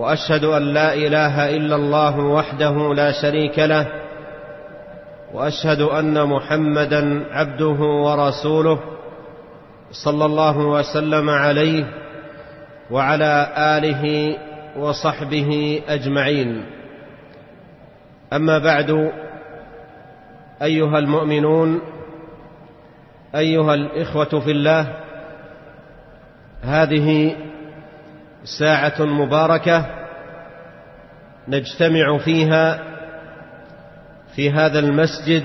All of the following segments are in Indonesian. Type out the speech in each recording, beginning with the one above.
وأشهد أن لا إله إلا الله وحده لا شريك له وأشهد أن محمدا عبده ورسوله صلى الله وسلم عليه وعلى آله وصحبه أجمعين. أما بعد أيها المؤمنون أيها الإخوة في الله هذه ساعة مباركة نجتمع فيها في هذا المسجد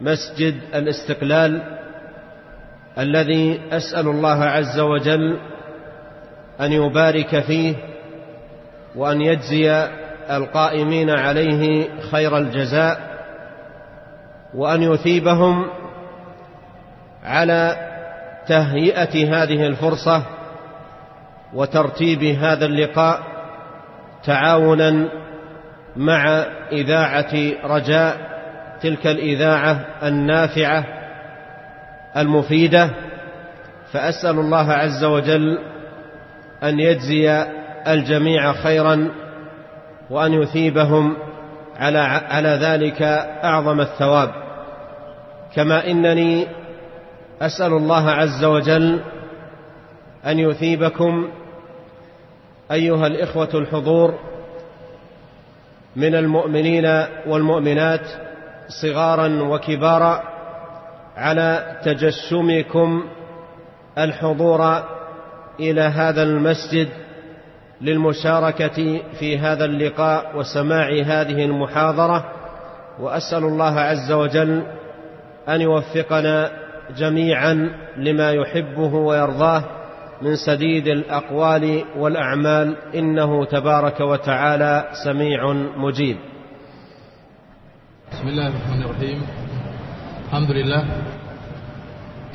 مسجد الاستقلال الذي أسأل الله عز وجل أن يبارك فيه وأن يجزي القائمين عليه خير الجزاء وأن يثيبهم على تهيئة هذه الفرصة وترتيب هذا اللقاء تعاونا مع إذاعة رجاء تلك الإذاعة النافعة المفيدة. فأسأل الله عز وجل أن يجزي الجميع خيرا وأن يثيبهم على على ذلك أعظم الثواب. كما إنني أسأل الله عز وجل أن يثيبكم أيها الإخوة الحضور من المؤمنين والمؤمنات صغارا وكبارا على تجشمكم الحضور إلى هذا المسجد للمشاركة في هذا اللقاء وسماع هذه المحاضرة وأسأل الله عز وجل أن يوفقنا جميعا لما يحبه ويرضاه من سديد الأقوال والأعمال إنه تبارك وتعالى سميع مجيب بسم الله الرحمن الرحيم الحمد لله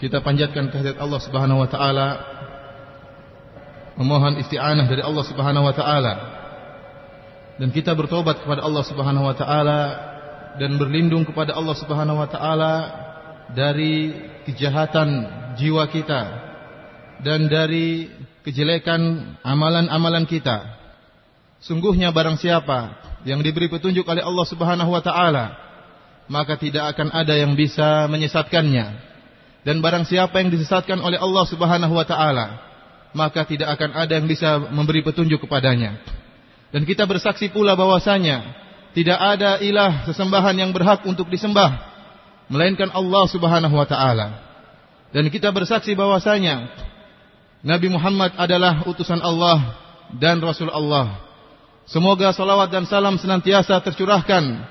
kita panjatkan kehadirat Allah Subhanahu wa taala memohon isti'anah dari Allah Subhanahu wa taala dan kita bertobat kepada Allah Subhanahu wa taala dan berlindung kepada Allah Subhanahu wa taala dari kejahatan jiwa kita dan dari kejelekan amalan-amalan kita. Sungguhnya barang siapa yang diberi petunjuk oleh Allah Subhanahu wa taala, maka tidak akan ada yang bisa menyesatkannya. Dan barang siapa yang disesatkan oleh Allah Subhanahu wa taala, maka tidak akan ada yang bisa memberi petunjuk kepadanya. Dan kita bersaksi pula bahwasanya tidak ada ilah sesembahan yang berhak untuk disembah melainkan Allah Subhanahu wa taala. Dan kita bersaksi bahwasanya Nabi Muhammad adalah utusan Allah dan Rasul Allah. Semoga salawat dan salam senantiasa tercurahkan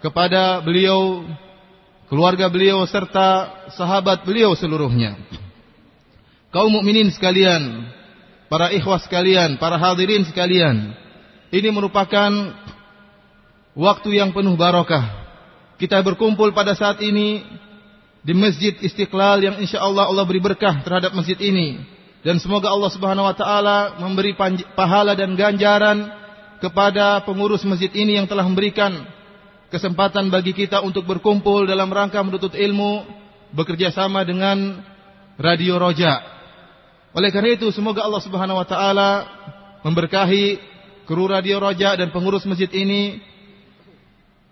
kepada beliau, keluarga beliau serta sahabat beliau seluruhnya. Kaum mukminin sekalian, para ikhwah sekalian, para hadirin sekalian, ini merupakan waktu yang penuh barakah. Kita berkumpul pada saat ini di Masjid Istiqlal yang insya Allah Allah beri berkah terhadap masjid ini dan semoga Allah Subhanahu wa taala memberi pahala dan ganjaran kepada pengurus masjid ini yang telah memberikan kesempatan bagi kita untuk berkumpul dalam rangka menuntut ilmu bekerja sama dengan Radio Roja. Oleh karena itu semoga Allah Subhanahu wa taala memberkahi kru Radio Roja dan pengurus masjid ini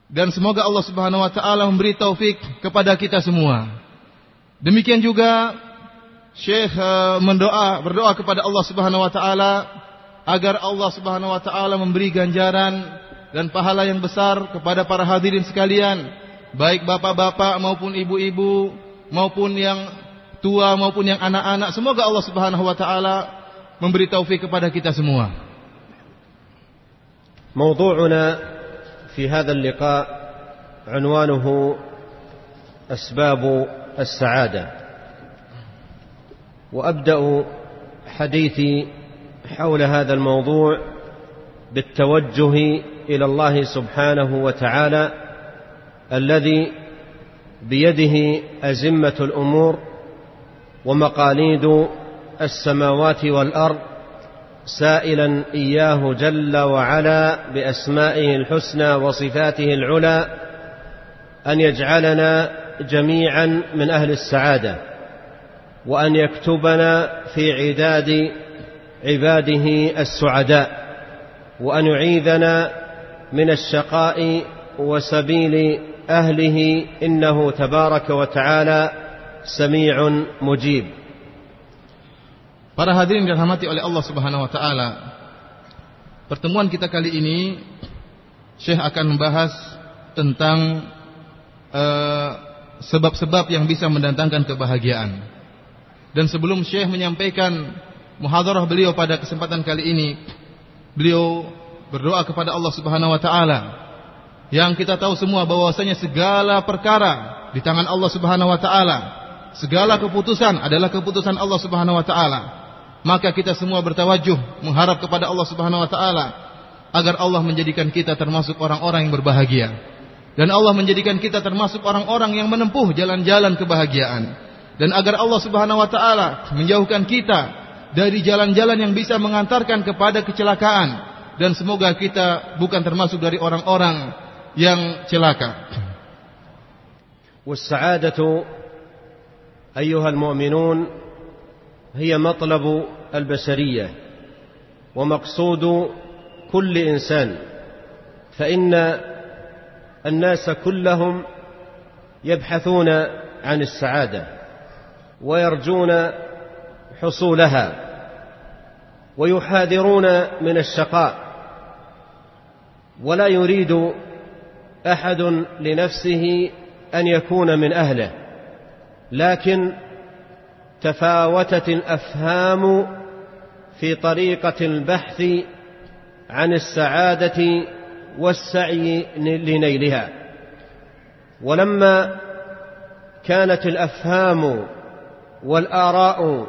dan semoga Allah Subhanahu wa taala memberi taufik kepada kita semua. Demikian juga Syekh mendoa berdoa kepada Allah Subhanahu wa taala agar Allah Subhanahu wa taala memberi ganjaran dan pahala yang besar kepada para hadirin sekalian, baik bapak-bapak maupun ibu-ibu maupun yang tua maupun yang anak-anak. Semoga Allah Subhanahu wa taala memberi taufik kepada kita semua. موضوعنا في هذا اللقاء عنوانه أسباب السعادة وأبدأ حديثي حول هذا الموضوع بالتوجه إلى الله سبحانه وتعالى الذي بيده أزمة الأمور ومقاليد السماوات والأرض سائلا إياه جل وعلا بأسمائه الحسنى وصفاته العلى أن يجعلنا جميعا من أهل السعادة. وان يكتبنا في عداد عباده السعداء وان يعيذنا من الشقاء وسبيل اهله انه تبارك وتعالى سميع مجيب Para hadirin dirahmati oleh Allah Subhanahu wa taala. Pertemuan kita kali ini Syekh akan membahas tentang eh, sebab-sebab uh, yang bisa mendatangkan kebahagiaan. Dan sebelum Syekh menyampaikan muhadarah beliau pada kesempatan kali ini, beliau berdoa kepada Allah Subhanahu wa taala yang kita tahu semua bahwasanya segala perkara di tangan Allah Subhanahu wa taala. Segala keputusan adalah keputusan Allah Subhanahu wa taala maka kita semua bertawajuh mengharap kepada Allah Subhanahu wa taala agar Allah menjadikan kita termasuk orang-orang yang berbahagia dan Allah menjadikan kita termasuk orang-orang yang menempuh jalan-jalan kebahagiaan dan agar Allah Subhanahu wa taala menjauhkan kita dari jalan-jalan yang bisa mengantarkan kepada kecelakaan dan semoga kita bukan termasuk dari orang-orang yang celaka. والسعادة أيها المؤمنون هي مطلب البشريه ومقصود كل انسان فان الناس كلهم يبحثون عن السعاده ويرجون حصولها ويحاذرون من الشقاء ولا يريد أحد لنفسه أن يكون من أهله لكن تفاوتت الأفهام في طريقة البحث عن السعادة والسعي لنيلها. ولما كانت الأفهام والآراء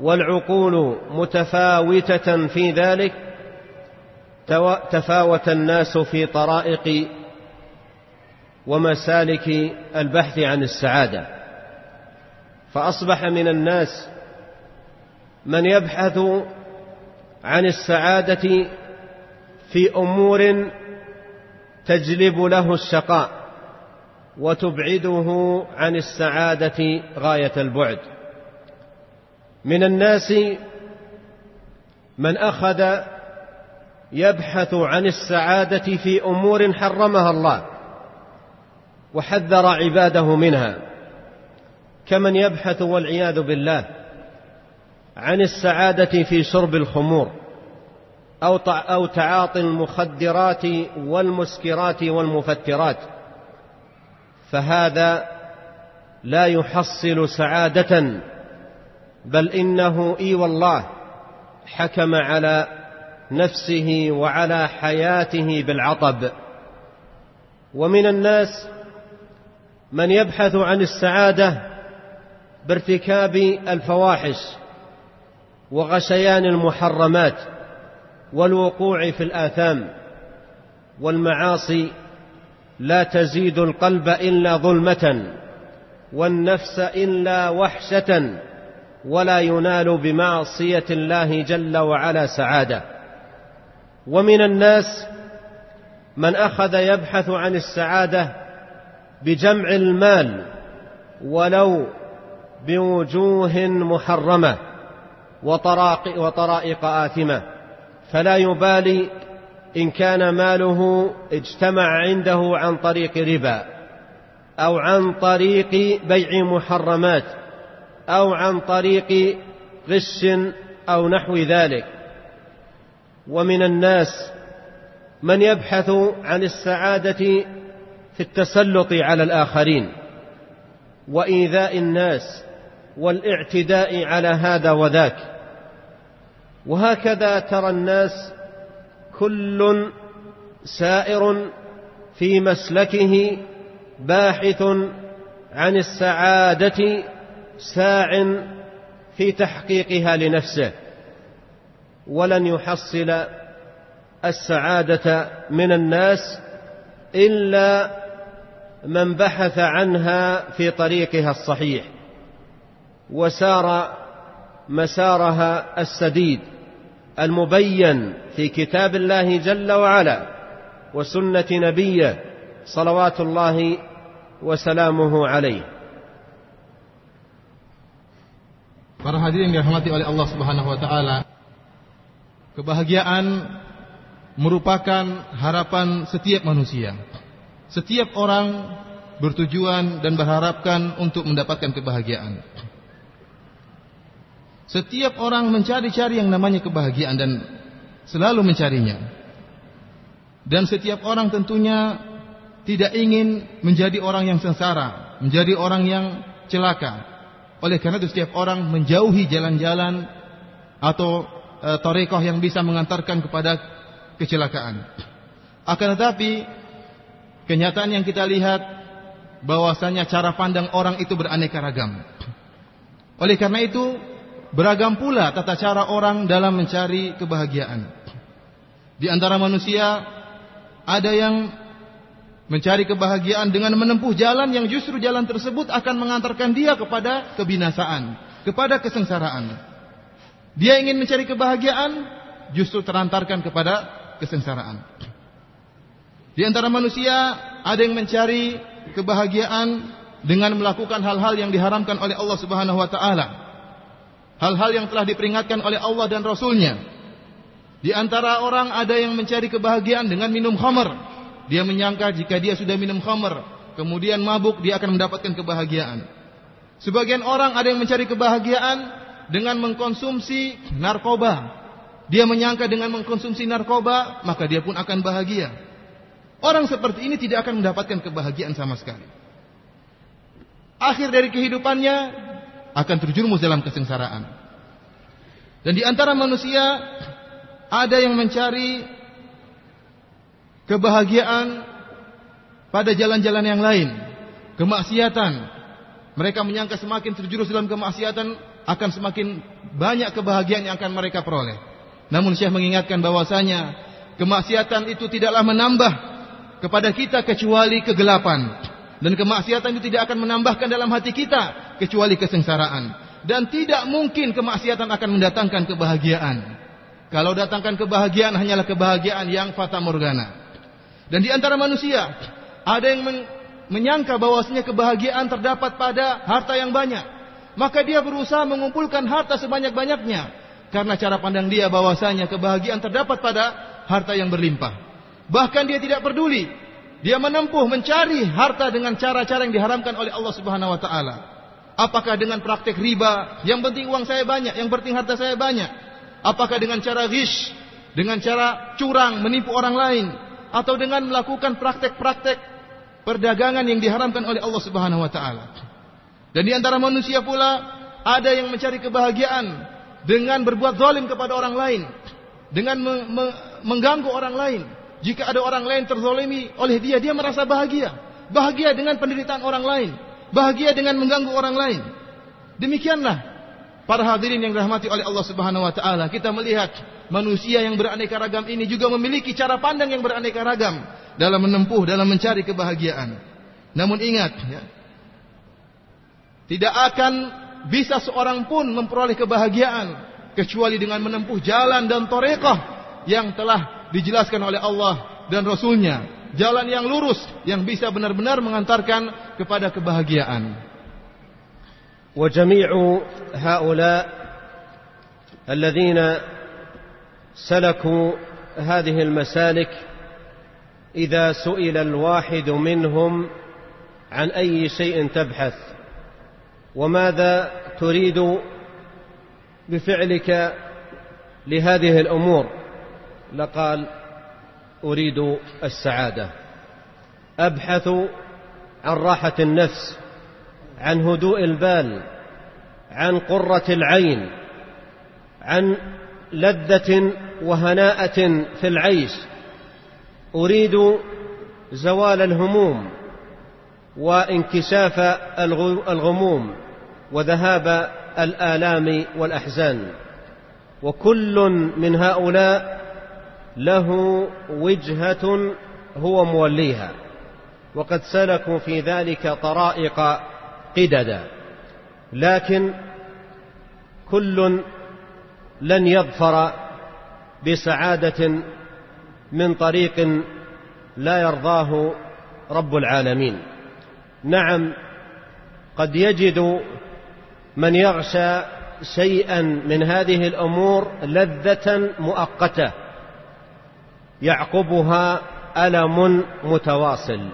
والعقول متفاوتة في ذلك تفاوت الناس في طرائق ومسالك البحث عن السعادة. فأصبح من الناس من يبحث عن السعادة في أمور تجلب له الشقاء. وتبعده عن السعادة غاية البعد. من الناس من أخذ يبحث عن السعادة في أمور حرمها الله وحذر عباده منها. كمن يبحث والعياذ بالله عن السعادة في شرب الخمور أو تعاطي المخدرات والمسكرات والمفترات. فهذا لا يحصل سعادة بل إنه إي والله حكم على نفسه وعلى حياته بالعطب. ومن الناس من يبحث عن السعادة بارتكاب الفواحش وغشيان المحرمات والوقوع في الآثام والمعاصي لا تزيد القلب إلا ظلمة والنفس إلا وحشة ولا ينال بمعصية الله جل وعلا سعادة. ومن الناس من أخذ يبحث عن السعادة بجمع المال ولو بوجوه محرمة وطرائق آثمة فلا يبالي إن كان ماله اجتمع عنده عن طريق ربا أو عن طريق بيع محرمات أو عن طريق غش أو نحو ذلك. ومن الناس من يبحث عن السعادة في التسلط على الآخرين وإيذاء الناس والاعتداء على هذا وذاك. وهكذا ترى الناس كل سائر في مسلكه باحث عن السعادة ساع في تحقيقها لنفسه ولن يحصل السعادة من الناس إلا من بحث عنها في طريقها الصحيح وسار مسارها السديد. المبين في كتاب الله جل وعلا وسنة نبيه صلوات الله وسلامه عليه Para hadirin yang dirahmati oleh Allah Subhanahu wa taala, kebahagiaan merupakan harapan setiap manusia. Setiap orang bertujuan dan berharapkan untuk mendapatkan kebahagiaan. Setiap orang mencari-cari yang namanya kebahagiaan dan selalu mencarinya. Dan setiap orang tentunya tidak ingin menjadi orang yang sengsara, menjadi orang yang celaka. Oleh karena itu setiap orang menjauhi jalan-jalan atau e, yang bisa mengantarkan kepada kecelakaan. Akan tetapi kenyataan yang kita lihat bahwasanya cara pandang orang itu beraneka ragam. Oleh karena itu Beragam pula tata cara orang dalam mencari kebahagiaan. Di antara manusia ada yang mencari kebahagiaan dengan menempuh jalan yang justru jalan tersebut akan mengantarkan dia kepada kebinasaan, kepada kesengsaraan. Dia ingin mencari kebahagiaan justru terantarkan kepada kesengsaraan. Di antara manusia ada yang mencari kebahagiaan dengan melakukan hal-hal yang diharamkan oleh Allah Subhanahu wa taala hal-hal yang telah diperingatkan oleh Allah dan Rasulnya. Di antara orang ada yang mencari kebahagiaan dengan minum khamar. Dia menyangka jika dia sudah minum khamar, kemudian mabuk, dia akan mendapatkan kebahagiaan. Sebagian orang ada yang mencari kebahagiaan dengan mengkonsumsi narkoba. Dia menyangka dengan mengkonsumsi narkoba, maka dia pun akan bahagia. Orang seperti ini tidak akan mendapatkan kebahagiaan sama sekali. Akhir dari kehidupannya akan terjerumus dalam kesengsaraan. Dan di antara manusia ada yang mencari kebahagiaan pada jalan-jalan yang lain, kemaksiatan. Mereka menyangka semakin terjerumus dalam kemaksiatan akan semakin banyak kebahagiaan yang akan mereka peroleh. Namun Syekh mengingatkan bahwasanya kemaksiatan itu tidaklah menambah kepada kita kecuali kegelapan. Dan kemaksiatan itu tidak akan menambahkan dalam hati kita kecuali kesengsaraan. Dan tidak mungkin kemaksiatan akan mendatangkan kebahagiaan. Kalau datangkan kebahagiaan hanyalah kebahagiaan yang fata morgana. Dan di antara manusia ada yang men menyangka bahwasanya kebahagiaan terdapat pada harta yang banyak. Maka dia berusaha mengumpulkan harta sebanyak-banyaknya karena cara pandang dia bahwasanya kebahagiaan terdapat pada harta yang berlimpah. Bahkan dia tidak peduli dia menempuh mencari harta dengan cara-cara yang diharamkan oleh Allah Subhanahu wa taala. Apakah dengan praktek riba? Yang penting uang saya banyak, yang penting harta saya banyak. Apakah dengan cara ghish, dengan cara curang, menipu orang lain atau dengan melakukan praktek-praktek perdagangan yang diharamkan oleh Allah Subhanahu wa taala. Dan di antara manusia pula ada yang mencari kebahagiaan dengan berbuat zalim kepada orang lain, dengan mengganggu orang lain, jika ada orang lain terzolimi oleh dia, dia merasa bahagia. Bahagia dengan penderitaan orang lain. Bahagia dengan mengganggu orang lain. Demikianlah para hadirin yang dirahmati oleh Allah Subhanahu wa taala, kita melihat manusia yang beraneka ragam ini juga memiliki cara pandang yang beraneka ragam dalam menempuh, dalam mencari kebahagiaan. Namun ingat, ya, tidak akan bisa seorang pun memperoleh kebahagiaan kecuali dengan menempuh jalan dan torekoh yang telah dijelaskan oleh Allah dan Rasulnya. Jalan yang lurus yang bisa benar-benar mengantarkan kepada kebahagiaan. وجميع هؤلاء الذين سلكوا هذه المسالك إذا سئل الواحد منهم عن أي شيء تبحث وماذا تريد بفعلك لهذه الأمور لقال أريد السعادة. أبحث عن راحة النفس عن هدوء البال عن قرة العين عن لذة وهناءة في العيش. أريد زوال الهموم وانكشاف الغموم وذهاب الآلام والأحزان. وكل من هؤلاء له وجهة هو موليها وقد سلكوا في ذلك طرائق قددا لكن كل لن يظفر بسعادة من طريق لا يرضاه رب العالمين. نعم قد يجد من يغشى شيئا من هذه الأمور لذة مؤقتة. يعقبها ألم متواصل.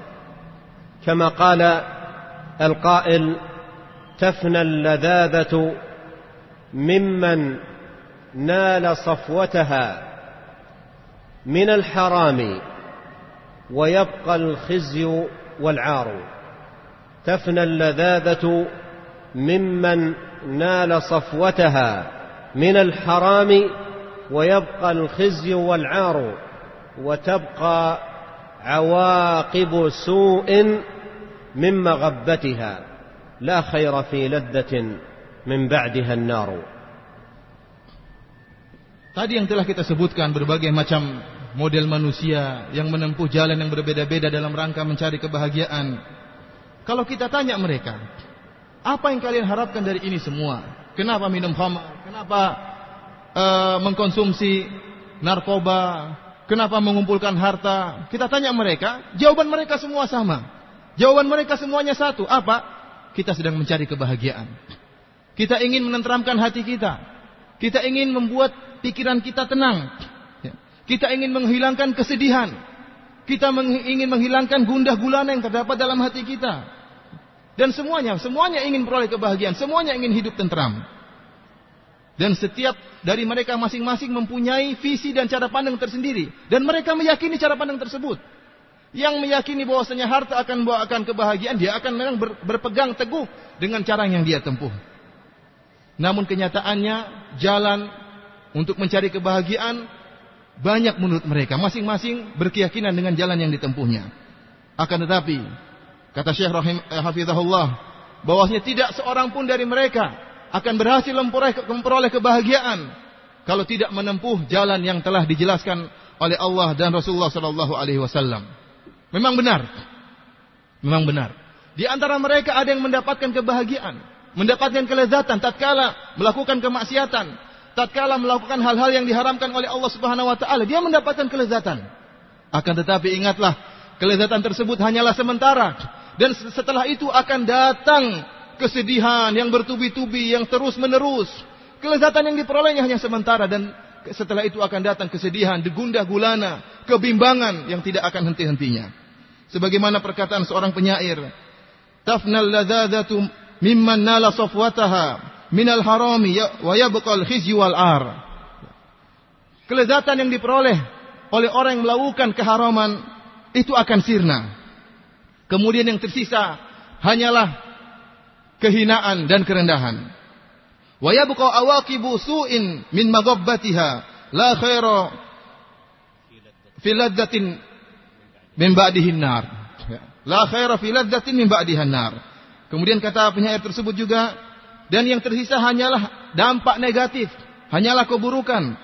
كما قال القائل تفنى اللذاذة ممن نال صفوتها من الحرام ويبقى الخزي والعار. تفنى اللذاذة ممن نال صفوتها من الحرام ويبقى الخزي والعار. وتبقى عواقب سوء من مغبتها لا خير في لذة من بعدها النار Tadi yang telah kita sebutkan berbagai macam model manusia yang menempuh jalan yang berbeda-beda dalam rangka mencari kebahagiaan. Kalau kita tanya mereka, apa yang kalian harapkan dari ini semua? Kenapa minum khamar? Kenapa uh, mengkonsumsi narkoba? Kenapa mengumpulkan harta? Kita tanya mereka, jawaban mereka semua sama. Jawaban mereka semuanya satu, apa? Kita sedang mencari kebahagiaan. Kita ingin menenteramkan hati kita. Kita ingin membuat pikiran kita tenang. Ya. Kita ingin menghilangkan kesedihan. Kita ingin menghilangkan gundah gulana yang terdapat dalam hati kita. Dan semuanya, semuanya ingin peroleh kebahagiaan, semuanya ingin hidup tentram. Dan setiap dari mereka masing-masing mempunyai visi dan cara pandang tersendiri. Dan mereka meyakini cara pandang tersebut. Yang meyakini bahwasanya harta akan membawakan kebahagiaan, dia akan memang berpegang teguh dengan cara yang dia tempuh. Namun kenyataannya jalan untuk mencari kebahagiaan banyak menurut mereka. Masing-masing berkeyakinan dengan jalan yang ditempuhnya. Akan tetapi, kata Syekh Rahim eh, Hafizahullah, bahwasanya tidak seorang pun dari mereka akan berhasil memperoleh kebahagiaan kalau tidak menempuh jalan yang telah dijelaskan oleh Allah dan Rasulullah sallallahu alaihi wasallam. Memang benar. Memang benar. Di antara mereka ada yang mendapatkan kebahagiaan, mendapatkan kelezatan tatkala melakukan kemaksiatan, tatkala melakukan hal-hal yang diharamkan oleh Allah Subhanahu wa taala, dia mendapatkan kelezatan. Akan tetapi ingatlah, kelezatan tersebut hanyalah sementara dan setelah itu akan datang kesedihan yang bertubi-tubi yang terus-menerus. Kelezatan yang diperolehnya hanya sementara dan setelah itu akan datang kesedihan, degundah gulana, kebimbangan yang tidak akan henti-hentinya. Sebagaimana perkataan seorang penyair, tafnal ladzadzatu mimman nala safwataha minal harami ya, wa yabqal khizyu wal ar. Kelezatan yang diperoleh oleh orang yang melakukan keharaman itu akan sirna. Kemudian yang tersisa hanyalah kehinaan dan kerendahan. Wa yabqa awaqibu su'in min maghabbatiha la khaira fi ladzatin min ba'dihin nar. Ya. La khaira fi ladzatin min ba'dihan nar. Kemudian kata penyair tersebut juga dan yang tersisa hanyalah dampak negatif, hanyalah keburukan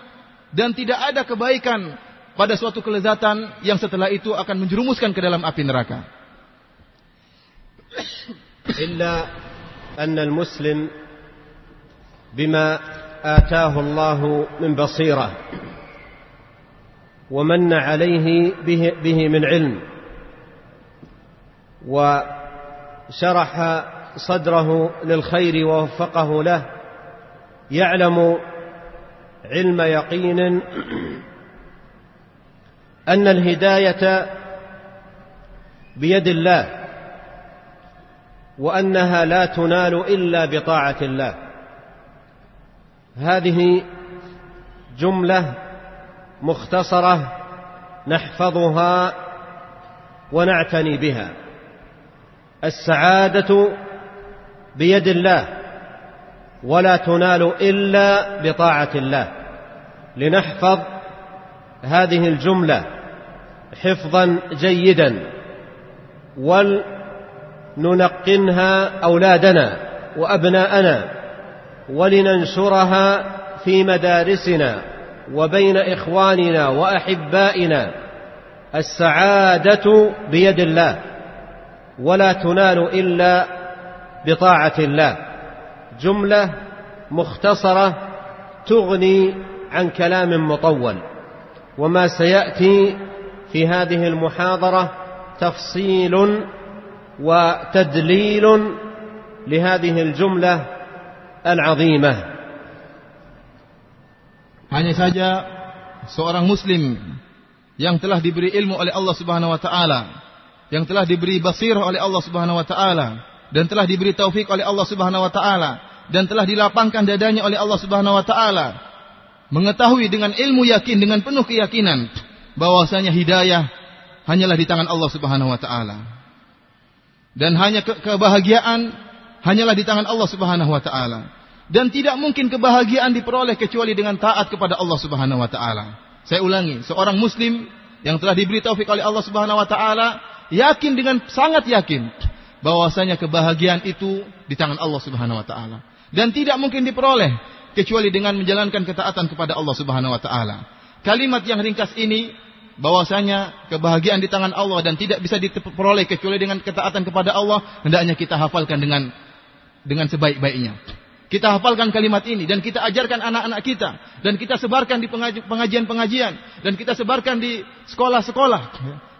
dan tidak ada kebaikan pada suatu kelezatan yang setelah itu akan menjerumuskan ke dalam api neraka. Illa anna al-muslim bima آتاه الله من بصيرة ومن عليه به, به من علم وشرح صدره للخير ووفقه له يعلم علم يقين أن الهداية بيد الله وأنها لا تنال إلا بطاعة الله. هذه جملة مختصرة نحفظها ونعتني بها. السعادة بيد الله ولا تنال إلا بطاعة الله. لنحفظ هذه الجملة حفظا جيدا. ولننقنها أولادنا وأبناءنا ولننشرها في مدارسنا وبين إخواننا وأحبائنا. السعادة بيد الله ولا تنال إلا بطاعة الله. جملة مختصرة تغني عن كلام مطول وما سيأتي في هذه المحاضرة تفصيل وتدليل لهذه الجملة العظيمة hanya saja seorang muslim yang telah diberi ilmu oleh Allah Subhanahu wa taala, yang telah diberi basirah oleh Allah Subhanahu wa taala dan telah diberi taufik oleh Allah Subhanahu wa taala dan telah dilapangkan dadanya oleh Allah Subhanahu wa taala mengetahui dengan ilmu yakin dengan penuh keyakinan bahwasanya hidayah hanyalah di tangan Allah Subhanahu wa taala dan hanya ke kebahagiaan hanyalah di tangan Allah Subhanahu wa taala. Dan tidak mungkin kebahagiaan diperoleh kecuali dengan taat kepada Allah Subhanahu wa taala. Saya ulangi, seorang muslim yang telah diberi taufik oleh Allah Subhanahu wa taala yakin dengan sangat yakin bahwasanya kebahagiaan itu di tangan Allah Subhanahu wa taala dan tidak mungkin diperoleh kecuali dengan menjalankan ketaatan kepada Allah Subhanahu wa taala. Kalimat yang ringkas ini bahwasanya kebahagiaan di tangan Allah dan tidak bisa diperoleh kecuali dengan ketaatan kepada Allah, hendaknya kita hafalkan dengan dengan sebaik-baiknya. Kita hafalkan kalimat ini dan kita ajarkan anak-anak kita dan kita sebarkan di pengajian-pengajian dan kita sebarkan di sekolah-sekolah.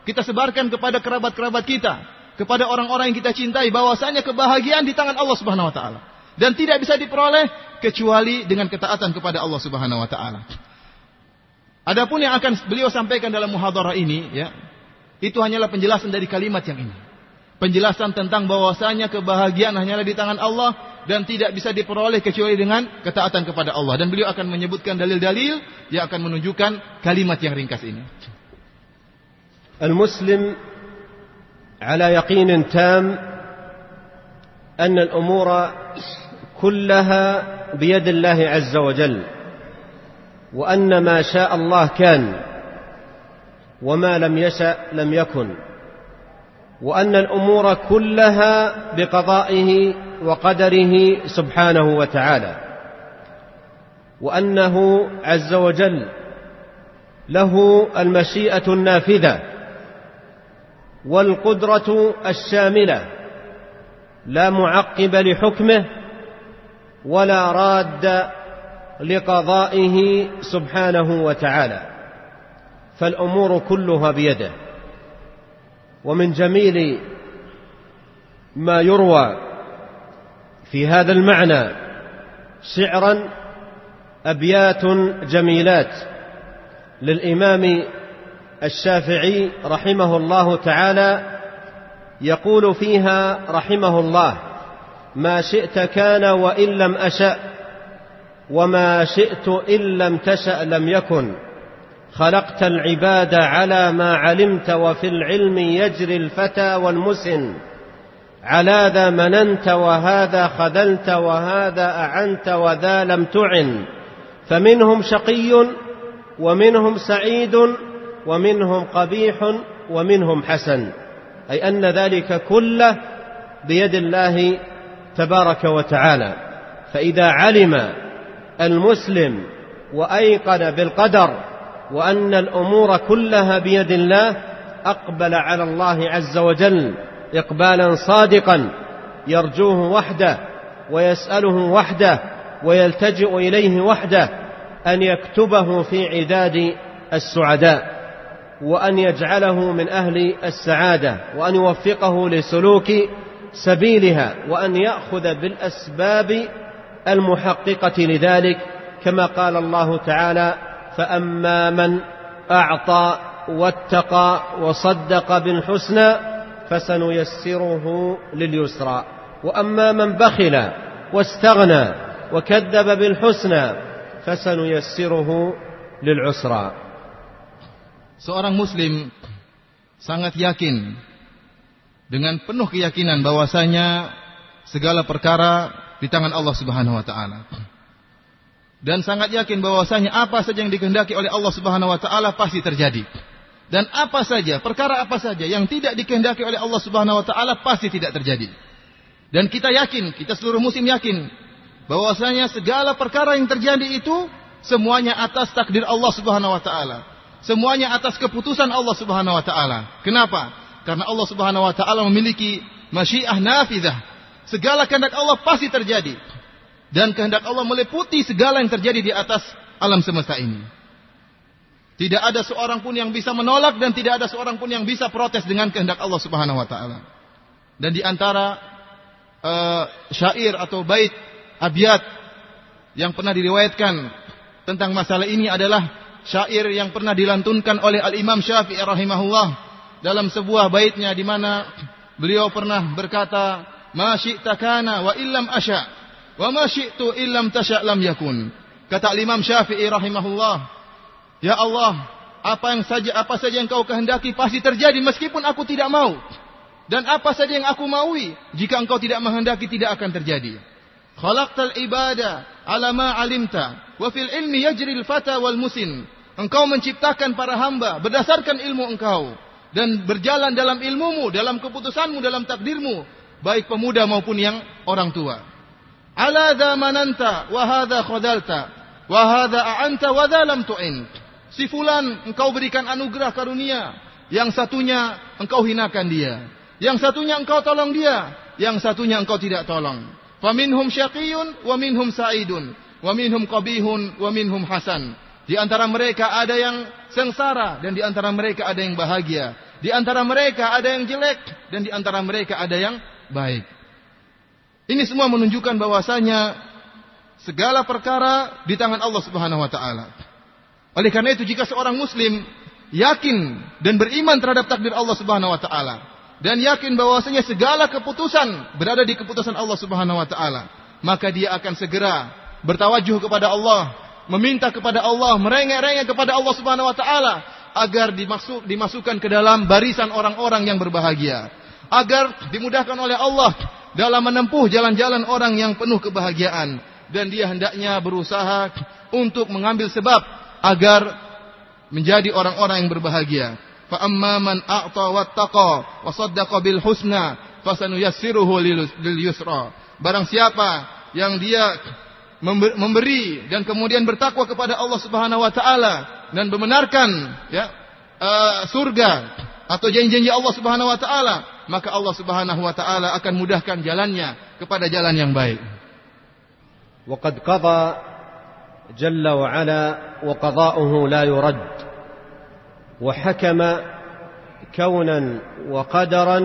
Kita sebarkan kepada kerabat-kerabat kita, kepada orang-orang yang kita cintai bahwasanya kebahagiaan di tangan Allah Subhanahu wa taala dan tidak bisa diperoleh kecuali dengan ketaatan kepada Allah Subhanahu wa taala. Adapun yang akan beliau sampaikan dalam muhadarah ini ya, itu hanyalah penjelasan dari kalimat yang ini. Penjelasan tentang bahwasanya kebahagiaan hanyalah di tangan Allah dan tidak bisa diperoleh kecuali dengan ketaatan kepada Allah dan beliau akan menyebutkan dalil-dalil yang akan menunjukkan kalimat yang ringkas ini. Al-muslim ala yaqinin tam anna al-umura kullaha biyadillah azza wa jalla وأن ما شاء الله كان وما لم يشأ لم يكن وأن الأمور كلها بقضائه وقدره سبحانه وتعالى وأنه عز وجل له المشيئة النافذة والقدرة الشاملة لا معقب لحكمه ولا راد لقضائه سبحانه وتعالى فالأمور كلها بيده. ومن جميل ما يروى في هذا المعنى شعرا أبيات جميلات للإمام الشافعي رحمه الله تعالى يقول فيها رحمه الله ما شئت كان وإن لم أشأ وما شئت إن لم تشأ لم يكن. خلقت العباد على ما علمت وفي العلم يجري الفتى والمسن. على ذا مننت وهذا خذلت وهذا أعنت وذا لم تعن. فمنهم شقي ومنهم سعيد ومنهم قبيح ومنهم حسن. أي أن ذلك كله بيد الله تبارك وتعالى. فإذا علم المسلم وأيقن بالقدر وأن الأمور كلها بيد الله أقبل على الله عز وجل اقبالا صادقا يرجوه وحده ويسأله وحده ويلتجئ إليه وحده أن يكتبه في عداد السعداء وأن يجعله من أهل السعادة وأن يوفقه لسلوك سبيلها وأن يأخذ بالأسباب المحققة لذلك كما قال الله تعالى فأما من أعطى واتقى وصدق بالحسنى فسنيسره لليسرى وأما من بخل واستغنى وكذب بالحسنى فسنيسره للعسرى. Seorang muslim sangat yakin dengan penuh keyakinan bahwasanya segala perkara di tangan Allah Subhanahu wa taala. Dan sangat yakin bahwasanya apa saja yang dikehendaki oleh Allah Subhanahu wa taala pasti terjadi. Dan apa saja, perkara apa saja yang tidak dikehendaki oleh Allah Subhanahu wa taala pasti tidak terjadi. Dan kita yakin, kita seluruh muslim yakin bahwasanya segala perkara yang terjadi itu semuanya atas takdir Allah Subhanahu wa taala. Semuanya atas keputusan Allah Subhanahu wa taala. Kenapa? Karena Allah Subhanahu wa taala memiliki masyiah nafidah. Segala kehendak Allah pasti terjadi. Dan kehendak Allah meliputi segala yang terjadi di atas alam semesta ini. Tidak ada seorang pun yang bisa menolak dan tidak ada seorang pun yang bisa protes dengan kehendak Allah Subhanahu wa taala. Dan di antara uh, syair atau bait abiyat yang pernah diriwayatkan tentang masalah ini adalah syair yang pernah dilantunkan oleh Al-Imam Syafi'i rahimahullah dalam sebuah baitnya di mana beliau pernah berkata, "Ma syi'ta kana wa illam asya wa ma syi'tu illam tasya lam yakun." Kata Imam Syafi'i rahimahullah, "Ya Allah, apa yang saja apa saja yang kau kehendaki pasti terjadi meskipun aku tidak mau." Dan apa saja yang aku maui, jika engkau tidak menghendaki tidak akan terjadi. Khalaqtal ibada ala ma alimta, wa fil ilmi yajril fata wal musin. Engkau menciptakan para hamba berdasarkan ilmu engkau dan berjalan dalam ilmumu, dalam keputusanmu, dalam takdirmu, baik pemuda maupun yang orang tua. Ala mananta wa hadha khadalta wa hadha a'anta wa lam tu'in. Si fulan engkau berikan anugerah karunia, yang satunya engkau hinakan dia. Yang satunya engkau tolong dia, yang satunya engkau tidak tolong. Faminhum syaqiyun wa minhum sa'idun, wa minhum qabihun wa minhum hasan. Di antara mereka ada yang sengsara dan di antara mereka ada yang bahagia. Di antara mereka ada yang jelek dan di antara mereka ada yang baik. Ini semua menunjukkan bahwasanya segala perkara di tangan Allah Subhanahu wa taala. Oleh karena itu jika seorang muslim yakin dan beriman terhadap takdir Allah Subhanahu wa taala, dan yakin bahwasanya segala keputusan berada di keputusan Allah Subhanahu wa taala, maka dia akan segera bertawajuh kepada Allah, meminta kepada Allah, merengek-rengek kepada Allah Subhanahu wa taala agar dimasuk, dimasukkan ke dalam barisan orang-orang yang berbahagia, agar dimudahkan oleh Allah dalam menempuh jalan-jalan orang yang penuh kebahagiaan dan dia hendaknya berusaha untuk mengambil sebab agar menjadi orang-orang yang berbahagia. Fa amma a'ta wattaqa wa saddaqa bil husna fasanuyassiruhu lil yusra. Barang siapa yang dia memberi dan kemudian bertakwa kepada Allah Subhanahu wa taala dan membenarkan ya uh, surga atau janji-janji Allah Subhanahu wa taala, maka Allah Subhanahu wa taala akan mudahkan jalannya kepada jalan yang baik. وقد قضى جل وعلا وقضاؤه لا يرد. وحكم كونا وقدرا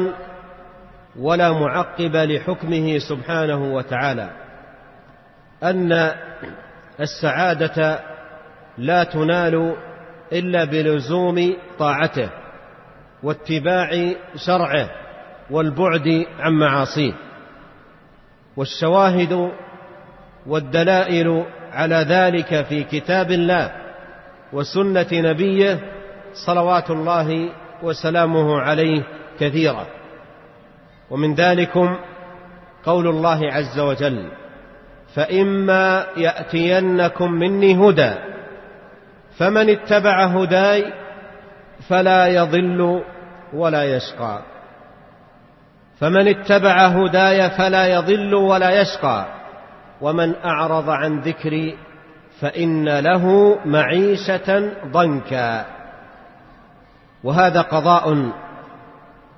ولا معقب لحكمه سبحانه وتعالى. أن السعادة لا تنال إلا بلزوم طاعته واتباع شرعه. والبعد عن معاصيه. والشواهد والدلائل على ذلك في كتاب الله وسنة نبيه صلوات الله وسلامه عليه كثيرا. ومن ذلكم قول الله عز وجل فإما يأتينكم مني هدى فمن اتبع هداي فلا يضل ولا يشقى. فمن اتبع هداي فلا يضل ولا يشقى. ومن أعرض عن ذكري فإن له معيشة ضنكا. وهذا قضاء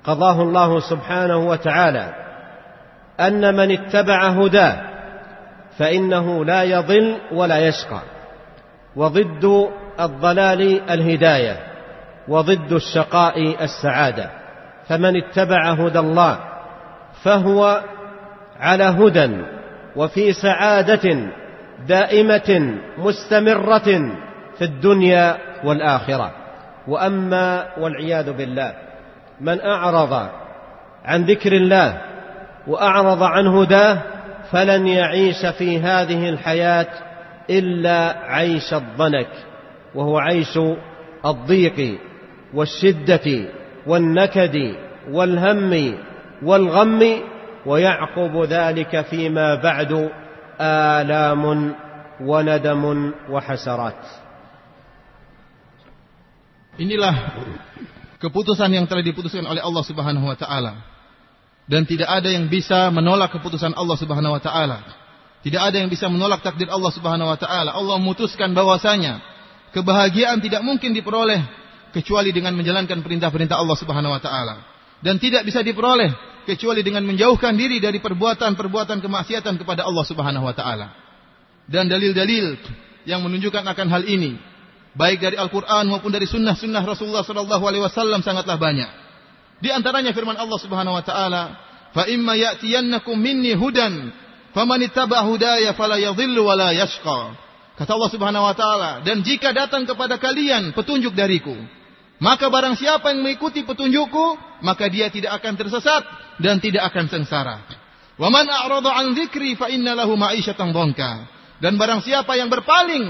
قضاه الله سبحانه وتعالى. أن من اتبع هداه فإنه لا يضل ولا يشقى. وضد الضلال الهداية وضد الشقاء السعادة. فمن اتبع هدى الله فهو على هدى وفي سعادة دائمة مستمرة في الدنيا والآخرة. وأما والعياذ بالله من أعرض عن ذكر الله وأعرض عن هداه فلن يعيش في هذه الحياة إلا عيش الضنك وهو عيش الضيق والشدة والنكد والهم والغم ويعقب ذلك فيما بعد الام وندم وحسرات Inilah keputusan yang telah diputuskan oleh Allah Subhanahu wa taala. Dan tidak ada yang bisa menolak keputusan Allah Subhanahu wa taala. Tidak ada yang bisa menolak takdir Allah Subhanahu wa taala. Allah memutuskan bahwasanya kebahagiaan tidak mungkin diperoleh kecuali dengan menjalankan perintah-perintah Allah Subhanahu wa taala dan tidak bisa diperoleh kecuali dengan menjauhkan diri dari perbuatan-perbuatan kemaksiatan kepada Allah Subhanahu wa taala. Dan dalil-dalil yang menunjukkan akan hal ini baik dari Al-Qur'an maupun dari sunnah-sunnah Rasulullah sallallahu alaihi wasallam sangatlah banyak. Di antaranya firman Allah Subhanahu wa taala, "Fa imma ya'tiyannakum minni hudan, faman ittaba hudaya fala yadhillu wa la yashqa." Kata Allah Subhanahu wa taala, "Dan jika datang kepada kalian petunjuk dariku, maka barang siapa yang mengikuti petunjukku, maka dia tidak akan tersesat dan tidak akan sengsara. Wa man a'rada an dzikri fa inna lahu ma'isyatan dhanka. Dan barang siapa yang berpaling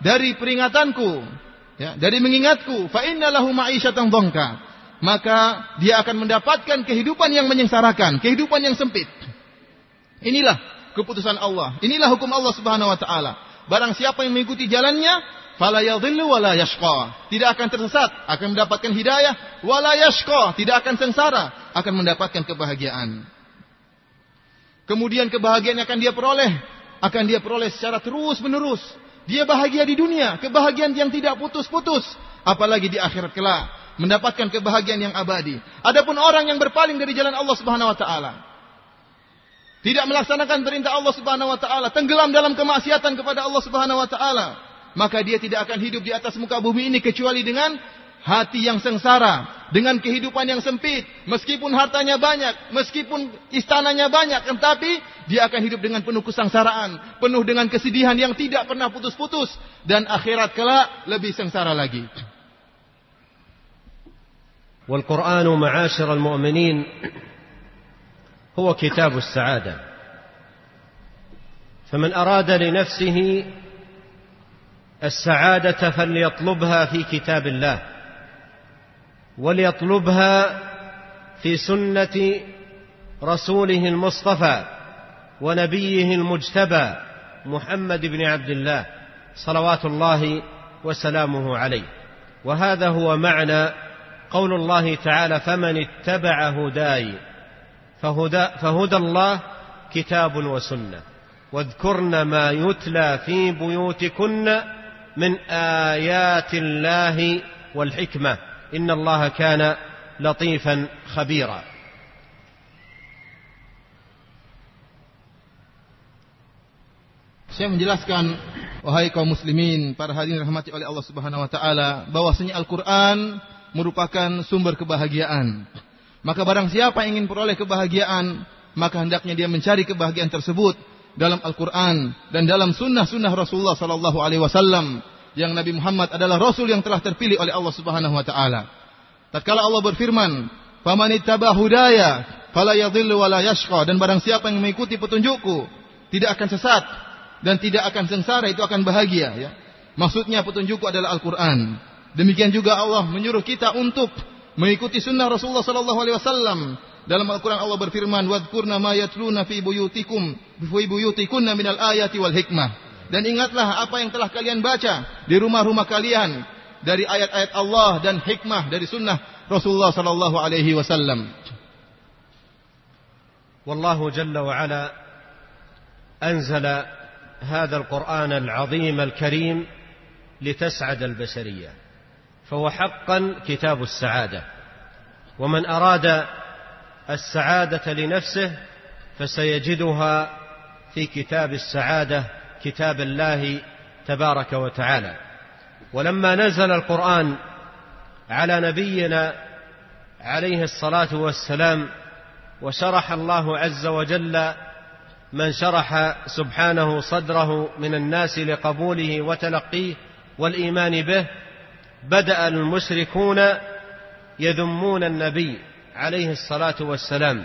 dari peringatanku, ya, dari mengingatku, fa inna lahu ma'isyatan dhanka. Maka dia akan mendapatkan kehidupan yang menyengsarakan, kehidupan yang sempit. Inilah keputusan Allah. Inilah hukum Allah Subhanahu wa taala. Barang siapa yang mengikuti jalannya, fala yadhillu wala yashqa. Tidak akan tersesat, akan mendapatkan hidayah, wala yashqa, tidak akan sengsara, akan mendapatkan kebahagiaan. Kemudian kebahagiaan yang akan dia peroleh, akan dia peroleh secara terus-menerus. Dia bahagia di dunia, kebahagiaan yang tidak putus-putus, apalagi di akhirat kelak, mendapatkan kebahagiaan yang abadi. Adapun orang yang berpaling dari jalan Allah Subhanahu wa taala, tidak melaksanakan perintah Allah Subhanahu wa taala, tenggelam dalam kemaksiatan kepada Allah Subhanahu wa taala, maka dia tidak akan hidup di atas muka bumi ini kecuali dengan hati yang sengsara, dengan kehidupan yang sempit, meskipun hartanya banyak, meskipun istananya banyak, tetapi dia akan hidup dengan penuh kesengsaraan, penuh dengan kesedihan yang tidak pernah putus-putus dan akhirat kelak lebih sengsara lagi. والقرآن معاشر المؤمنين هو كتاب السعادة فمن أراد لنفسه السعادة فليطلبها في كتاب الله وليطلبها في سنة رسوله المصطفى ونبيه المجتبى محمد بن عبد الله صلوات الله وسلامه عليه. وهذا هو معنى قول الله تعالى فمن اتبع هداي فهدى, فهدى الله كتاب وسنة. واذكرن ما يتلى في بيوتكن من آيات الله والحكمة إن الله كان لطيفا خبيرا Saya menjelaskan wahai kaum muslimin para hadirin rahmati oleh Allah Subhanahu wa taala bahwasanya Al-Qur'an merupakan sumber kebahagiaan. Maka barang siapa yang ingin peroleh kebahagiaan, maka hendaknya dia mencari kebahagiaan tersebut dalam Al-Quran dan dalam sunnah-sunnah Rasulullah Sallallahu Alaihi Wasallam yang Nabi Muhammad adalah Rasul yang telah terpilih oleh Allah Subhanahu Wa Taala. Tatkala Allah berfirman, "Faman ittaba hudaya, fala yadhillu wala yashqa." Dan barang siapa yang mengikuti petunjukku, tidak akan sesat dan tidak akan sengsara, itu akan bahagia. Ya. Maksudnya petunjukku adalah Al-Quran. Demikian juga Allah menyuruh kita untuk mengikuti sunnah Rasulullah Sallallahu Alaihi Wasallam dalam Al-Quran Allah berfirman, "Wadhkurna ma yatluna fi buyutikum fi buyutikunna minal ayati wal hikmah." Dan ingatlah apa yang telah kalian baca di rumah-rumah kalian dari ayat-ayat Allah dan hikmah dari sunnah Rasulullah sallallahu alaihi wasallam. والله جل وعلا أنزل هذا القرآن العظيم الكريم لتسعد البشرية فهو حقا كتاب السعادة ومن أراد السعادة لنفسه فسيجدها في كتاب السعادة كتاب الله تبارك وتعالى. ولما نزل القرآن على نبينا عليه الصلاة والسلام وشرح الله عز وجل من شرح سبحانه صدره من الناس لقبوله وتلقيه والإيمان به بدأ المشركون يذمون النبي. عليه الصلاة والسلام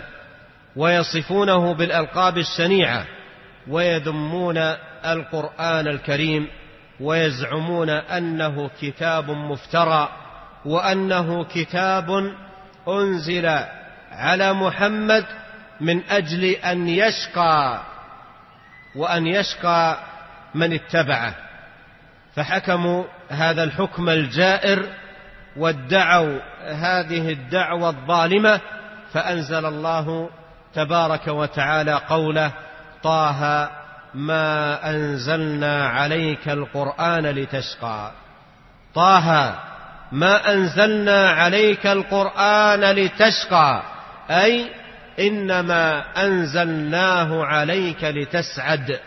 ويصفونه بالألقاب الشنيعة ويذمون القرآن الكريم ويزعمون أنه كتاب مفترى وأنه كتاب أنزل على محمد من أجل أن يشقى وأن يشقى من اتبعه. فحكموا هذا الحكم الجائر وادعوا هذه الدعوة الظالمة فأنزل الله تبارك وتعالى قوله طه ما أنزلنا عليك القرآن لتشقى. طه ما أنزلنا عليك القرآن لتشقى. أي إنما أنزلناه عليك لتسعد.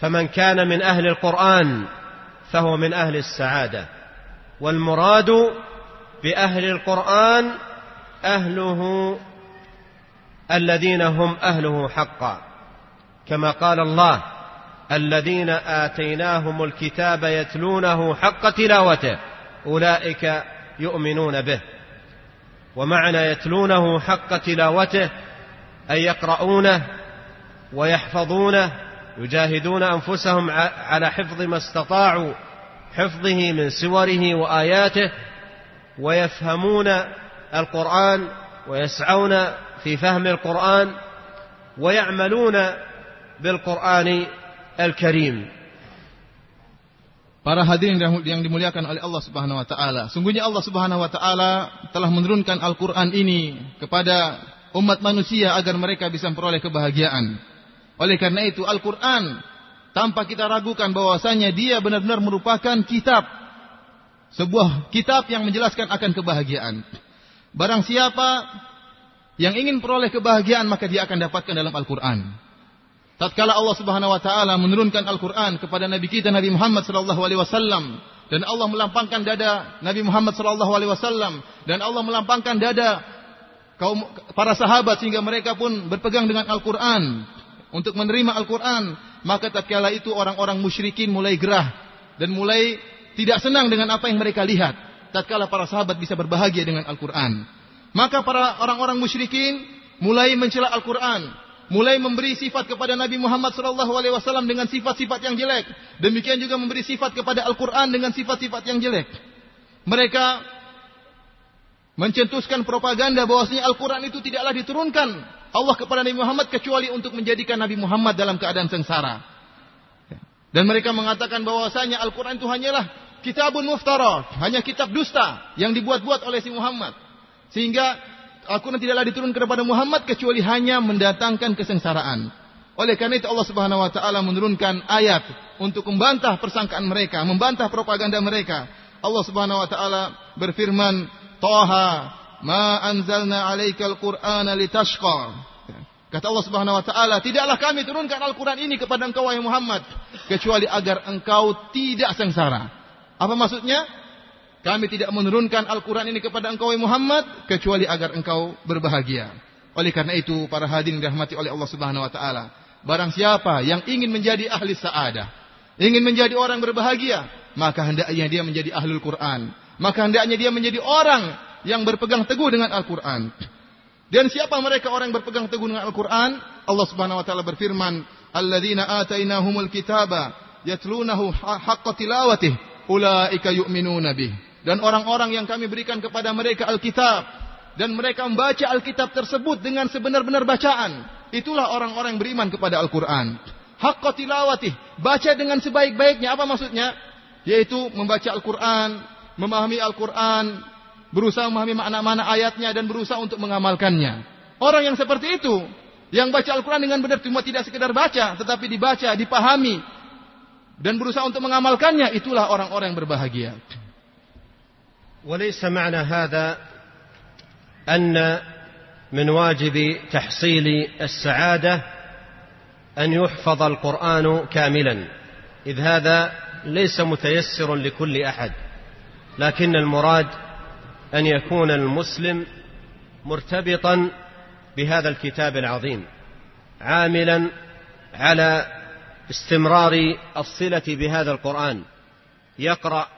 فمن كان من أهل القرآن فهو من أهل السعادة. والمراد بأهل القرآن أهله الذين هم أهله حقا. كما قال الله الذين آتيناهم الكتاب يتلونه حق تلاوته أولئك يؤمنون به. ومعنى يتلونه حق تلاوته أي يقرؤونه ويحفظونه يجاهدون أنفسهم على حفظ ما استطاعوا حفظه من سوره وآياته ويفهمون القرآن ويسعون في فهم القرآن ويعملون بالقرآن الكريم Para hadirin yang dimuliakan oleh Allah Subhanahu wa taala. Sungguhnya Allah Subhanahu wa taala telah menurunkan Al-Qur'an ini kepada umat manusia agar mereka bisa memperoleh kebahagiaan. Oleh karena itu Al-Qur'an tanpa kita ragukan bahwasanya dia benar-benar merupakan kitab sebuah kitab yang menjelaskan akan kebahagiaan. Barang siapa yang ingin peroleh kebahagiaan maka dia akan dapatkan dalam Al-Qur'an. tatkala Allah Subhanahu wa taala menurunkan Al-Qur'an kepada nabi kita Nabi Muhammad sallallahu alaihi wasallam dan Allah melampangkan dada Nabi Muhammad sallallahu alaihi wasallam dan Allah melampangkan dada kaum para sahabat sehingga mereka pun berpegang dengan Al-Qur'an untuk menerima Al-Qur'an maka tatkala itu orang-orang musyrikin mulai gerah dan mulai tidak senang dengan apa yang mereka lihat tatkala para sahabat bisa berbahagia dengan Al-Qur'an maka para orang-orang musyrikin mulai mencela Al-Qur'an mulai memberi sifat kepada Nabi Muhammad SAW dengan sifat-sifat yang jelek. Demikian juga memberi sifat kepada Al-Quran dengan sifat-sifat yang jelek. Mereka mencetuskan propaganda bahwasanya Al-Quran itu tidaklah diturunkan Allah kepada Nabi Muhammad kecuali untuk menjadikan Nabi Muhammad dalam keadaan sengsara. Dan mereka mengatakan bahwasanya Al-Quran itu hanyalah kitabun muftara, hanya kitab dusta yang dibuat-buat oleh si Muhammad. Sehingga Al-Quran tidaklah diturun kepada Muhammad kecuali hanya mendatangkan kesengsaraan. Oleh karena itu Allah Subhanahu wa taala menurunkan ayat untuk membantah persangkaan mereka, membantah propaganda mereka. Allah Subhanahu wa taala berfirman, "Taha, ma anzalna 'alaikal Qur'ana litashqa." Kata Allah Subhanahu wa taala, "Tidaklah kami turunkan Al-Qur'an ini kepada engkau wahai Muhammad kecuali agar engkau tidak sengsara." Apa maksudnya? Kami tidak menurunkan Al-Quran ini kepada engkau Muhammad kecuali agar engkau berbahagia. Oleh karena itu para hadirin dirahmati oleh Allah Subhanahu wa taala, barang siapa yang ingin menjadi ahli saadah, ingin menjadi orang berbahagia, maka hendaknya dia menjadi ahlul Quran. Maka hendaknya dia menjadi orang yang berpegang teguh dengan Al-Quran. Dan siapa mereka orang yang berpegang teguh dengan Al-Quran? Allah Subhanahu wa taala berfirman, "Alladzina atainahumul kitaba yatlunahu haqqa tilawatih, ulaika yu'minuna bih." dan orang-orang yang kami berikan kepada mereka Alkitab dan mereka membaca Alkitab tersebut dengan sebenar-benar bacaan. Itulah orang-orang yang beriman kepada Al-Quran. Haqqa tilawatih. Baca dengan sebaik-baiknya. Apa maksudnya? Yaitu membaca Al-Quran, memahami Al-Quran, berusaha memahami makna-makna ayatnya dan berusaha untuk mengamalkannya. Orang yang seperti itu, yang baca Al-Quran dengan benar cuma tidak sekedar baca, tetapi dibaca, dipahami, dan berusaha untuk mengamalkannya, itulah orang-orang yang berbahagia. وليس معنى هذا أن من واجب تحصيل السعادة أن يحفظ القرآن كاملا إذ هذا ليس متيسر لكل أحد لكن المراد أن يكون المسلم مرتبطا بهذا الكتاب العظيم عاملا على استمرار الصلة بهذا القرآن. يقرأ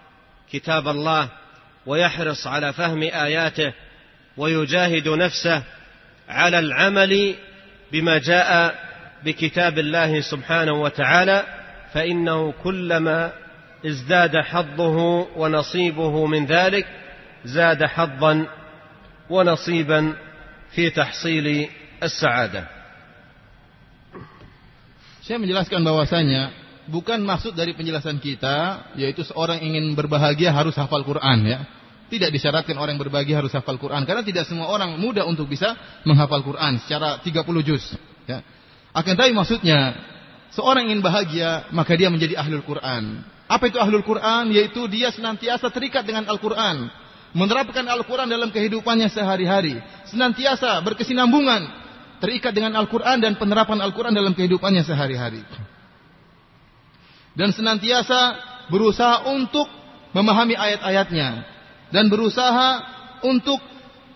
كتاب الله ويحرص على فهم آياته ويجاهد نفسه على العمل بما جاء بكتاب الله سبحانه وتعالى فإنه كلما ازداد حظه ونصيبه من ذلك زاد حظا ونصيبا في تحصيل السعاده Saya menjelaskan bahwasanya bukan maksud dari penjelasan kita yaitu seorang ingin berbahagia harus hafal Quran ya. Tidak disyaratkan orang yang berbahagia harus hafal Quran karena tidak semua orang mudah untuk bisa menghafal Quran secara 30 juz ya. Akan tapi maksudnya seorang ingin bahagia, maka dia menjadi ahlul Quran. Apa itu ahlul Quran? Yaitu dia senantiasa terikat dengan Al-Quran. Menerapkan Al-Quran dalam kehidupannya sehari-hari. Senantiasa berkesinambungan. Terikat dengan Al-Quran dan penerapan Al-Quran dalam kehidupannya sehari-hari. Dan senantiasa berusaha untuk memahami ayat-ayatnya. Dan berusaha untuk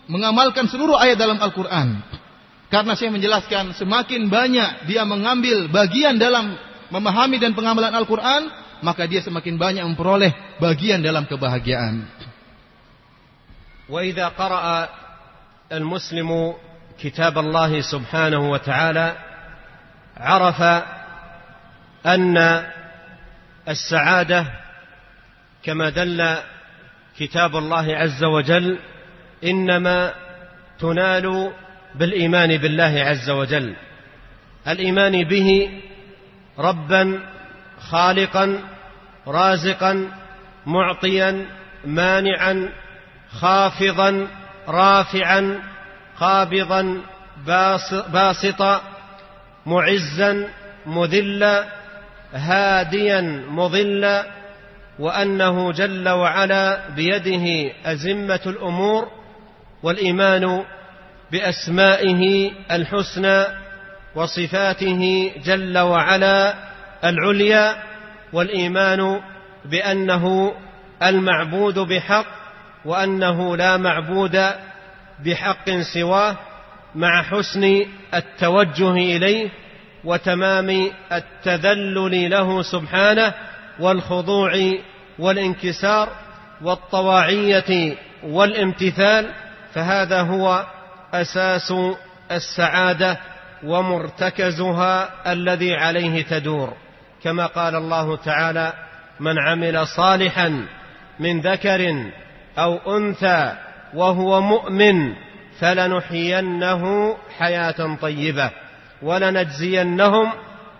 mengamalkan seluruh ayat dalam Al-Quran. Karena saya menjelaskan semakin banyak dia mengambil bagian dalam memahami dan pengamalan Al-Quran, maka dia semakin banyak memperoleh bagian dalam kebahagiaan. وإذا قرأ المسلم كتاب الله سبحانه وتعالى عرف أن السعادة كما دل كتاب الله عز وجل إنما تنال بالإيمان بالله عز وجل. الإيمان به ربا خالقا رازقا معطيا مانعا خافضا رافعا قابضا باسطا معزا مذلا هاديا مضلا وأنه جل وعلا بيده أزمة الأمور والإيمان بأسمائه الحسنى وصفاته جل وعلا العليا والإيمان بأنه المعبود بحق وأنه لا معبود بحق سواه مع حسن التوجه إليه وتمام التذلل له سبحانه والخضوع والانكسار والطواعية والامتثال فهذا هو أساس السعادة ومرتكزها الذي عليه تدور. كما قال الله تعالى من عمل صالحا من ذكر أو أنثى وهو مؤمن فلنحيينه حياة طيبة ولنجزينهم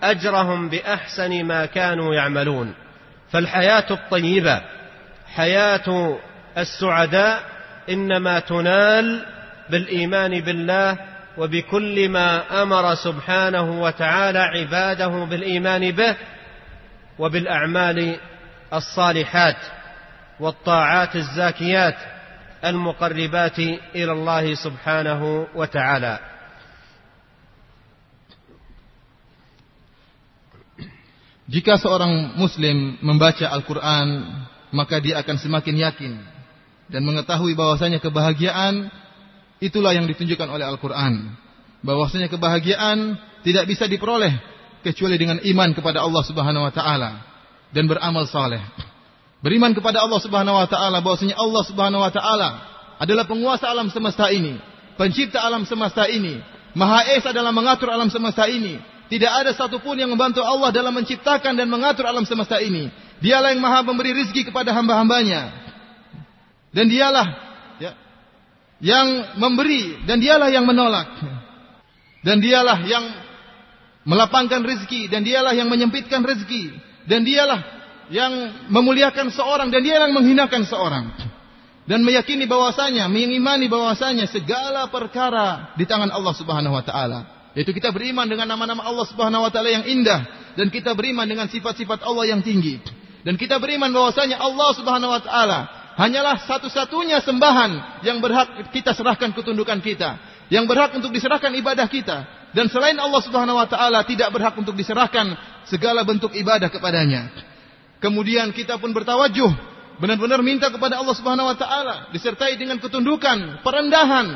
أجرهم بأحسن ما كانوا يعملون. فالحياة الطيبة حياة السعداء إنما تنال بالإيمان بالله وبكل ما أمر سبحانه وتعالى عباده بالإيمان به وبالأعمال الصالحات. والطاعات الزاكيات المقربات الى الله سبحانه وتعالى Jika seorang muslim membaca Al-Quran, maka dia akan semakin yakin dan mengetahui bahwasanya kebahagiaan itulah yang ditunjukkan oleh Al-Quran. Bahwasanya kebahagiaan tidak bisa diperoleh kecuali dengan iman kepada Allah Subhanahu wa taala dan beramal saleh. Beriman kepada Allah Subhanahu wa taala bahwasanya Allah Subhanahu wa taala adalah penguasa alam semesta ini, pencipta alam semesta ini, Maha Esa dalam mengatur alam semesta ini, tidak ada satupun yang membantu Allah dalam menciptakan dan mengatur alam semesta ini. Dialah yang maha memberi rizki kepada hamba-hambanya. Dan dialah ya, yang memberi dan dialah yang menolak. Dan dialah yang melapangkan rizki dan dialah yang menyempitkan rizki. Dan dialah yang memuliakan seorang dan dialah yang menghinakan seorang. Dan meyakini bahwasanya, mengimani bahwasanya segala perkara di tangan Allah Subhanahu wa taala. Yaitu kita beriman dengan nama-nama Allah Subhanahu wa taala yang indah dan kita beriman dengan sifat-sifat Allah yang tinggi. Dan kita beriman bahwasanya Allah Subhanahu wa taala hanyalah satu-satunya sembahan yang berhak kita serahkan ketundukan kita, yang berhak untuk diserahkan ibadah kita. Dan selain Allah Subhanahu wa taala tidak berhak untuk diserahkan segala bentuk ibadah kepadanya. Kemudian kita pun bertawajuh benar-benar minta kepada Allah Subhanahu wa taala disertai dengan ketundukan, perendahan,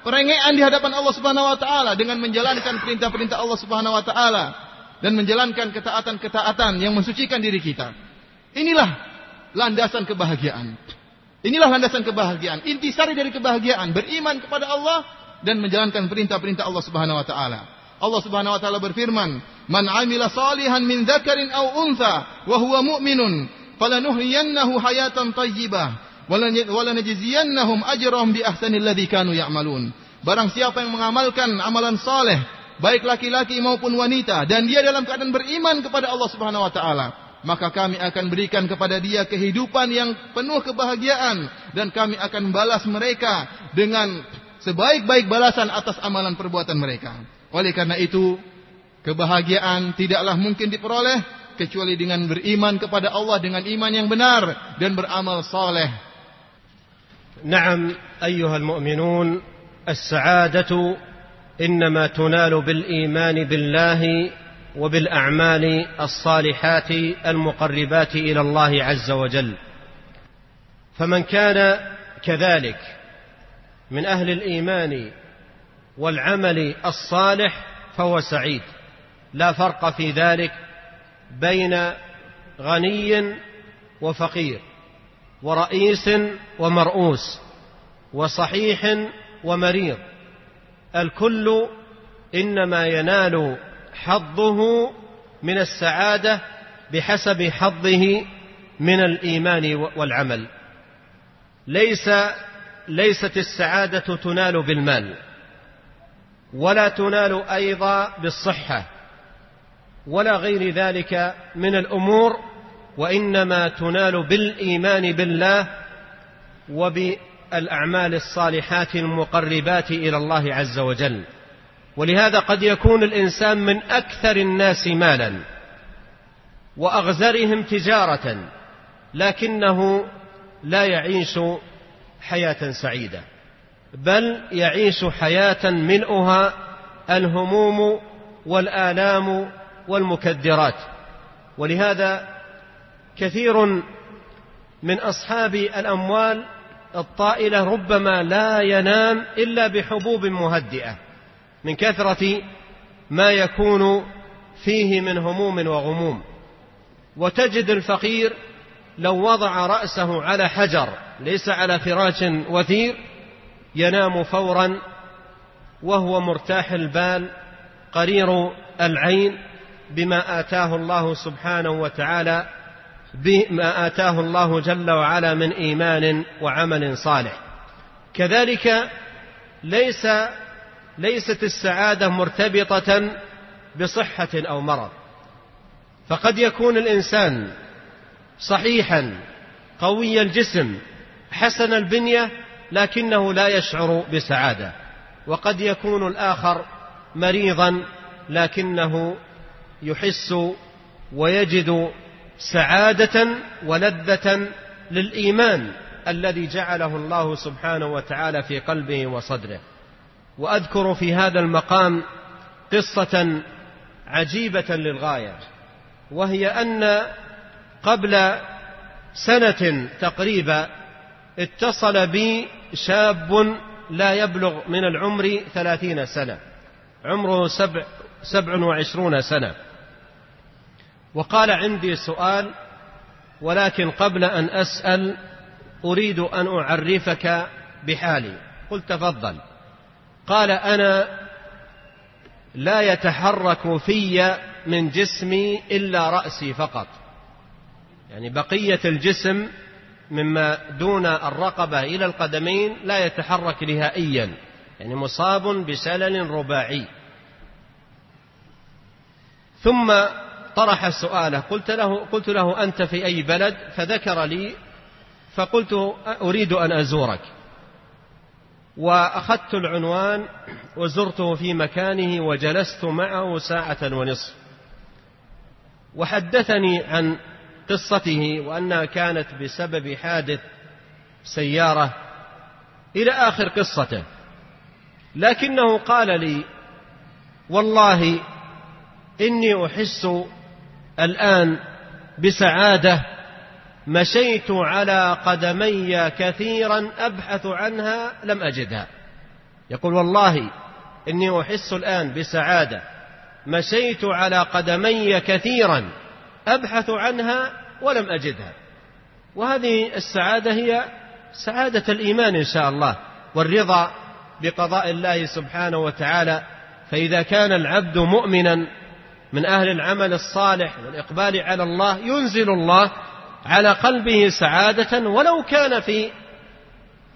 perengean di hadapan Allah Subhanahu wa taala dengan menjalankan perintah-perintah Allah Subhanahu wa taala dan menjalankan ketaatan-ketaatan yang mensucikan diri kita. Inilah landasan kebahagiaan. Inilah landasan kebahagiaan. Intisari dari kebahagiaan beriman kepada Allah dan menjalankan perintah-perintah Allah Subhanahu wa taala. Allah Subhanahu wa taala berfirman, "Man 'amila salihan min dzakarin aw untha wa huwa mu'minun, falanuhyiyannahu hayatan thayyibah." walanajziyannahum ajrahum bi ahsanil ladzi kanu ya'malun. Barang siapa yang mengamalkan amalan saleh, baik laki-laki maupun wanita dan dia dalam keadaan beriman kepada Allah Subhanahu wa taala, maka kami akan berikan kepada dia kehidupan yang penuh kebahagiaan dan kami akan balas mereka dengan sebaik-baik balasan atas amalan perbuatan mereka. Oleh karena itu, Kebahagiaan tidaklah mungkin diperoleh kecuali dengan beriman kepada Allah dengan iman yang benar dan beramal saleh. نعم أيها المؤمنون السعادة إنما تنال بالإيمان بالله وبالأعمال الصالحات المقربات إلى الله عز وجل فمن كان كذلك من أهل الإيمان والعمل الصالح فهو سعيد. لا فرق في ذلك بين غني وفقير ورئيس ومرؤوس وصحيح ومريض. الكل إنما ينال حظه من السعادة بحسب حظه من الإيمان والعمل. ليس ليست السعادة تنال بالمال. ولا تنال أيضا بالصحة ولا غير ذلك من الأمور وإنما تنال بالإيمان بالله وبالأعمال الصالحات المقربات إلى الله عز وجل. ولهذا قد يكون الإنسان من أكثر الناس مالا وأغزرهم تجاره لكنه لا يعيش حياة سعيدة. بل يعيش حياة ملؤها الهموم والآلام والمكدرات. ولهذا كثير من أصحاب الأموال الطائلة ربما لا ينام إلا بحبوب مهدئة من كثرة ما يكون فيه من هموم وغموم. وتجد الفقير لو وضع رأسه على حجر ليس على فراش وثير ينام فورا وهو مرتاح البال قرير العين بما آتاه الله سبحانه وتعالى بما آتاه الله جل وعلا من إيمان وعمل صالح. كذلك ليس ليست السعادة مرتبطة بصحة أو مرض. فقد يكون الإنسان صحيحا قوي الجسم حسن البنية لكنه لا يشعر بسعادة. وقد يكون الآخر مريضا لكنه يحس ويجد سعادة ولذة للإيمان الذي جعله الله سبحانه وتعالى في قلبه وصدره. وأذكر في هذا المقام قصة عجيبة للغاية وهي أن قبل سنة تقريبا اتصل بي شاب لا يبلغ من العمر ثلاثين سنة. عمره سبع, سبع وعشرون سنة. وقال عندي سؤال ولكن قبل أن أسأل أريد أن أعرفك بحالي. قلت تفضل. قال أنا لا يتحرك في من جسمي إلا رأسي فقط. يعني بقية الجسم مما دون الرقبة إلى القدمين لا يتحرك نهائيا يعني مصاب بشلل رباعي. ثم طرح سؤاله قلت له قلت له أنت في أي بلد؟ فذكر لي فقلت أريد أن أزورك. وأخذت العنوان وزرته في مكانه وجلست معه ساعة ونصف. وحدثني عن قصته وأنها كانت بسبب حادث سيارة إلى آخر قصته. لكنه قال لي والله إني أحس الآن بسعادة مشيت على قدمي كثيرا أبحث عنها لم أجدها. يقول والله إني أحس الآن بسعادة مشيت على قدمي كثيرا أبحث عنها ولم أجدها. وهذه السعادة هي سعادة الإيمان إن شاء الله والرضا بقضاء الله سبحانه وتعالى. فإذا كان العبد مؤمنا من أهل العمل الصالح والإقبال على الله ينزل الله على قلبه سعادة. ولو كان في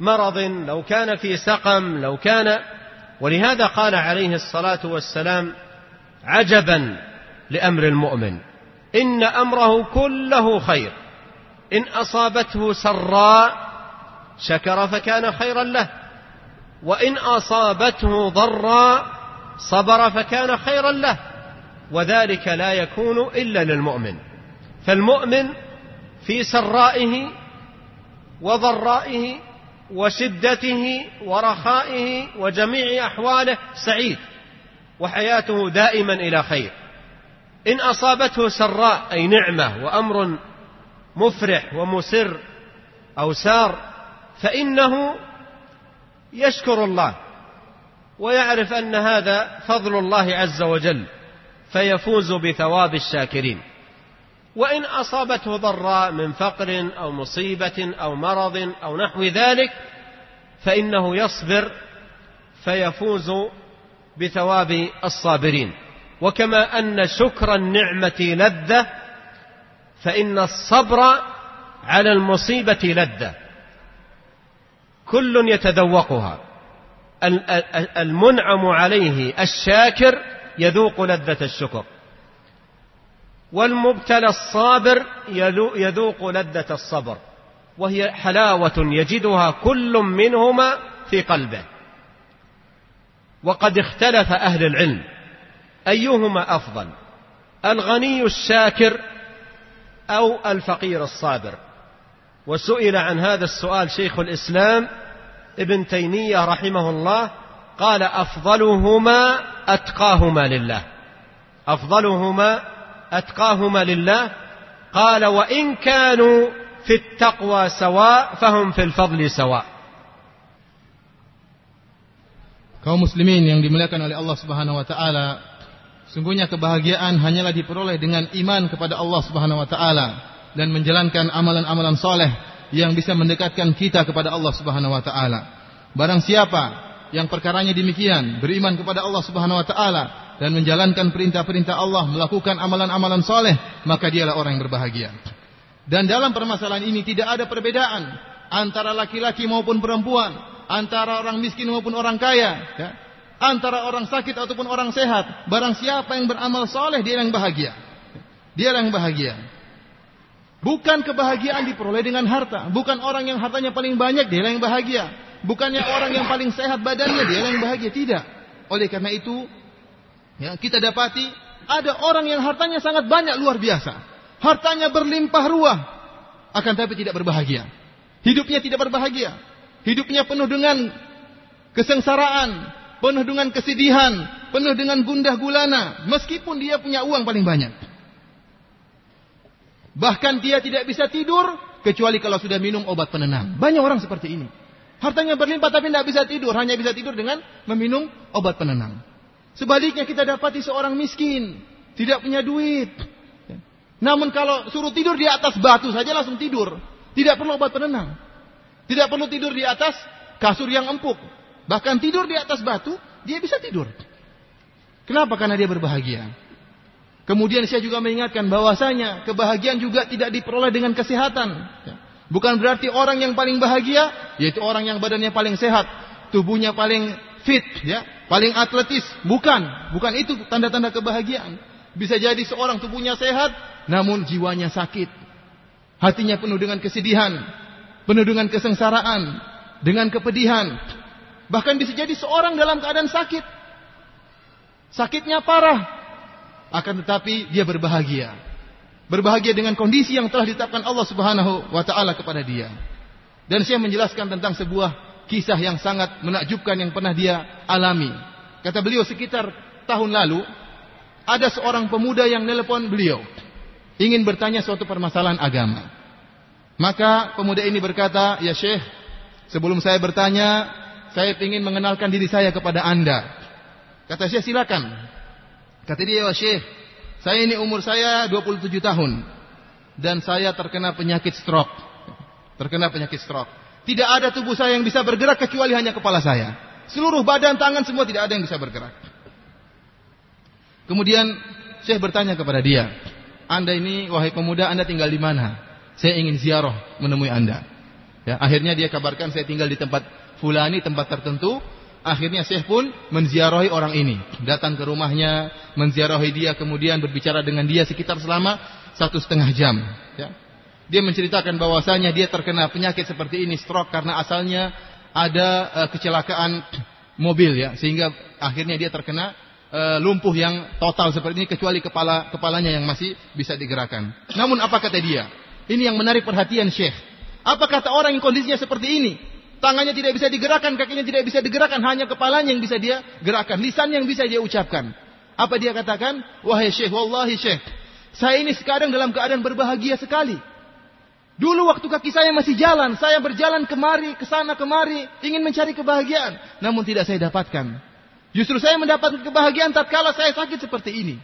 مرض لو كان في سقم لو كان. ولهذا قال عليه الصلاة والسلام عجبا لأمر المؤمن. إن أمره كله خير. إن أصابته سراء شكر فكان خيرا له. وإن أصابته ضراء صبر فكان خيرا له. وذلك لا يكون إلا للمؤمن. فالمؤمن في سرائه وضرائه وشدته ورخائه وجميع أحواله سعيد. وحياته دائما إلى خير. إن أصابته سراء أي نعمة وأمر مفرح ومسر أو سار فإنه يشكر الله ويعرف أن هذا فضل الله عز وجل فيفوز بثواب الشاكرين. وإن أصابته ضراء من فقر أو مصيبة أو مرض أو نحو ذلك فإنه يصبر فيفوز بثواب الصابرين. وكما أن شكر النعمة لذة فإن الصبر على المصيبة لذة. كل يتذوقها. المنعم عليه الشاكر يذوق لذة الشكر. والمبتلى الصابر يذوق لذة الصبر. وهي حلاوة يجدها كل منهما في قلبه. وقد اختلف أهل العلم. أيهما أفضل؟ الغني الشاكر أو الفقير الصابر؟ وسئل عن هذا السؤال شيخ الإسلام ابن تيمية رحمه الله قال أفضلهما أتقاهما لله. أفضلهما أتقاهما لله. قال وإن كانوا في التقوى سواء فهم في الفضل سواء. kaum muslimin yang dimuliakan oleh Allah Subhanahu wa taala sungguhnya kebahagiaan hanyalah diperoleh dengan iman kepada Allah Subhanahu wa taala dan menjalankan amalan-amalan soleh yang bisa mendekatkan kita kepada Allah Subhanahu wa taala barang siapa yang perkaranya demikian beriman kepada Allah Subhanahu wa taala dan menjalankan perintah-perintah Allah, melakukan amalan-amalan soleh, maka dialah orang yang berbahagia. Dan dalam permasalahan ini tidak ada perbedaan antara laki-laki maupun perempuan, antara orang miskin maupun orang kaya, ya. Antara orang sakit ataupun orang sehat. Barang siapa yang beramal soleh, dia yang bahagia. Dia yang bahagia. Bukan kebahagiaan diperoleh dengan harta. Bukan orang yang hartanya paling banyak, dia yang bahagia. Bukannya orang yang paling sehat badannya, dia yang bahagia. Tidak. Oleh karena itu, Ya, kita dapati ada orang yang hartanya sangat banyak luar biasa. Hartanya berlimpah ruah. Akan tapi tidak berbahagia. Hidupnya tidak berbahagia. Hidupnya penuh dengan kesengsaraan. Penuh dengan kesedihan. Penuh dengan gundah gulana. Meskipun dia punya uang paling banyak. Bahkan dia tidak bisa tidur. Kecuali kalau sudah minum obat penenang. Banyak orang seperti ini. Hartanya berlimpah tapi tidak bisa tidur. Hanya bisa tidur dengan meminum obat penenang. Sebaliknya kita dapati seorang miskin, tidak punya duit. Namun kalau suruh tidur di atas batu saja langsung tidur. Tidak perlu obat penenang. Tidak perlu tidur di atas kasur yang empuk. Bahkan tidur di atas batu, dia bisa tidur. Kenapa? Karena dia berbahagia. Kemudian saya juga mengingatkan bahwasanya kebahagiaan juga tidak diperoleh dengan kesehatan. Bukan berarti orang yang paling bahagia, yaitu orang yang badannya paling sehat, tubuhnya paling fit, ya, paling atletis. Bukan, bukan itu tanda-tanda kebahagiaan. Bisa jadi seorang tubuhnya sehat, namun jiwanya sakit. Hatinya penuh dengan kesedihan, penuh dengan kesengsaraan, dengan kepedihan. Bahkan bisa jadi seorang dalam keadaan sakit. Sakitnya parah, akan tetapi dia berbahagia. Berbahagia dengan kondisi yang telah ditetapkan Allah Subhanahu wa taala kepada dia. Dan saya menjelaskan tentang sebuah kisah yang sangat menakjubkan yang pernah dia alami. Kata beliau sekitar tahun lalu, ada seorang pemuda yang nelpon beliau. Ingin bertanya suatu permasalahan agama. Maka pemuda ini berkata, Ya Syekh, sebelum saya bertanya, saya ingin mengenalkan diri saya kepada anda. Kata saya silakan. Kata dia, Ya Syekh, saya ini umur saya 27 tahun. Dan saya terkena penyakit stroke. Terkena penyakit stroke. Tidak ada tubuh saya yang bisa bergerak kecuali hanya kepala saya. Seluruh badan, tangan semua tidak ada yang bisa bergerak. Kemudian saya bertanya kepada dia, Anda ini wahai pemuda, Anda tinggal di mana? Saya ingin ziarah menemui Anda. Ya, akhirnya dia kabarkan saya tinggal di tempat fulani, tempat tertentu. Akhirnya saya pun menziarahi orang ini. Datang ke rumahnya, menziarahi dia, kemudian berbicara dengan dia sekitar selama satu setengah jam. Ya. Dia menceritakan bahwasanya dia terkena penyakit seperti ini stroke karena asalnya ada uh, kecelakaan mobil ya sehingga akhirnya dia terkena uh, lumpuh yang total seperti ini kecuali kepala kepalanya yang masih bisa digerakkan. Namun apa kata dia? Ini yang menarik perhatian Syekh. Apa kata orang yang kondisinya seperti ini? Tangannya tidak bisa digerakkan, kakinya tidak bisa digerakkan, hanya kepalanya yang bisa dia gerakkan, lisan yang bisa dia ucapkan. Apa dia katakan? Wahai Syekh, wallahi Syekh, saya ini sekarang dalam keadaan berbahagia sekali. Dulu waktu kaki saya masih jalan, saya berjalan kemari, ke sana kemari, ingin mencari kebahagiaan, namun tidak saya dapatkan. Justru saya mendapatkan kebahagiaan tatkala saya sakit seperti ini.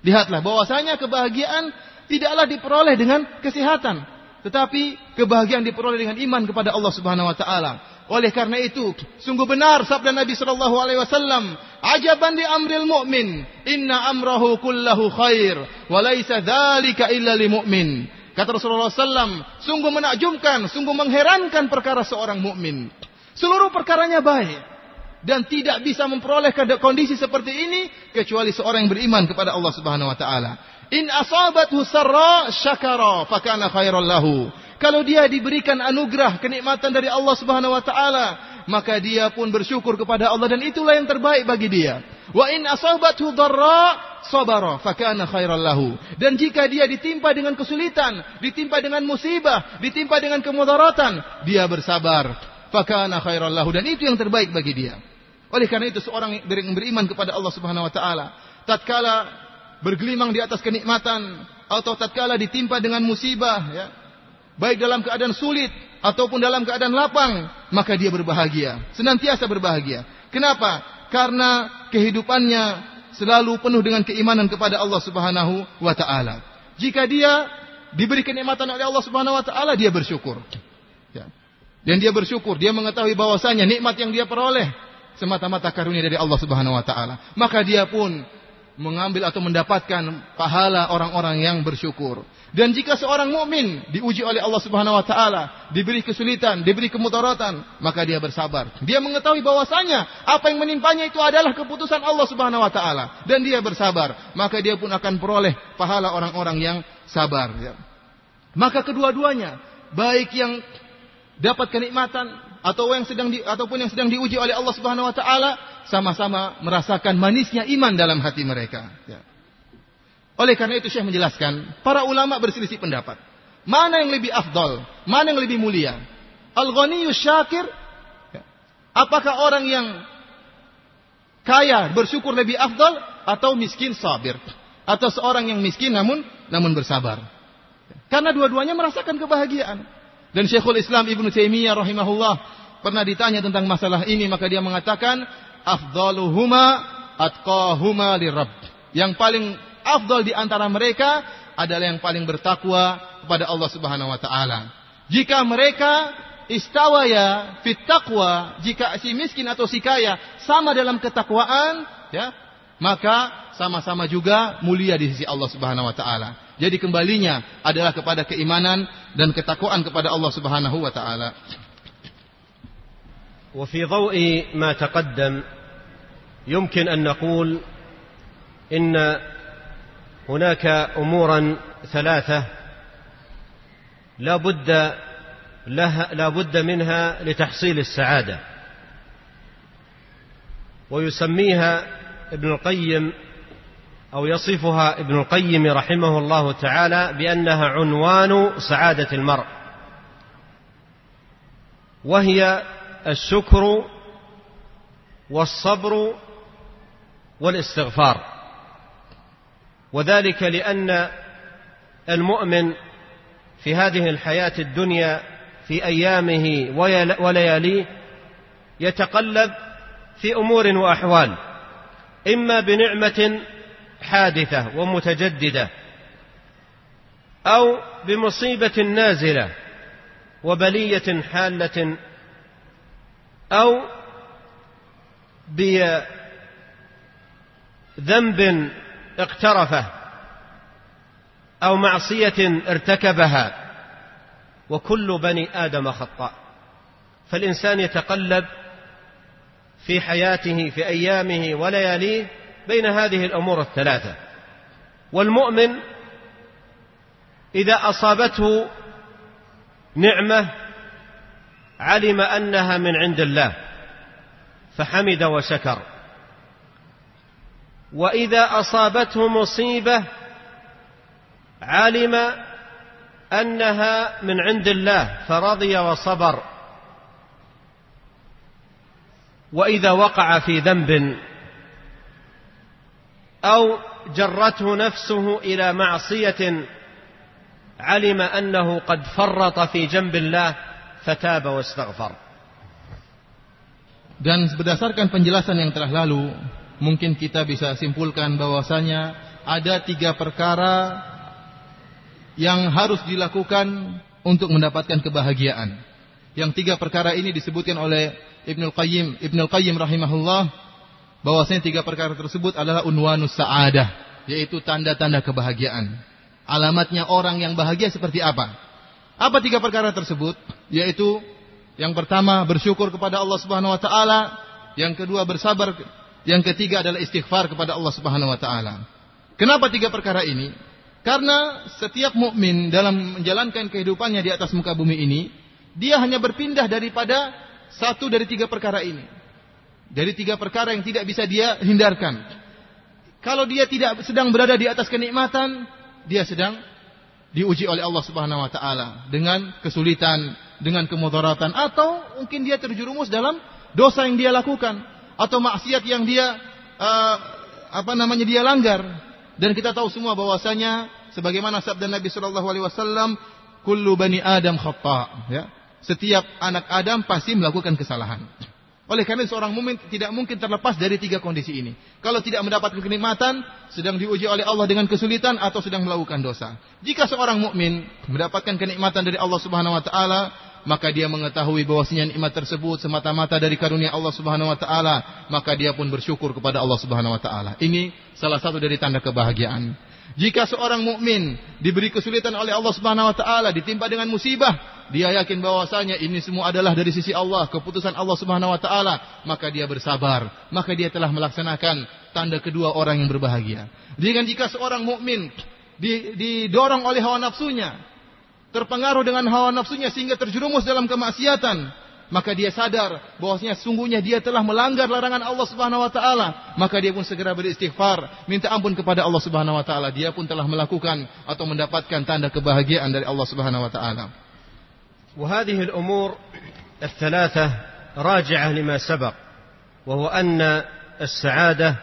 Lihatlah bahwasanya kebahagiaan tidaklah diperoleh dengan kesehatan, tetapi kebahagiaan diperoleh dengan iman kepada Allah Subhanahu wa taala. Oleh karena itu, sungguh benar sabda Nabi sallallahu alaihi wasallam, "Ajaban di amril mu'min, inna amrahu kullahu khair, wa laisa dzalika illa lil mu'min." Kata Rasulullah SAW, sungguh menakjubkan, sungguh mengherankan perkara seorang mukmin. Seluruh perkaranya baik dan tidak bisa memperoleh kondisi seperti ini kecuali seorang yang beriman kepada Allah Subhanahu wa taala. In asabathu sarra syakara fakana khairan lahu. Kalau dia diberikan anugerah kenikmatan dari Allah Subhanahu wa taala, maka dia pun bersyukur kepada Allah dan itulah yang terbaik bagi dia. Wa in asabathu dharra sabara fakana khairal lahu. Dan jika dia ditimpa dengan kesulitan, ditimpa dengan musibah, ditimpa dengan kemudaratan, dia bersabar. Fakana khairal lahu dan itu yang terbaik bagi dia. Oleh karena itu seorang yang beriman kepada Allah Subhanahu wa taala, tatkala bergelimang di atas kenikmatan atau tatkala ditimpa dengan musibah ya, baik dalam keadaan sulit ataupun dalam keadaan lapang, maka dia berbahagia, senantiasa berbahagia. Kenapa? Karena kehidupannya selalu penuh dengan keimanan kepada Allah Subhanahu wa taala. Jika dia diberi kenikmatan oleh Allah Subhanahu wa taala, dia bersyukur. Ya. Dan dia bersyukur, dia mengetahui bahwasanya nikmat yang dia peroleh semata-mata karunia dari Allah Subhanahu wa taala. Maka dia pun mengambil atau mendapatkan pahala orang-orang yang bersyukur. Dan jika seorang mukmin diuji oleh Allah Subhanahu wa taala, diberi kesulitan, diberi kemudaratan, maka dia bersabar. Dia mengetahui bahwasanya apa yang menimpanya itu adalah keputusan Allah Subhanahu wa taala dan dia bersabar, maka dia pun akan peroleh pahala orang-orang yang sabar ya. Maka kedua-duanya, baik yang dapat kenikmatan atau yang sedang di, ataupun yang sedang diuji oleh Allah Subhanahu wa taala sama-sama merasakan manisnya iman dalam hati mereka ya. Oleh karena itu Syekh menjelaskan, para ulama berselisih pendapat. Mana yang lebih afdol? Mana yang lebih mulia? Al-ghaniyu syakir? Apakah orang yang kaya bersyukur lebih afdol atau miskin sabir? Atau seorang yang miskin namun namun bersabar? Karena dua-duanya merasakan kebahagiaan. Dan Syekhul Islam Ibnu Taimiyah rahimahullah pernah ditanya tentang masalah ini maka dia mengatakan afdaluhuma atqahuma lirabb. Yang paling afdal di antara mereka adalah yang paling bertakwa kepada Allah Subhanahu wa taala. Jika mereka istawaya fit taqwa, jika si miskin atau si kaya sama dalam ketakwaan, ya, maka sama-sama juga mulia di sisi Allah Subhanahu wa taala. Jadi kembalinya adalah kepada keimanan dan ketakwaan kepada Allah Subhanahu wa taala. وفي ضوء ما تقدم يمكن أن نقول إن هناك أمورا ثلاثة لا بد لها لا بد منها لتحصيل السعادة. ويسميها ابن القيم أو يصفها ابن القيم رحمه الله تعالى بأنها عنوان سعادة المرء. وهي الشكر والصبر والاستغفار. وذلك لأن المؤمن في هذه الحياة الدنيا في أيامه ولياليه يتقلب في أمور وأحوال إما بنعمة حادثة ومتجددة أو بمصيبة نازلة وبلية حالة أو بذنب اقترفه أو معصية ارتكبها وكل بني آدم خطاء. فالإنسان يتقلب في حياته في أيامه ولياليه بين هذه الأمور الثلاثة. والمؤمن إذا أصابته نعمة علم أنها من عند الله فحمد وشكر. وإذا أصابته مصيبة علم أنها من عند الله فرضي وصبر. وإذا وقع في ذنب أو جرته نفسه إلى معصية علم أنه قد فرط في جنب الله فتاب واستغفر. Dan berdasarkan penjelasan yang telah lalu, mungkin kita bisa simpulkan bahwasanya ada tiga perkara yang harus dilakukan untuk mendapatkan kebahagiaan. Yang tiga perkara ini disebutkan oleh Ibnul Qayyim, Ibnul Qayyim rahimahullah bahwasanya tiga perkara tersebut adalah unwanus sa'adah, yaitu tanda-tanda kebahagiaan. Alamatnya orang yang bahagia seperti apa? Apa tiga perkara tersebut? Yaitu yang pertama bersyukur kepada Allah Subhanahu wa taala, yang kedua bersabar, yang ketiga adalah istighfar kepada Allah Subhanahu wa taala. Kenapa tiga perkara ini? Karena setiap mukmin dalam menjalankan kehidupannya di atas muka bumi ini, dia hanya berpindah daripada satu dari tiga perkara ini. Dari tiga perkara yang tidak bisa dia hindarkan. Kalau dia tidak sedang berada di atas kenikmatan, dia sedang diuji oleh Allah Subhanahu wa taala dengan kesulitan, dengan kemudaratan atau mungkin dia terjerumus dalam dosa yang dia lakukan atau maksiat yang dia uh, apa namanya dia langgar. Dan kita tahu semua bahwasanya sebagaimana sabda Nabi sallallahu alaihi wasallam kullu bani adam khata ya. Setiap anak Adam pasti melakukan kesalahan oleh karena seorang mukmin tidak mungkin terlepas dari tiga kondisi ini. Kalau tidak mendapatkan kenikmatan, sedang diuji oleh Allah dengan kesulitan atau sedang melakukan dosa. Jika seorang mukmin mendapatkan kenikmatan dari Allah Subhanahu wa taala, maka dia mengetahui bahwasanya nikmat tersebut semata-mata dari karunia Allah Subhanahu wa taala, maka dia pun bersyukur kepada Allah Subhanahu wa taala. Ini salah satu dari tanda kebahagiaan. Jika seorang mukmin diberi kesulitan oleh Allah Subhanahu wa taala, ditimpa dengan musibah, dia yakin bahwasanya ini semua adalah dari sisi Allah, keputusan Allah Subhanahu wa taala, maka dia bersabar, maka dia telah melaksanakan tanda kedua orang yang berbahagia. Dengan jika seorang mukmin didorong oleh hawa nafsunya, terpengaruh dengan hawa nafsunya sehingga terjerumus dalam kemaksiatan, maka dia sadar bahwasanya sungguhnya dia telah melanggar larangan Allah Subhanahu wa taala, maka dia pun segera beristighfar, minta ampun kepada Allah Subhanahu wa taala. Dia pun telah melakukan atau mendapatkan tanda kebahagiaan dari Allah Subhanahu wa taala. وهذه الأمور الثلاثة راجعة لما سبق وهو أن السعادة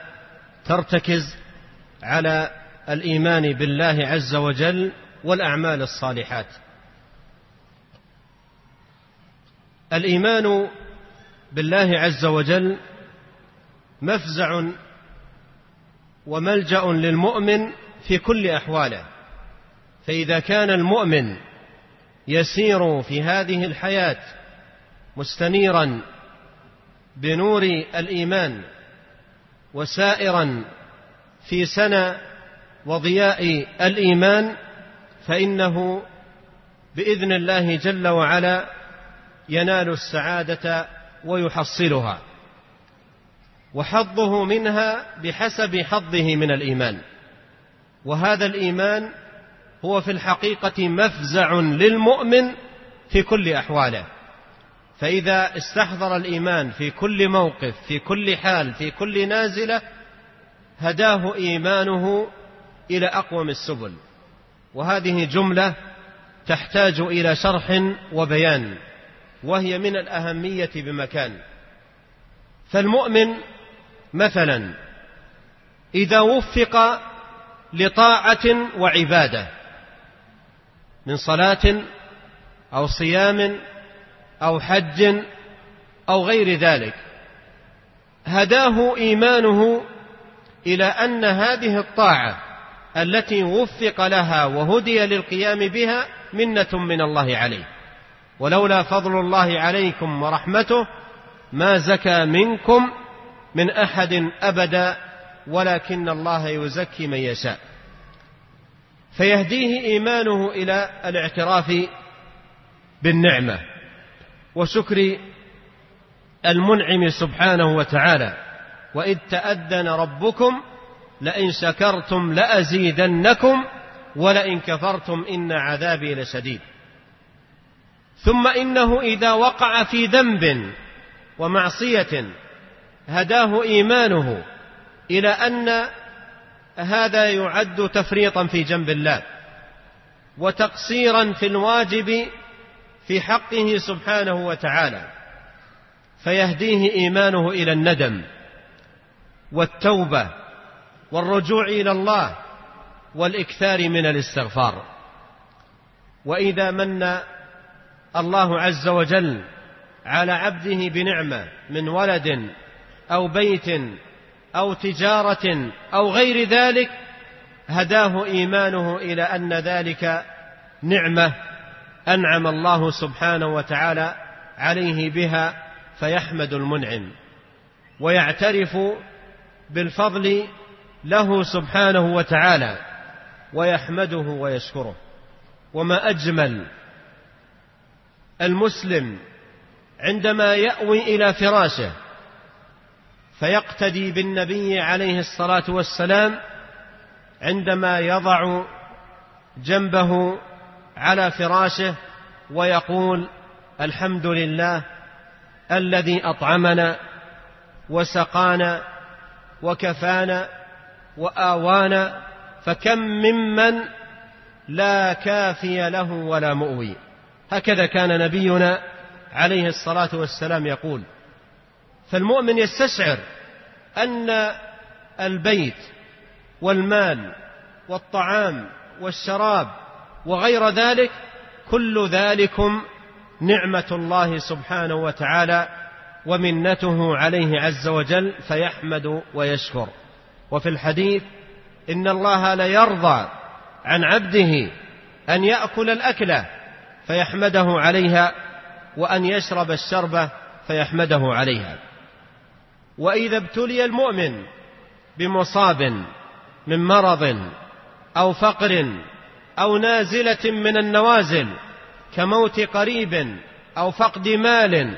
ترتكز على الإيمان بالله عز وجل والأعمال الصالحات الإيمان بالله عز وجل مفزع وملجأ للمؤمن في كل أحواله. فإذا كان المؤمن يسير في هذه الحياة مستنيرا بنور الإيمان وسائرا في سنى وضياء الإيمان فإنه بإذن الله جل وعلا ينال السعادة ويحصلها وحظه منها بحسب حظه من الإيمان وهذا الإيمان هو في الحقيقة مفزع للمؤمن في كل أحواله فإذا استحضر الإيمان في كل موقف في كل حال في كل نازلة هداه إيمانه إلى أقوم السبل وهذه جملة تحتاج إلى شرح وبيان. وهي من الأهمية بمكان. فالمؤمن مثلا إذا وفق لطاعة وعبادة من صلاة أو صيام أو حج أو غير ذلك هداه إيمانه إلى أن هذه الطاعة التي وفق لها وهدي للقيام بها منة من الله عليه. ولولا فضل الله عليكم ورحمته ما زكى منكم من أحد أبدا ولكن الله يزكي من يشاء. فيهديه إيمانه إلى الاعتراف بالنعمة. وشكر المنعم سبحانه وتعالى. وإذ تأذن ربكم لئن شكرتم لأزيدنكم ولئن كفرتم إن عذابي لشديد. ثم إنه إذا وقع في ذنب ومعصية هداه إيمانه إلى أن هذا يعد تفريطا في جنب الله وتقصيرا في الواجب في حقه سبحانه وتعالى فيهديه إيمانه إلى الندم والتوبة والرجوع إلى الله والإكثار من الاستغفار. وإذا من الله عز وجل على عبده بنعمة من ولد أو بيت أو تجارة أو غير ذلك هداه إيمانه إلى أن ذلك نعمة أنعم الله سبحانه وتعالى عليه بها فيحمد المنعم. ويعترف بالفضل له سبحانه وتعالى ويحمده ويشكره. وما أجمل المسلم عندما يأوي إلى فراشه فيقتدي بالنبي عليه الصلاة والسلام عندما يضع جنبه على فراشه ويقول الحمد لله الذي أطعمنا وسقانا وكفانا وآوانا فكم ممن لا كافي له ولا مؤوي. هكذا كان نبينا عليه الصلاة والسلام يقول فالمؤمن يستشعر أن البيت والمال والطعام والشراب وغير ذلك كل ذلكم نعمة الله سبحانه وتعالى ومنته عليه عز وجل فيحمد ويشكر. وفي الحديث إن الله ليرضى عن عبده أن يأكل الأكلة فيحمده عليها وأن يشرب الشربه فيحمده عليها. وإذا ابتلي المؤمن بمصاب من مرض أو فقر أو نازلة من النوازل كموت قريب أو فقد مال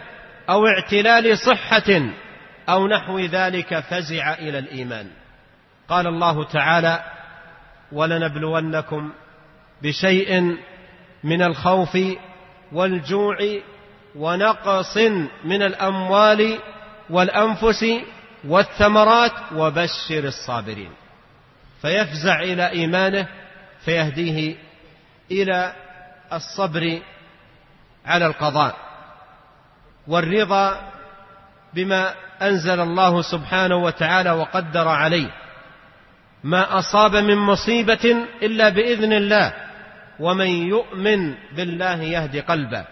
أو اعتلال صحة أو نحو ذلك فزع إلى الإيمان. قال الله تعالى ولنبلونكم بشيء من الخوف والجوع ونقص من الأموال والأنفس والثمرات وبشر الصابرين. فيفزع إلى إيمانه فيهديه إلى الصبر على القضاء. والرضا بما أنزل الله سبحانه وتعالى وقدر عليه. ما أصاب من مصيبة إلا بإذن الله. ومن يؤمن بالله يهدي قلبه.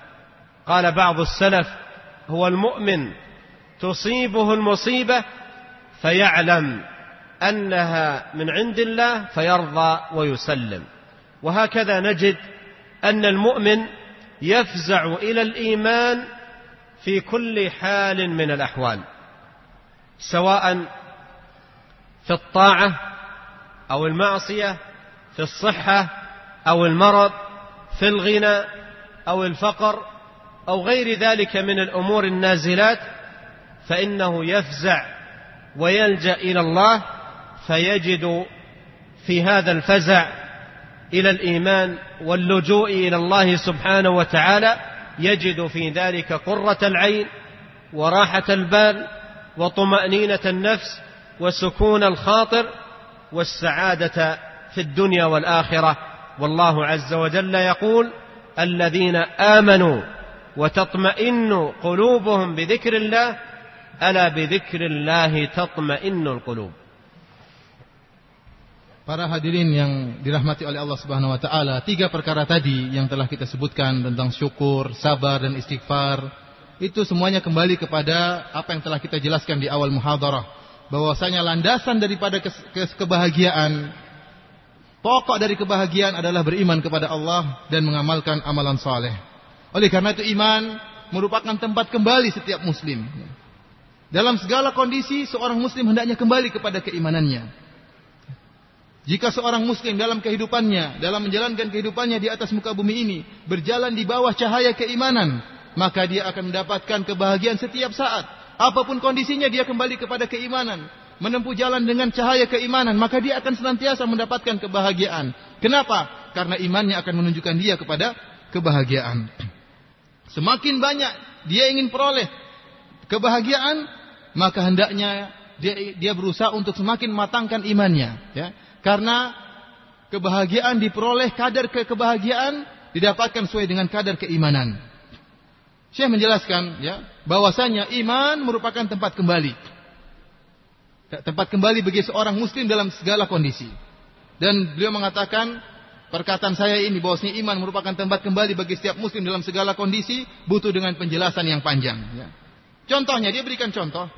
قال بعض السلف هو المؤمن تصيبه المصيبة فيعلم أنها من عند الله فيرضى ويسلم. وهكذا نجد أن المؤمن يفزع إلى الإيمان في كل حال من الأحوال سواء في الطاعة أو المعصية في الصحة أو المرض في الغنى أو الفقر أو غير ذلك من الأمور النازلات فإنه يفزع ويلجأ إلى الله فيجد في هذا الفزع إلى الإيمان واللجوء إلى الله سبحانه وتعالى يجد في ذلك قرة العين وراحة البال وطمأنينة النفس وسكون الخاطر والسعادة في الدنيا والآخرة. والله عز وجل يقول الذين امنوا وتطمئن قلوبهم بذكر الله الا بذكر الله تطمئن القلوب Para hadirin yang dirahmati oleh Allah Subhanahu wa taala, tiga perkara tadi yang telah kita sebutkan tentang syukur, sabar dan istighfar, itu semuanya kembali kepada apa yang telah kita jelaskan di awal muhadarah, bahwasanya landasan daripada ke ke kebahagiaan pokok dari kebahagiaan adalah beriman kepada Allah dan mengamalkan amalan saleh. Oleh karena itu iman merupakan tempat kembali setiap muslim. Dalam segala kondisi seorang muslim hendaknya kembali kepada keimanannya. Jika seorang muslim dalam kehidupannya, dalam menjalankan kehidupannya di atas muka bumi ini, berjalan di bawah cahaya keimanan, maka dia akan mendapatkan kebahagiaan setiap saat. Apa pun kondisinya dia kembali kepada keimanan, menempuh jalan dengan cahaya keimanan, maka dia akan senantiasa mendapatkan kebahagiaan. Kenapa? Karena imannya akan menunjukkan dia kepada kebahagiaan. Semakin banyak dia ingin peroleh kebahagiaan, maka hendaknya dia dia berusaha untuk semakin matangkan imannya, ya. Karena kebahagiaan diperoleh kadar ke kebahagiaan didapatkan sesuai dengan kadar keimanan. Syekh menjelaskan ya bahwasanya iman merupakan tempat kembali. Tempat kembali bagi seorang muslim dalam segala kondisi. Dan beliau mengatakan perkataan saya ini bahwasanya iman merupakan tempat kembali bagi setiap muslim dalam segala kondisi butuh dengan penjelasan yang panjang ya. Contohnya dia berikan contoh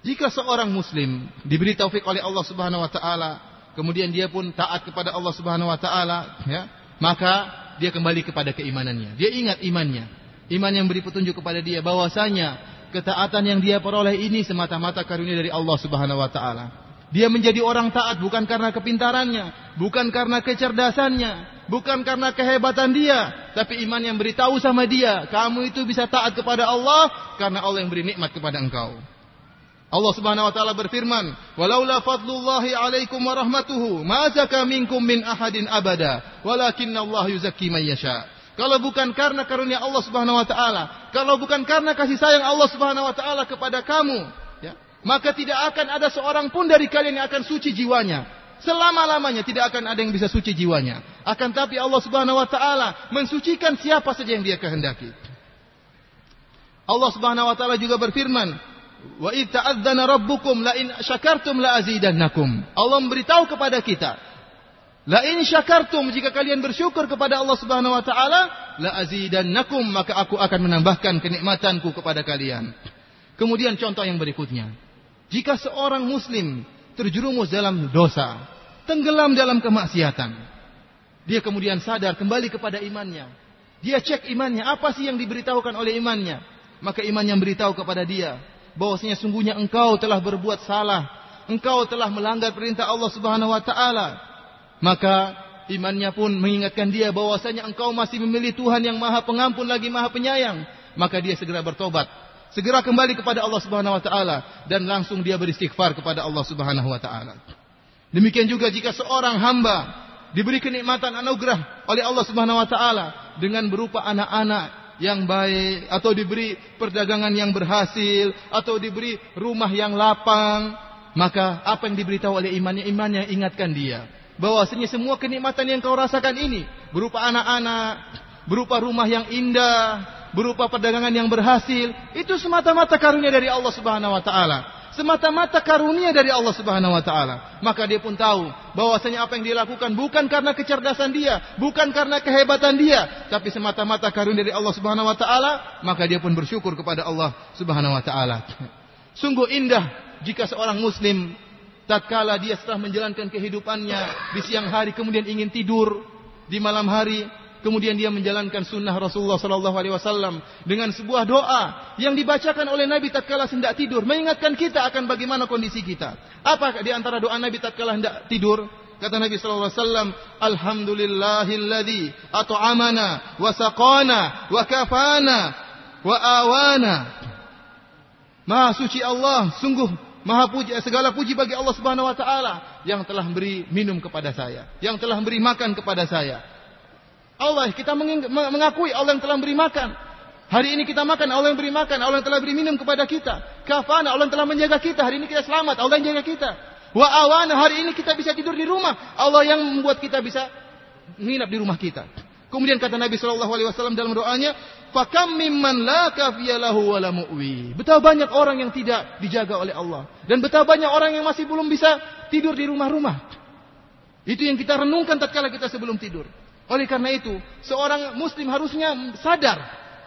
jika seorang muslim diberi taufik oleh Allah Subhanahu wa taala, kemudian dia pun taat kepada Allah Subhanahu wa taala, ya, maka dia kembali kepada keimanannya. Dia ingat imannya. Iman yang beri petunjuk kepada dia bahwasanya ketaatan yang dia peroleh ini semata-mata karunia dari Allah Subhanahu wa taala. Dia menjadi orang taat bukan karena kepintarannya, bukan karena kecerdasannya, bukan karena kehebatan dia, tapi iman yang beritahu sama dia, kamu itu bisa taat kepada Allah karena Allah yang beri nikmat kepada engkau. Allah Subhanahu wa taala berfirman, "Walaula fadlullahi 'alaikum wa rahmatuhu, ma zaka minkum min ahadin abada, Allah yuzakki man yasha." Kalau bukan karena karunia Allah Subhanahu wa taala, kalau bukan karena kasih sayang Allah Subhanahu wa taala kepada kamu, ya, maka tidak akan ada seorang pun dari kalian yang akan suci jiwanya. Selama-lamanya tidak akan ada yang bisa suci jiwanya. Akan tapi Allah Subhanahu wa taala mensucikan siapa saja yang Dia kehendaki. Allah Subhanahu wa taala juga berfirman, Wa id rabbukum la in syakartum la azidannakum. Allah memberitahu kepada kita, la in syakartum jika kalian bersyukur kepada Allah Subhanahu wa taala, la azidannakum maka aku akan menambahkan kenikmatanku kepada kalian. Kemudian contoh yang berikutnya. Jika seorang muslim terjerumus dalam dosa, tenggelam dalam kemaksiatan, dia kemudian sadar kembali kepada imannya. Dia cek imannya, apa sih yang diberitahukan oleh imannya? Maka iman yang beritahu kepada dia, bahwasanya sungguhnya engkau telah berbuat salah, engkau telah melanggar perintah Allah Subhanahu wa taala. Maka imannya pun mengingatkan dia bahwasanya engkau masih memilih Tuhan yang Maha Pengampun lagi Maha Penyayang. Maka dia segera bertobat, segera kembali kepada Allah Subhanahu wa taala dan langsung dia beristighfar kepada Allah Subhanahu wa taala. Demikian juga jika seorang hamba diberi kenikmatan anugerah oleh Allah Subhanahu wa taala dengan berupa anak-anak yang baik atau diberi perdagangan yang berhasil atau diberi rumah yang lapang maka apa yang diberitahu oleh imannya imannya ingatkan dia bahwasanya semua kenikmatan yang kau rasakan ini berupa anak-anak berupa rumah yang indah berupa perdagangan yang berhasil itu semata-mata karunia dari Allah Subhanahu wa taala semata-mata karunia dari Allah Subhanahu wa taala. Maka dia pun tahu bahwasanya apa yang dia lakukan bukan karena kecerdasan dia, bukan karena kehebatan dia, tapi semata-mata karunia dari Allah Subhanahu wa taala, maka dia pun bersyukur kepada Allah Subhanahu wa taala. Sungguh indah jika seorang muslim tatkala dia setelah menjalankan kehidupannya di siang hari kemudian ingin tidur di malam hari Kemudian dia menjalankan sunnah Rasulullah Sallallahu Alaihi Wasallam dengan sebuah doa yang dibacakan oleh Nabi tatkala hendak tidur, mengingatkan kita akan bagaimana kondisi kita. Apa di antara doa Nabi tatkala hendak tidur? Kata Nabi Sallallahu Alaihi Wasallam, Alhamdulillahilladzi at'amana wa saqana wa kafana wa awana. Maha suci Allah, sungguh Maha puji segala puji bagi Allah Subhanahu wa taala yang telah beri minum kepada saya, yang telah beri makan kepada saya, Allah kita mengakui Allah yang telah beri makan. Hari ini kita makan, Allah yang beri makan, Allah yang telah beri minum kepada kita. Kafana, Allah yang telah menjaga kita. Hari ini kita selamat, Allah yang jaga kita. Wa awana, hari ini kita bisa tidur di rumah. Allah yang membuat kita bisa menginap di rumah kita. Kemudian kata Nabi Shallallahu Alaihi Wasallam dalam doanya, "Fakam mimman la kafiyalahu wa la mu'wi." Betapa banyak orang yang tidak dijaga oleh Allah dan betapa banyak orang yang masih belum bisa tidur di rumah-rumah. Itu yang kita renungkan tatkala kita sebelum tidur. Oleh karena itu, seorang muslim harusnya sadar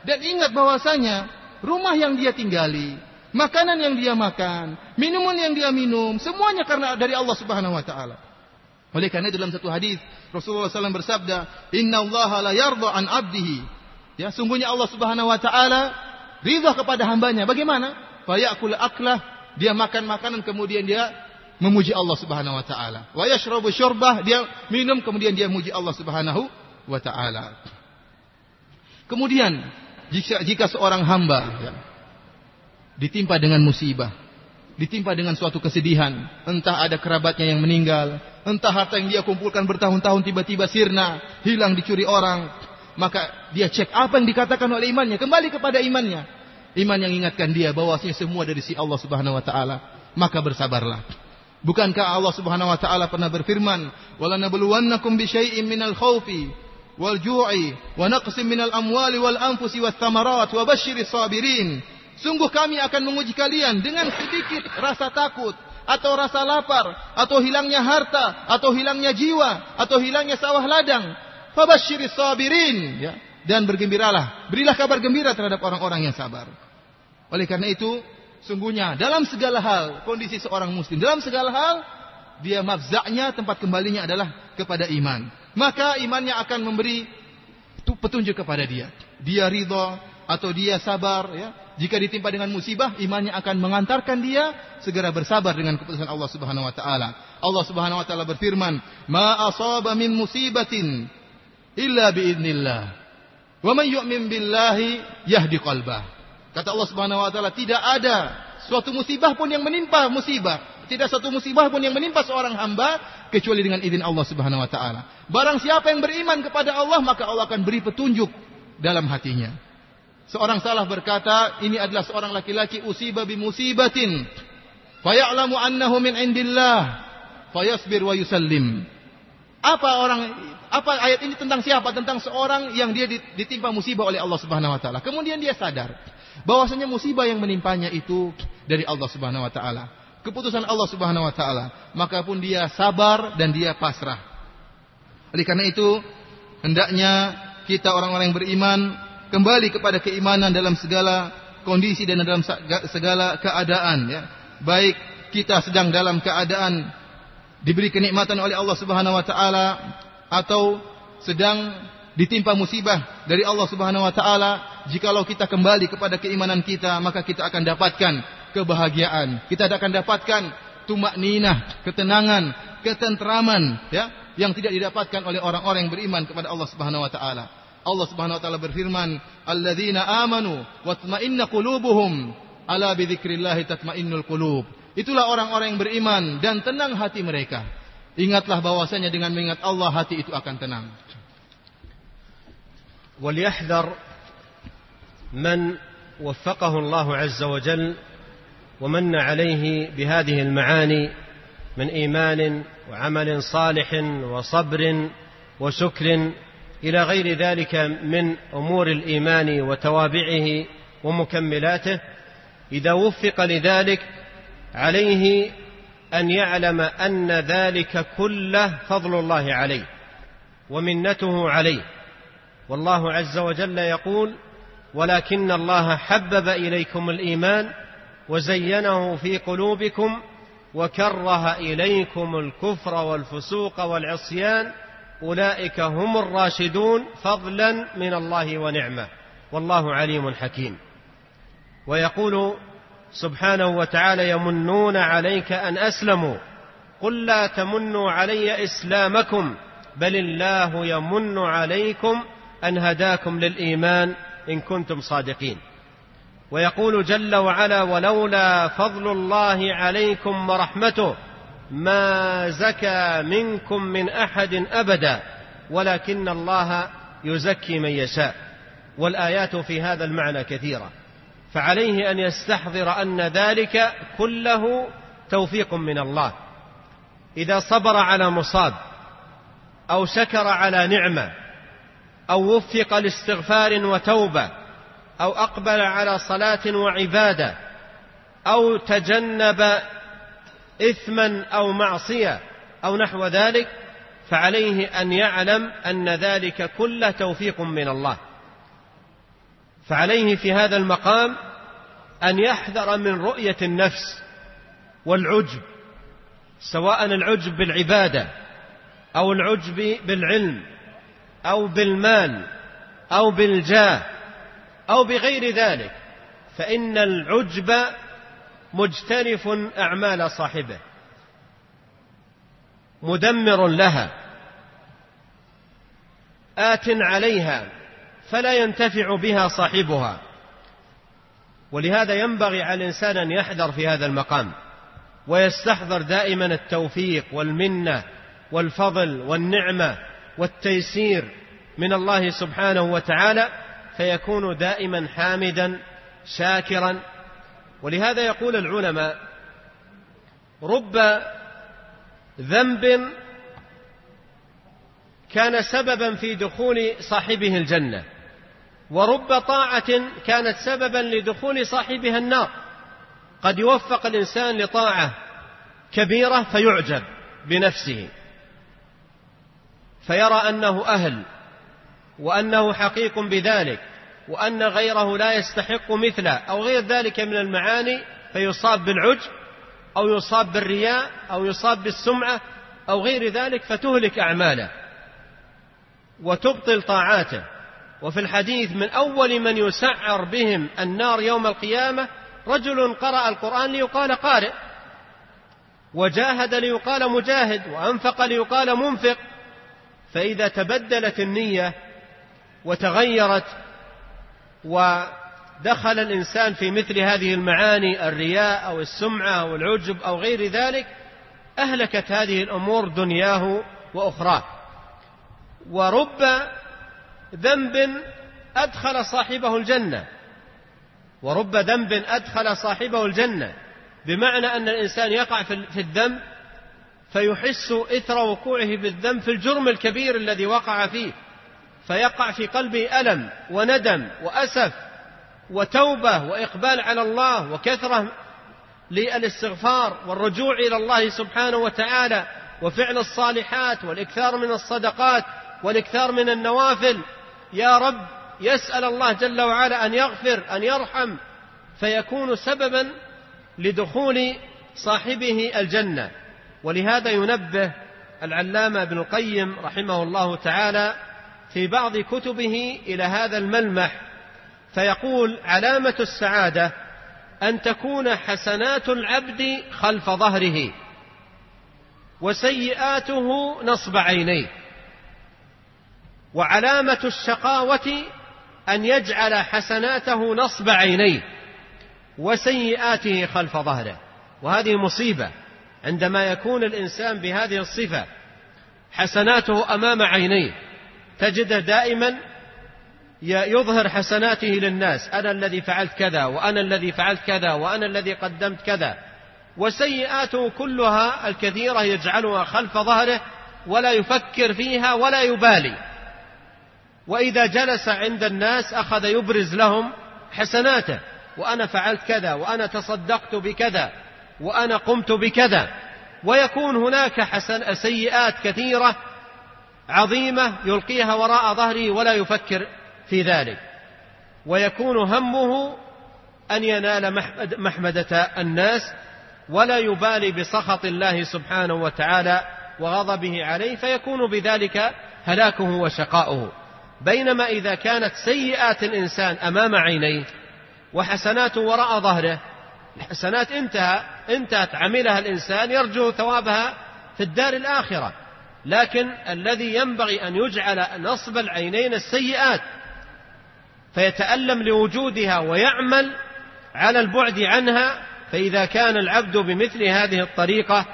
dan ingat bahwasanya rumah yang dia tinggali, makanan yang dia makan, minuman yang dia minum, semuanya karena dari Allah Subhanahu wa taala. Oleh karena itu dalam satu hadis Rasulullah SAW bersabda, Inna Allah la an abdihi. Ya, sungguhnya Allah Subhanahu wa taala ridha kepada hambanya. Bagaimana? Fayakul aklah, dia makan makanan kemudian dia memuji Allah Subhanahu wa taala. Wa yashrabu dia minum kemudian dia memuji Allah Subhanahu wa taala. Kemudian jika jika seorang hamba ya, ditimpa dengan musibah, ditimpa dengan suatu kesedihan, entah ada kerabatnya yang meninggal, entah harta yang dia kumpulkan bertahun-tahun tiba-tiba sirna, hilang dicuri orang, maka dia cek apa yang dikatakan oleh imannya, kembali kepada imannya. Iman yang ingatkan dia bahwasanya semua dari si Allah Subhanahu wa taala maka bersabarlah. Bukankah Allah Subhanahu wa taala pernah berfirman, "Walanabluwannakum bisyai'in minal khaufi wal ju'i wa naqsin minal amwali wal anfusi was thamarat wa basyiris sabirin." Sungguh kami akan menguji kalian dengan sedikit rasa takut atau rasa lapar atau hilangnya harta atau hilangnya jiwa atau hilangnya sawah ladang. Fabasyiris sabirin ya dan bergembiralah. Berilah kabar gembira terhadap orang-orang yang sabar. Oleh karena itu, sungguhnya dalam segala hal kondisi seorang muslim dalam segala hal dia mafzaknya tempat kembalinya adalah kepada iman. Maka imannya akan memberi petunjuk kepada dia. Dia ridho atau dia sabar ya. Jika ditimpa dengan musibah, imannya akan mengantarkan dia segera bersabar dengan keputusan Allah Subhanahu wa taala. Allah Subhanahu wa taala berfirman, "Ma asaba min musibatin illa biidznillah. Wa man yu'min billahi yahdi qalbah." Kata Allah Subhanahu wa taala, tidak ada suatu musibah pun yang menimpa musibah, tidak satu musibah pun yang menimpa seorang hamba kecuali dengan izin Allah Subhanahu wa taala. Barang siapa yang beriman kepada Allah, maka Allah akan beri petunjuk dalam hatinya. Seorang salah berkata, ini adalah seorang laki-laki usiba bi musibatin. Faya'lamu annahu min indillah. Fayasbir wa yusallim. Apa orang apa ayat ini tentang siapa? Tentang seorang yang dia ditimpa musibah oleh Allah Subhanahu wa taala. Kemudian dia sadar bahwasanya musibah yang menimpanya itu dari Allah Subhanahu wa taala. Keputusan Allah Subhanahu wa taala, maka pun dia sabar dan dia pasrah. Oleh karena itu, hendaknya kita orang-orang yang beriman kembali kepada keimanan dalam segala kondisi dan dalam segala keadaan ya. Baik kita sedang dalam keadaan diberi kenikmatan oleh Allah Subhanahu wa taala atau sedang ditimpa musibah dari Allah Subhanahu wa taala, jikalau kita kembali kepada keimanan kita, maka kita akan dapatkan kebahagiaan. Kita akan dapatkan tumak ninah, ketenangan, ketentraman, ya, yang tidak didapatkan oleh orang-orang yang beriman kepada Allah Subhanahu wa taala. Allah Subhanahu wa taala berfirman, "Alladzina amanu wa tma'inna qulubuhum ala bi dzikrillah tatma'innul qulub." Itulah orang-orang yang beriman dan tenang hati mereka. Ingatlah bahwasanya dengan mengingat Allah hati itu akan tenang. وليحذر من وفقه الله عز وجل ومن عليه بهذه المعاني من ايمان وعمل صالح وصبر وشكر إلى غير ذلك من أمور الإيمان وتوابعه ومكملاته إذا وفق لذلك عليه أن يعلم أن ذلك كله فضل الله عليه ومنته عليه. والله عز وجل يقول ولكن الله حبب إليكم الإيمان وزينه في قلوبكم وكره إليكم الكفر والفسوق والعصيان أولئك هم الراشدون فضلا من الله ونعمة. والله عليم حكيم. ويقول سبحانه وتعالى يمنون عليك أن أسلموا. قل لا تمنوا علي إسلامكم بل الله يمن عليكم أن هداكم للإيمان إن كنتم صادقين. ويقول جل وعلا ولولا فضل الله عليكم ورحمته ما زكى منكم من أحد أبدا ولكن الله يزكي من يشاء. والآيات في هذا المعنى كثيرة. فعليه أن يستحضر أن ذلك كله توفيق من الله. إذا صبر على مصاب أو شكر على نعمة أو وفق لاستغفار وتوبة أو أقبل على صلاة وعبادة أو تجنب اثما أو معصية أو نحو ذلك فعليه أن يعلم أن ذلك كله توفيق من الله. فعليه في هذا المقام أن يحذر من رؤية النفس والعجب سواء العجب بالعبادة أو العجب بالعلم أو بالمال أو بالجاه أو بغير ذلك فإن العجب مجترف أعمال صاحبه. مدمر لها. آت عليها فلا ينتفع بها صاحبها. ولهذا ينبغي على الإنسان أن يحذر في هذا المقام ويستحضر دائما التوفيق والمنة والفضل والنعمة والتيسير من الله سبحانه وتعالى فيكون دائما حامدا شاكرا ولهذا يقول العلماء رب ذنب كان سببا في دخول صاحبه الجنة ورب طاعة كانت سببا لدخول صاحبها النار. قد يوفق الإنسان لطاعة كبيرة فيعجب بنفسه. فيرى أنه أهل وأنه حقيق بذلك. وأن غيره لا يستحق مثله أو غير ذلك من المعاني فيصاب بالعجب أو يصاب بالرياء أو يصاب بالسمعة أو غير ذلك فتهلك أعماله وتبطل طاعاته. وفي الحديث من أول من يسعر بهم النار يوم القيامة رجل قرأ القرآن ليقال قارئ وجاهد ليقال مجاهد وأنفق ليقال منفق فإذا تبدلت النية وتغيرت ودخل الإنسان في مثل هذه المعاني الرياء أو السمعة أو العجب أو غير ذلك أهلكت هذه الأمور دنياه وأخراه. ورب ذنب أدخل صاحبه الجنة. ورب ذنب أدخل صاحبه الجنة. بمعنى أن الإنسان يقع في الذنب فيحس إثر وقوعه بالذنب في الجرم الكبير الذي وقع فيه. فيقع في قلبه ألم وندم وأسف وتوبة وإقبال على الله وكثرة للاستغفار والرجوع إلى الله سبحانه وتعالى وفعل الصالحات والإكثار من الصدقات والإكثار من النوافل. يا رب يسأل الله جل وعلا أن يغفر أن يرحم فيكون سببا لدخول صاحبه الجنة. ولهذا ينبه العلامة ابن القيم رحمه الله تعالى في بعض كتبه إلى هذا الملمح فيقول علامة السعادة أن تكون حسنات العبد خلف ظهره وسيئاته نصب عينيه وعلامة الشقاوة أن يجعل حسناته نصب عينيه وسيئاته خلف ظهره. وهذه مصيبة عندما يكون الإنسان بهذه الصفة حسناته أمام عينيه. تجده دائما يظهر حسناته للناس. أنا الذي فعلت كذا وأنا الذي فعلت كذا وأنا الذي قدمت كذا. وسيئاته كلها الكثيرة يجعلها خلف ظهره ولا يفكر فيها ولا يبالي. وإذا جلس عند الناس أخذ يبرز لهم حسناته. وأنا فعلت كذا وأنا تصدقت بكذا وأنا قمت بكذا. ويكون هناك حسن سيئات كثيرة عظيمة يلقيها وراء ظهره ولا يفكر في ذلك. ويكون همه أن ينال محمدة الناس ولا يبالي بسخط الله سبحانه وتعالى وغضبه عليه فيكون بذلك هلاكه وشقاؤه. بينما إذا كانت سيئات الإنسان أمام عينيه وحسناته وراء ظهره الحسنات انتهى انتهت عملها الإنسان يرجو ثوابها في الدار الآخرة. لكن الذي ينبغي أن يجعل نصب العينين السيئات فيتألم لوجودها ويعمل على البعد عنها فإذا كان العبد بمثل هذه الطريقة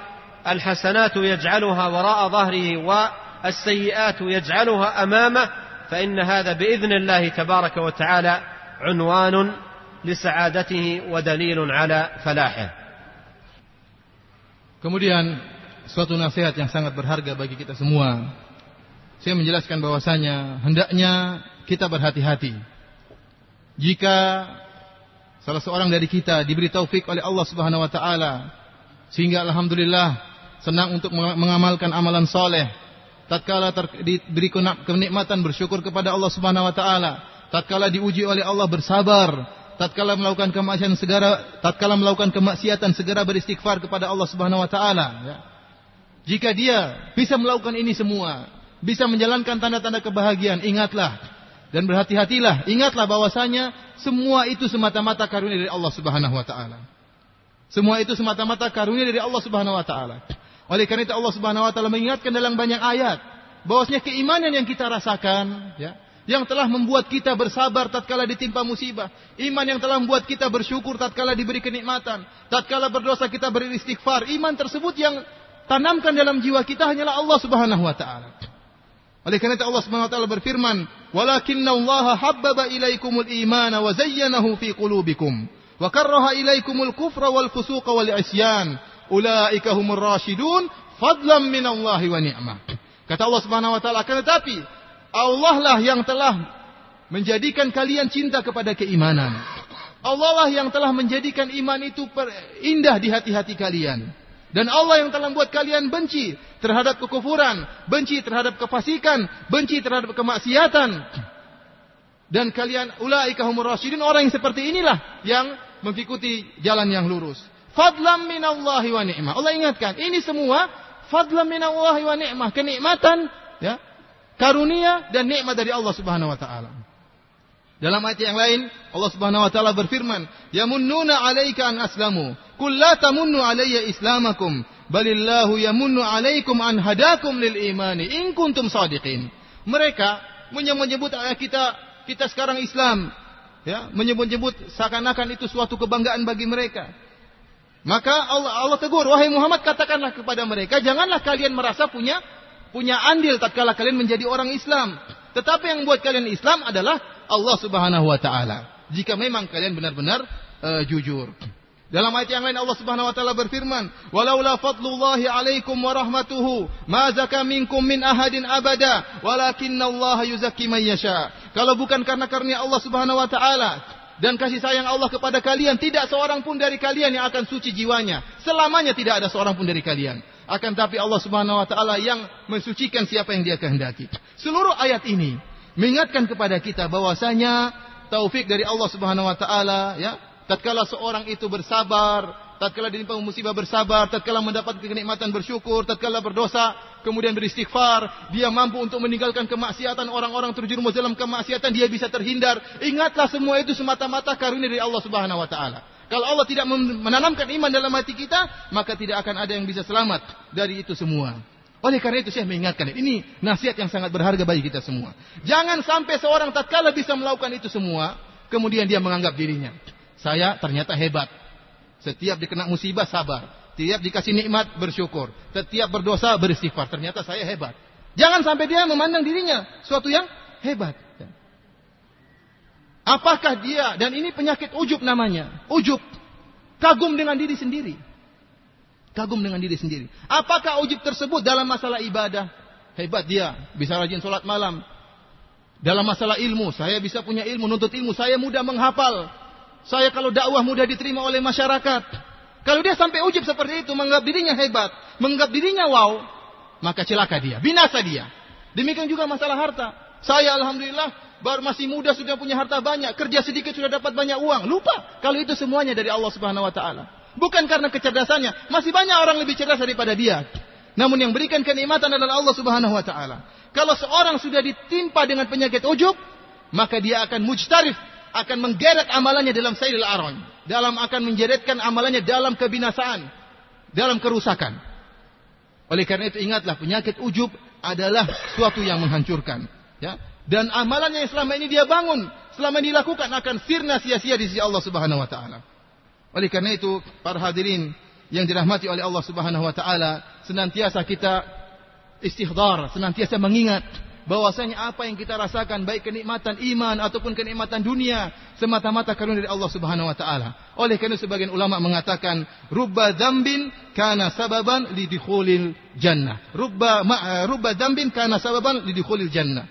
الحسنات يجعلها وراء ظهره والسيئات يجعلها أمامه فإن هذا بإذن الله تبارك وتعالى عنوان لسعادته ودليل على فلاحه. Kemudian suatu nasihat yang sangat berharga bagi kita semua. Saya menjelaskan bahwasanya hendaknya kita berhati-hati. Jika salah seorang dari kita diberi taufik oleh Allah Subhanahu wa taala sehingga alhamdulillah senang untuk mengamalkan amalan soleh tatkala diberi kenikmatan bersyukur kepada Allah Subhanahu wa taala tatkala diuji oleh Allah bersabar tatkala melakukan kemaksiatan segera tatkala melakukan kemaksiatan segera beristighfar kepada Allah Subhanahu wa taala ya. Jika dia bisa melakukan ini semua, bisa menjalankan tanda-tanda kebahagiaan, ingatlah dan berhati-hatilah, ingatlah bahwasanya semua itu semata-mata karunia dari Allah Subhanahu wa taala. Semua itu semata-mata karunia dari Allah Subhanahu wa taala. Oleh karena itu Allah Subhanahu wa taala mengingatkan dalam banyak ayat bahwasanya keimanan yang kita rasakan, ya, yang telah membuat kita bersabar tatkala ditimpa musibah, iman yang telah membuat kita bersyukur tatkala diberi kenikmatan, tatkala berdosa kita beristighfar, iman tersebut yang tanamkan dalam jiwa kita hanyalah Allah Subhanahu wa taala. Oleh karena itu Allah Subhanahu wa taala berfirman, "Walakinna Allah habbaba ilaikumul iman wa zayyanahu fi qulubikum wa karraha ilaikumul kufra wal fusuqa wal isyan ulaika humur rasyidun fadlam minallahi wa ni'mah. Kata Allah Subhanahu wa taala, akan tetapi Allah lah yang telah menjadikan kalian cinta kepada keimanan. Allah lah yang telah menjadikan iman itu indah di hati-hati kalian. Dan Allah yang telah membuat kalian benci terhadap kekufuran, benci terhadap kefasikan, benci terhadap kemaksiatan. Dan kalian ulaika humur rasyidin orang yang seperti inilah yang mengikuti jalan yang lurus. Fadlam minallahi wa ni'mah. Allah ingatkan, ini semua fadlam minallahi wa ni'mah, kenikmatan ya, karunia dan nikmat dari Allah Subhanahu wa taala. Dalam ayat yang lain Allah Subhanahu wa taala berfirman, "Yamunnuna 'alaika an aslamu, qul la tamunnu 'alayya islamakum, balillahu yamunnu 'alaikum an hadakum lil imani in kuntum shadiqin." Mereka menyebut kita kita sekarang Islam, ya, menyebut-nyebut seakan-akan itu suatu kebanggaan bagi mereka. Maka Allah Allah tegur, wahai Muhammad katakanlah kepada mereka, janganlah kalian merasa punya punya andil tatkala kalian menjadi orang Islam. Tetapi yang membuat kalian Islam adalah Allah Subhanahu wa taala. Jika memang kalian benar-benar uh, jujur. Dalam ayat yang lain Allah Subhanahu wa taala berfirman, "Walaula fadlullahi 'alaikum wa rahmatuhu, ma zaka minkum min ahadin abada, walakinallaha yuzakki man yasha." Kalau bukan karena karunia Allah Subhanahu wa taala dan kasih sayang Allah kepada kalian, tidak seorang pun dari kalian yang akan suci jiwanya. Selamanya tidak ada seorang pun dari kalian. Akan tapi Allah Subhanahu wa taala yang mensucikan siapa yang Dia kehendaki. Seluruh ayat ini mengingatkan kepada kita bahwasanya taufik dari Allah Subhanahu wa taala ya tatkala seorang itu bersabar tatkala ditimpa musibah bersabar tatkala mendapat kenikmatan bersyukur tatkala berdosa kemudian beristighfar dia mampu untuk meninggalkan kemaksiatan orang-orang terjerumus dalam kemaksiatan dia bisa terhindar. Ingatlah semua itu semata-mata karunia dari Allah Subhanahu wa taala. Kalau Allah tidak menanamkan iman dalam hati kita maka tidak akan ada yang bisa selamat dari itu semua. Oleh karena itu saya mengingatkan ini nasihat yang sangat berharga bagi kita semua. Jangan sampai seorang tatkala bisa melakukan itu semua, kemudian dia menganggap dirinya, saya ternyata hebat. Setiap dikena musibah sabar, setiap dikasih nikmat bersyukur, setiap berdosa beristighfar, ternyata saya hebat. Jangan sampai dia memandang dirinya suatu yang hebat. Apakah dia dan ini penyakit ujub namanya, ujub, kagum dengan diri sendiri. Kagum dengan diri sendiri. Apakah ujub tersebut dalam masalah ibadah? Hebat dia, bisa rajin sholat malam. Dalam masalah ilmu, saya bisa punya ilmu, nuntut ilmu, saya mudah menghafal. Saya kalau dakwah mudah diterima oleh masyarakat. Kalau dia sampai ujub seperti itu, menganggap dirinya hebat, menganggap dirinya wow, maka celaka dia, binasa dia. Demikian juga masalah harta. Saya alhamdulillah baru masih muda sudah punya harta banyak, kerja sedikit sudah dapat banyak uang. Lupa kalau itu semuanya dari Allah Subhanahu wa taala. Bukan karena kecerdasannya. Masih banyak orang lebih cerdas daripada dia. Namun yang berikan kenikmatan adalah Allah Subhanahu wa taala. Kalau seorang sudah ditimpa dengan penyakit ujub, maka dia akan mujtarif, akan menggeret amalannya dalam sailil aron, dalam akan menjeretkan amalannya dalam kebinasaan, dalam kerusakan. Oleh karena itu ingatlah penyakit ujub adalah suatu yang menghancurkan, ya. Dan amalannya yang selama ini dia bangun, selama ini dilakukan akan sirna sia-sia di sisi Allah Subhanahu wa taala. Oleh karena itu, para hadirin yang dirahmati oleh Allah Subhanahu wa taala, senantiasa kita istihdar, senantiasa mengingat bahwasanya apa yang kita rasakan baik kenikmatan iman ataupun kenikmatan dunia semata-mata karunia dari Allah Subhanahu wa taala. Oleh karena sebagian ulama mengatakan rubba dzambin kana sababan lidukhulil jannah. Rubba ma, uh, rubba dzambin kana sababan lidukhulil jannah.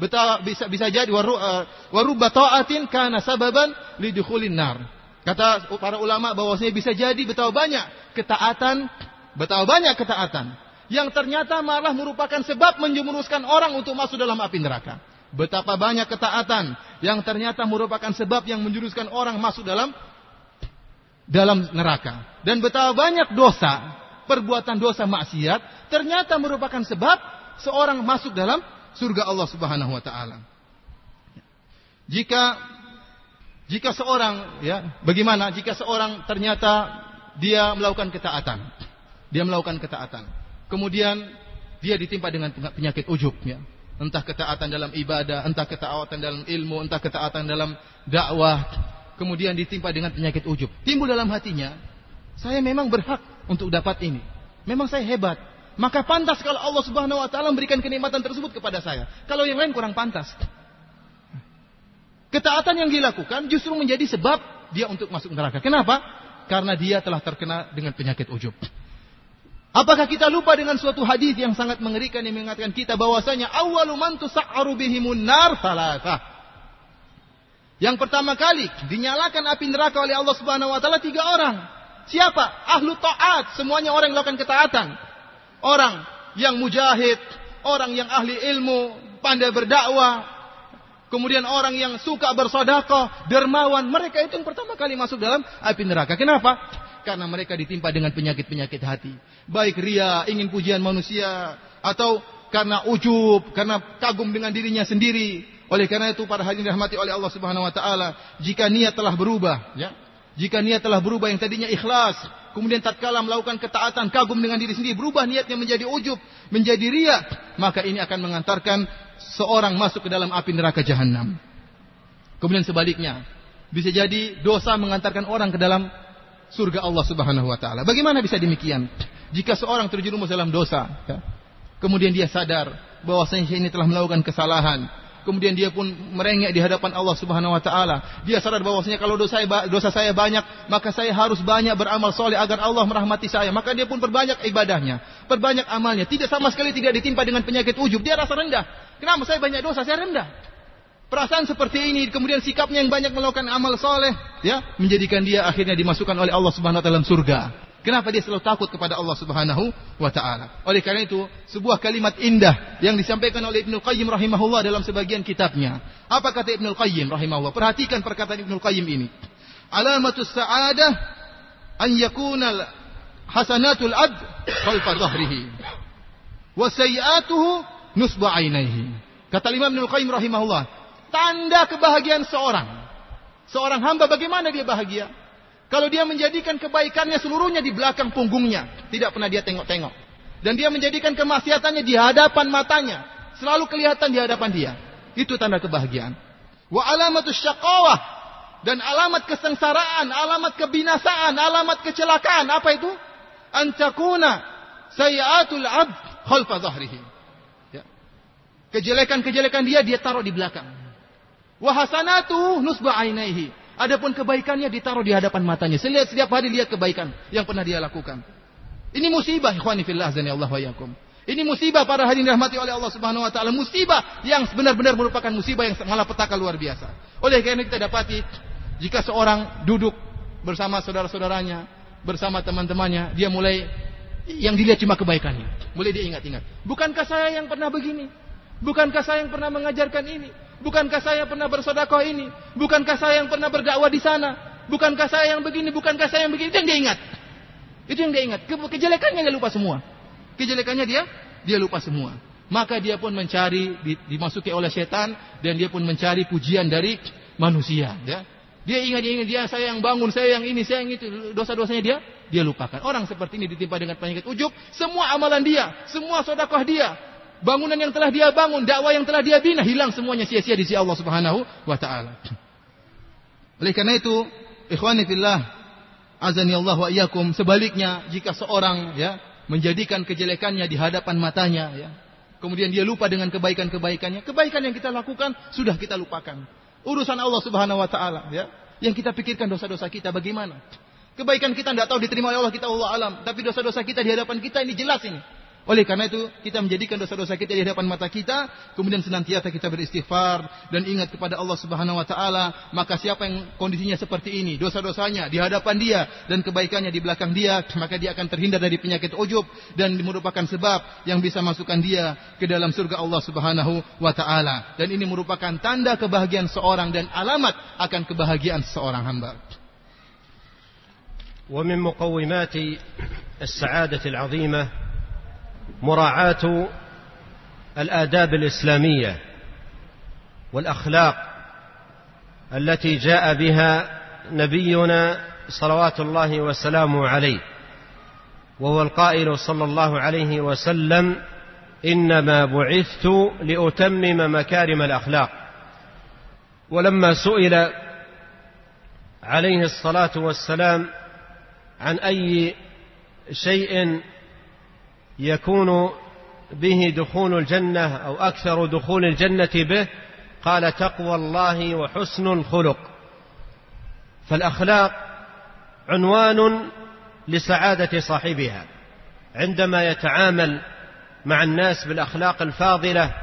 Betul bisa bisa jadi warubba uh, ta'atin kana sababan lidukhulin nar. Kata para ulama bahwasanya bisa jadi betapa banyak ketaatan, betapa banyak ketaatan yang ternyata malah merupakan sebab menjerumuskan orang untuk masuk dalam api neraka. Betapa banyak ketaatan yang ternyata merupakan sebab yang menjuruskan orang masuk dalam dalam neraka. Dan betapa banyak dosa, perbuatan dosa maksiat ternyata merupakan sebab seorang masuk dalam surga Allah Subhanahu wa taala. Jika jika seorang ya, bagaimana jika seorang ternyata dia melakukan ketaatan. Dia melakukan ketaatan. Kemudian dia ditimpa dengan penyakit ujub ya. Entah ketaatan dalam ibadah, entah ketaatan dalam ilmu, entah ketaatan dalam dakwah. Kemudian ditimpa dengan penyakit ujub. Timbul dalam hatinya, saya memang berhak untuk dapat ini. Memang saya hebat. Maka pantas kalau Allah Subhanahu wa taala memberikan kenikmatan tersebut kepada saya. Kalau yang lain kurang pantas. Ketaatan yang dilakukan justru menjadi sebab dia untuk masuk neraka. Kenapa? Karena dia telah terkena dengan penyakit ujub. Apakah kita lupa dengan suatu hadis yang sangat mengerikan yang mengingatkan kita bahwasanya awwalu man tusa'aru bihimun nar. Yang pertama kali dinyalakan api neraka oleh Allah Subhanahu wa taala tiga orang. Siapa? Ahlu taat, semuanya orang yang melakukan ketaatan. Orang yang mujahid, orang yang ahli ilmu, pandai berdakwah, kemudian orang yang suka bersedekah, dermawan, mereka itu yang pertama kali masuk dalam api neraka. Kenapa? Karena mereka ditimpa dengan penyakit-penyakit hati. Baik ria, ingin pujian manusia, atau karena ujub, karena kagum dengan dirinya sendiri. Oleh karena itu para hadirin rahmati oleh Allah Subhanahu wa taala, jika niat telah berubah, ya. Jika niat telah berubah yang tadinya ikhlas, kemudian tatkala melakukan ketaatan, kagum dengan diri sendiri, berubah niatnya menjadi ujub, menjadi ria, maka ini akan mengantarkan seorang masuk ke dalam api neraka jahanam. Kemudian sebaliknya, bisa jadi dosa mengantarkan orang ke dalam surga Allah Subhanahu wa taala. Bagaimana bisa demikian? Jika seorang terjerumus dalam dosa, ya, kemudian dia sadar bahwasanya ini telah melakukan kesalahan, kemudian dia pun merengek di hadapan Allah Subhanahu wa taala. Dia sadar bahwasanya kalau dosa saya, dosa saya banyak, maka saya harus banyak beramal soleh agar Allah merahmati saya. Maka dia pun perbanyak ibadahnya, perbanyak amalnya. Tidak sama sekali tidak ditimpa dengan penyakit ujub. Dia rasa rendah. Kenapa saya banyak dosa? Saya rendah. Perasaan seperti ini, kemudian sikapnya yang banyak melakukan amal soleh, ya, menjadikan dia akhirnya dimasukkan oleh Allah Subhanahu Wa Taala dalam surga. Kenapa dia selalu takut kepada Allah Subhanahu wa taala? Oleh karena itu, sebuah kalimat indah yang disampaikan oleh Ibnu Qayyim rahimahullah dalam sebagian kitabnya. Apa kata Ibnu Qayyim rahimahullah? Perhatikan perkataan Ibnu Qayyim ini. Alamatus sa'adah an yakuna hasanatul ad khalfa dhahrihi wa sayiatuhu nusba ainaihi. Kata Imam Ibnu Qayyim rahimahullah, tanda kebahagiaan seorang. Seorang hamba bagaimana dia bahagia? Kalau dia menjadikan kebaikannya seluruhnya di belakang punggungnya, tidak pernah dia tengok-tengok. Dan dia menjadikan kemaksiatannya di hadapan matanya, selalu kelihatan di hadapan dia. Itu tanda kebahagiaan. Wa alamatus syaqawah dan alamat kesengsaraan, alamat kebinasaan, alamat kecelakaan apa itu? Antakuna sayatul abd khalfa zahrihi. Ya. Kejelekan-kejelekan dia dia taruh di belakang. Wahasanatu nusba ainaihi. Adapun kebaikannya ditaruh di hadapan matanya. Selihat setiap hari lihat kebaikan yang pernah dia lakukan. Ini musibah ikhwani fillah azani Allah wa yakum. Ini musibah para hadirin rahmati oleh Allah Subhanahu wa taala, musibah yang benar-benar merupakan musibah yang malah petaka luar biasa. Oleh karena kita dapati jika seorang duduk bersama saudara-saudaranya, bersama teman-temannya, dia mulai yang dilihat cuma kebaikannya. Mulai dia ingat-ingat. Bukankah saya yang pernah begini? Bukankah saya yang pernah mengajarkan ini? Bukankah saya pernah bersodakoh ini? Bukankah saya yang pernah berdakwah di sana? Bukankah saya yang begini? Bukankah saya yang begini? Itu yang dia ingat. Itu yang dia ingat. Ke kejelekannya dia lupa semua. Kejelekannya dia, dia lupa semua. Maka dia pun mencari, dimasuki oleh setan, dan dia pun mencari pujian dari manusia. Ya. Dia ingat, dia ingat, dia saya yang bangun, saya yang ini, saya yang itu. Dosa-dosanya dia, dia lupakan. Orang seperti ini ditimpa dengan penyakit ujub. Semua amalan dia, semua sodakoh dia, bangunan yang telah dia bangun, dakwah yang telah dia bina hilang semuanya sia-sia di sisi Allah Subhanahu wa taala. Oleh karena itu, ikhwani fillah, azani Allah wa iyyakum, sebaliknya jika seorang ya menjadikan kejelekannya di hadapan matanya ya, kemudian dia lupa dengan kebaikan-kebaikannya, kebaikan yang kita lakukan sudah kita lupakan. Urusan Allah Subhanahu wa taala ya. Yang kita pikirkan dosa-dosa kita bagaimana? Kebaikan kita tidak tahu diterima oleh Allah kita Allah alam, tapi dosa-dosa kita di hadapan kita ini jelas ini. Oleh karena itu, kita menjadikan dosa-dosa kita di hadapan mata kita, kemudian senantiasa kita beristighfar dan ingat kepada Allah Subhanahu wa taala, maka siapa yang kondisinya seperti ini, dosa-dosanya di hadapan dia dan kebaikannya di belakang dia, maka dia akan terhindar dari penyakit ujub dan merupakan sebab yang bisa masukkan dia ke dalam surga Allah Subhanahu wa taala. Dan ini merupakan tanda kebahagiaan seorang dan alamat akan kebahagiaan seorang hamba. ومن مقومات السعادة العظيمة مراعاة الآداب الإسلامية والأخلاق التي جاء بها نبينا صلوات الله وسلامه عليه وهو القائل صلى الله عليه وسلم إنما بعثت لأتمم مكارم الأخلاق. ولما سئل عليه الصلاة والسلام عن أي شيء يكون به دخول الجنة أو أكثر دخول الجنة به قال تقوى الله وحسن الخلق. فالأخلاق عنوان لسعادة صاحبها. عندما يتعامل مع الناس بالأخلاق الفاضلة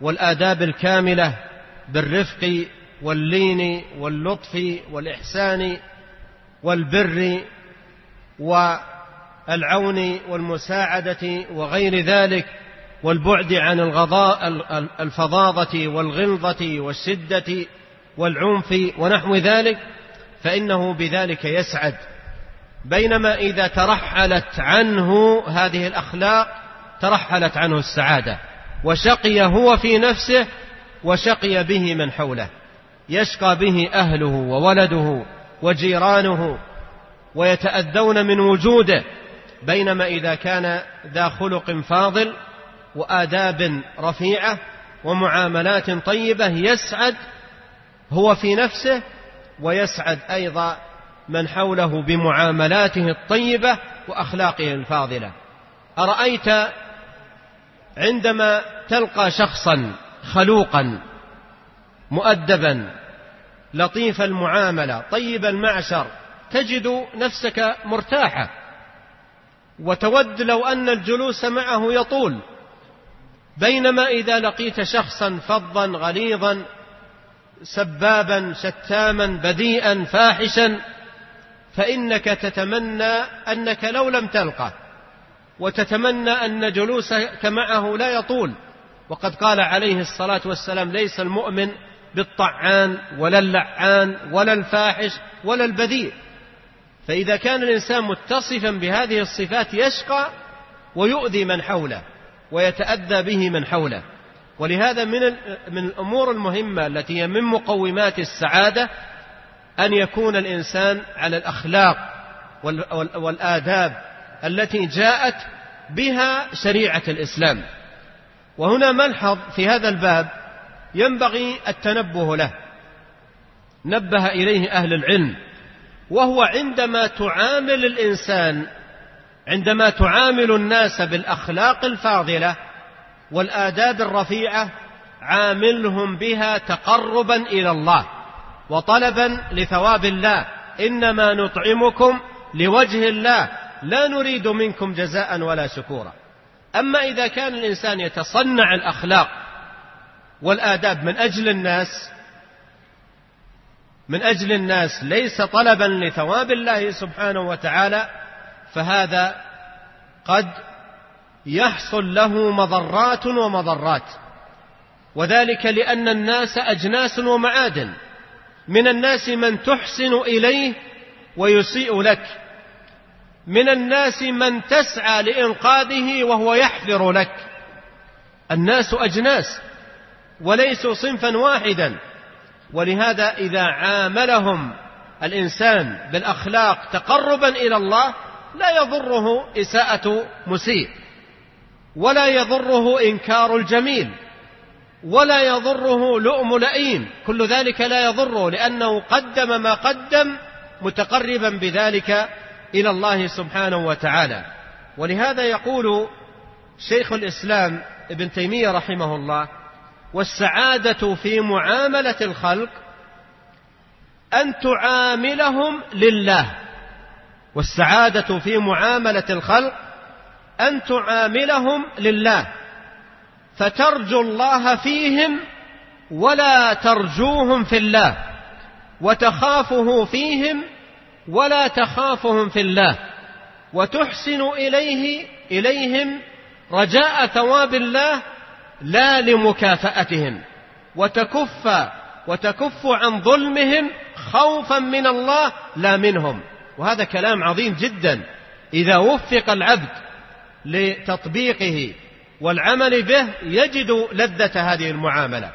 والآداب الكاملة بالرفق واللين واللطف والإحسان والبر والعون والمساعدة وغير ذلك والبعد عن الغضاء الفظاظة والغلظة والشدة والعنف ونحو ذلك فإنه بذلك يسعد. بينما إذا ترحلت عنه هذه الأخلاق ترحلت عنه السعادة. وشقي هو في نفسه وشقي به من حوله. يشقى به أهله وولده وجيرانه ويتأذون من وجوده. بينما إذا كان ذا خلق فاضل وآداب رفيعة ومعاملات طيبة يسعد هو في نفسه ويسعد أيضا من حوله بمعاملاته الطيبة وأخلاقه الفاضلة. أرأيت عندما تلقى شخصا خلوقا مؤدبا لطيف المعاملة طيب المعشر تجد نفسك مرتاحة. وتود لو أن الجلوس معه يطول بينما إذا لقيت شخصا فظا غليظا سبابا شتاما بذيئا فاحشا فإنك تتمنى أنك لو لم تلقه وتتمنى أن جلوسك معه لا يطول. وقد قال عليه الصلاة والسلام ليس المؤمن بالطعان ولا اللعان ولا الفاحش ولا البذيء. فإذا كان الإنسان متصفا بهذه الصفات يشقى ويؤذي من حوله ويتأذى به من حوله. ولهذا من من الأمور المهمة التي هي من مقومات السعادة أن يكون الإنسان على الأخلاق والآداب التي جاءت بها شريعة الإسلام. وهنا ملحظ في هذا الباب ينبغي التنبه له. نبه إليه أهل العلم. وهو عندما تعامل الإنسان عندما تعامل الناس بالأخلاق الفاضلة والآداب الرفيعة عاملهم بها تقربا إلى الله وطلبا لثواب الله. إنما نطعمكم لوجه الله لا نريد منكم جزاء ولا شكورا. أما إذا كان الإنسان يتصنع الأخلاق والآداب من أجل الناس من أجل الناس ليس طلبا لثواب الله سبحانه وتعالى فهذا قد يحصل له مضرات ومضرات. وذلك لأن الناس أجناس ومعادن. من الناس من تحسن إليه ويسيء لك. من الناس من تسعى لإنقاذه وهو يحفر لك. الناس أجناس وليسوا صنفا واحدا. ولهذا إذا عاملهم الإنسان بالأخلاق تقربا إلى الله لا يضره إساءة مسيء ولا يضره إنكار الجميل ولا يضره لؤم لئيم. كل ذلك لا يضره لأنه قدم ما قدم متقربا بذلك إلى الله سبحانه وتعالى. ولهذا يقول شيخ الإسلام ابن تيمية رحمه الله والسعادة في معاملة الخلق أن تعاملهم لله والسعادة في معاملة الخلق أن تعاملهم لله فترجو الله فيهم ولا ترجوهم في الله وتخافه فيهم ولا تخافهم في الله وتحسن إليه إليهم رجاء ثواب الله لا لمكافأتهم وتكف وتكف عن ظلمهم خوفا من الله لا منهم. وهذا كلام عظيم جدا. إذا وفق العبد لتطبيقه والعمل به يجد لذة هذه المعاملة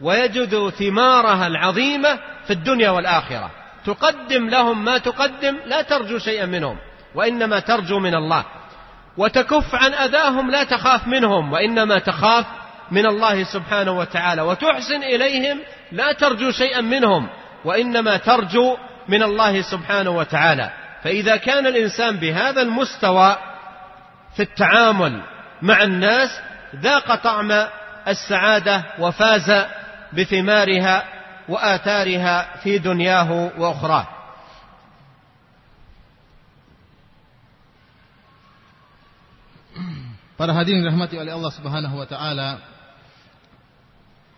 ويجد ثمارها العظيمة في الدنيا والآخرة. تقدم لهم ما تقدم لا ترجو شيئا منهم وإنما ترجو من الله. وتكف عن أذاهم لا تخاف منهم وإنما تخاف من الله سبحانه وتعالى وتحسن إليهم لا ترجو شيئا منهم وإنما ترجو من الله سبحانه وتعالى. فإذا كان الإنسان بهذا المستوى في التعامل مع الناس ذاق طعم السعادة وفاز بثمارها وآثارها في دنياه وأخراه. Para hadirin rahmati oleh Allah Subhanahu wa taala,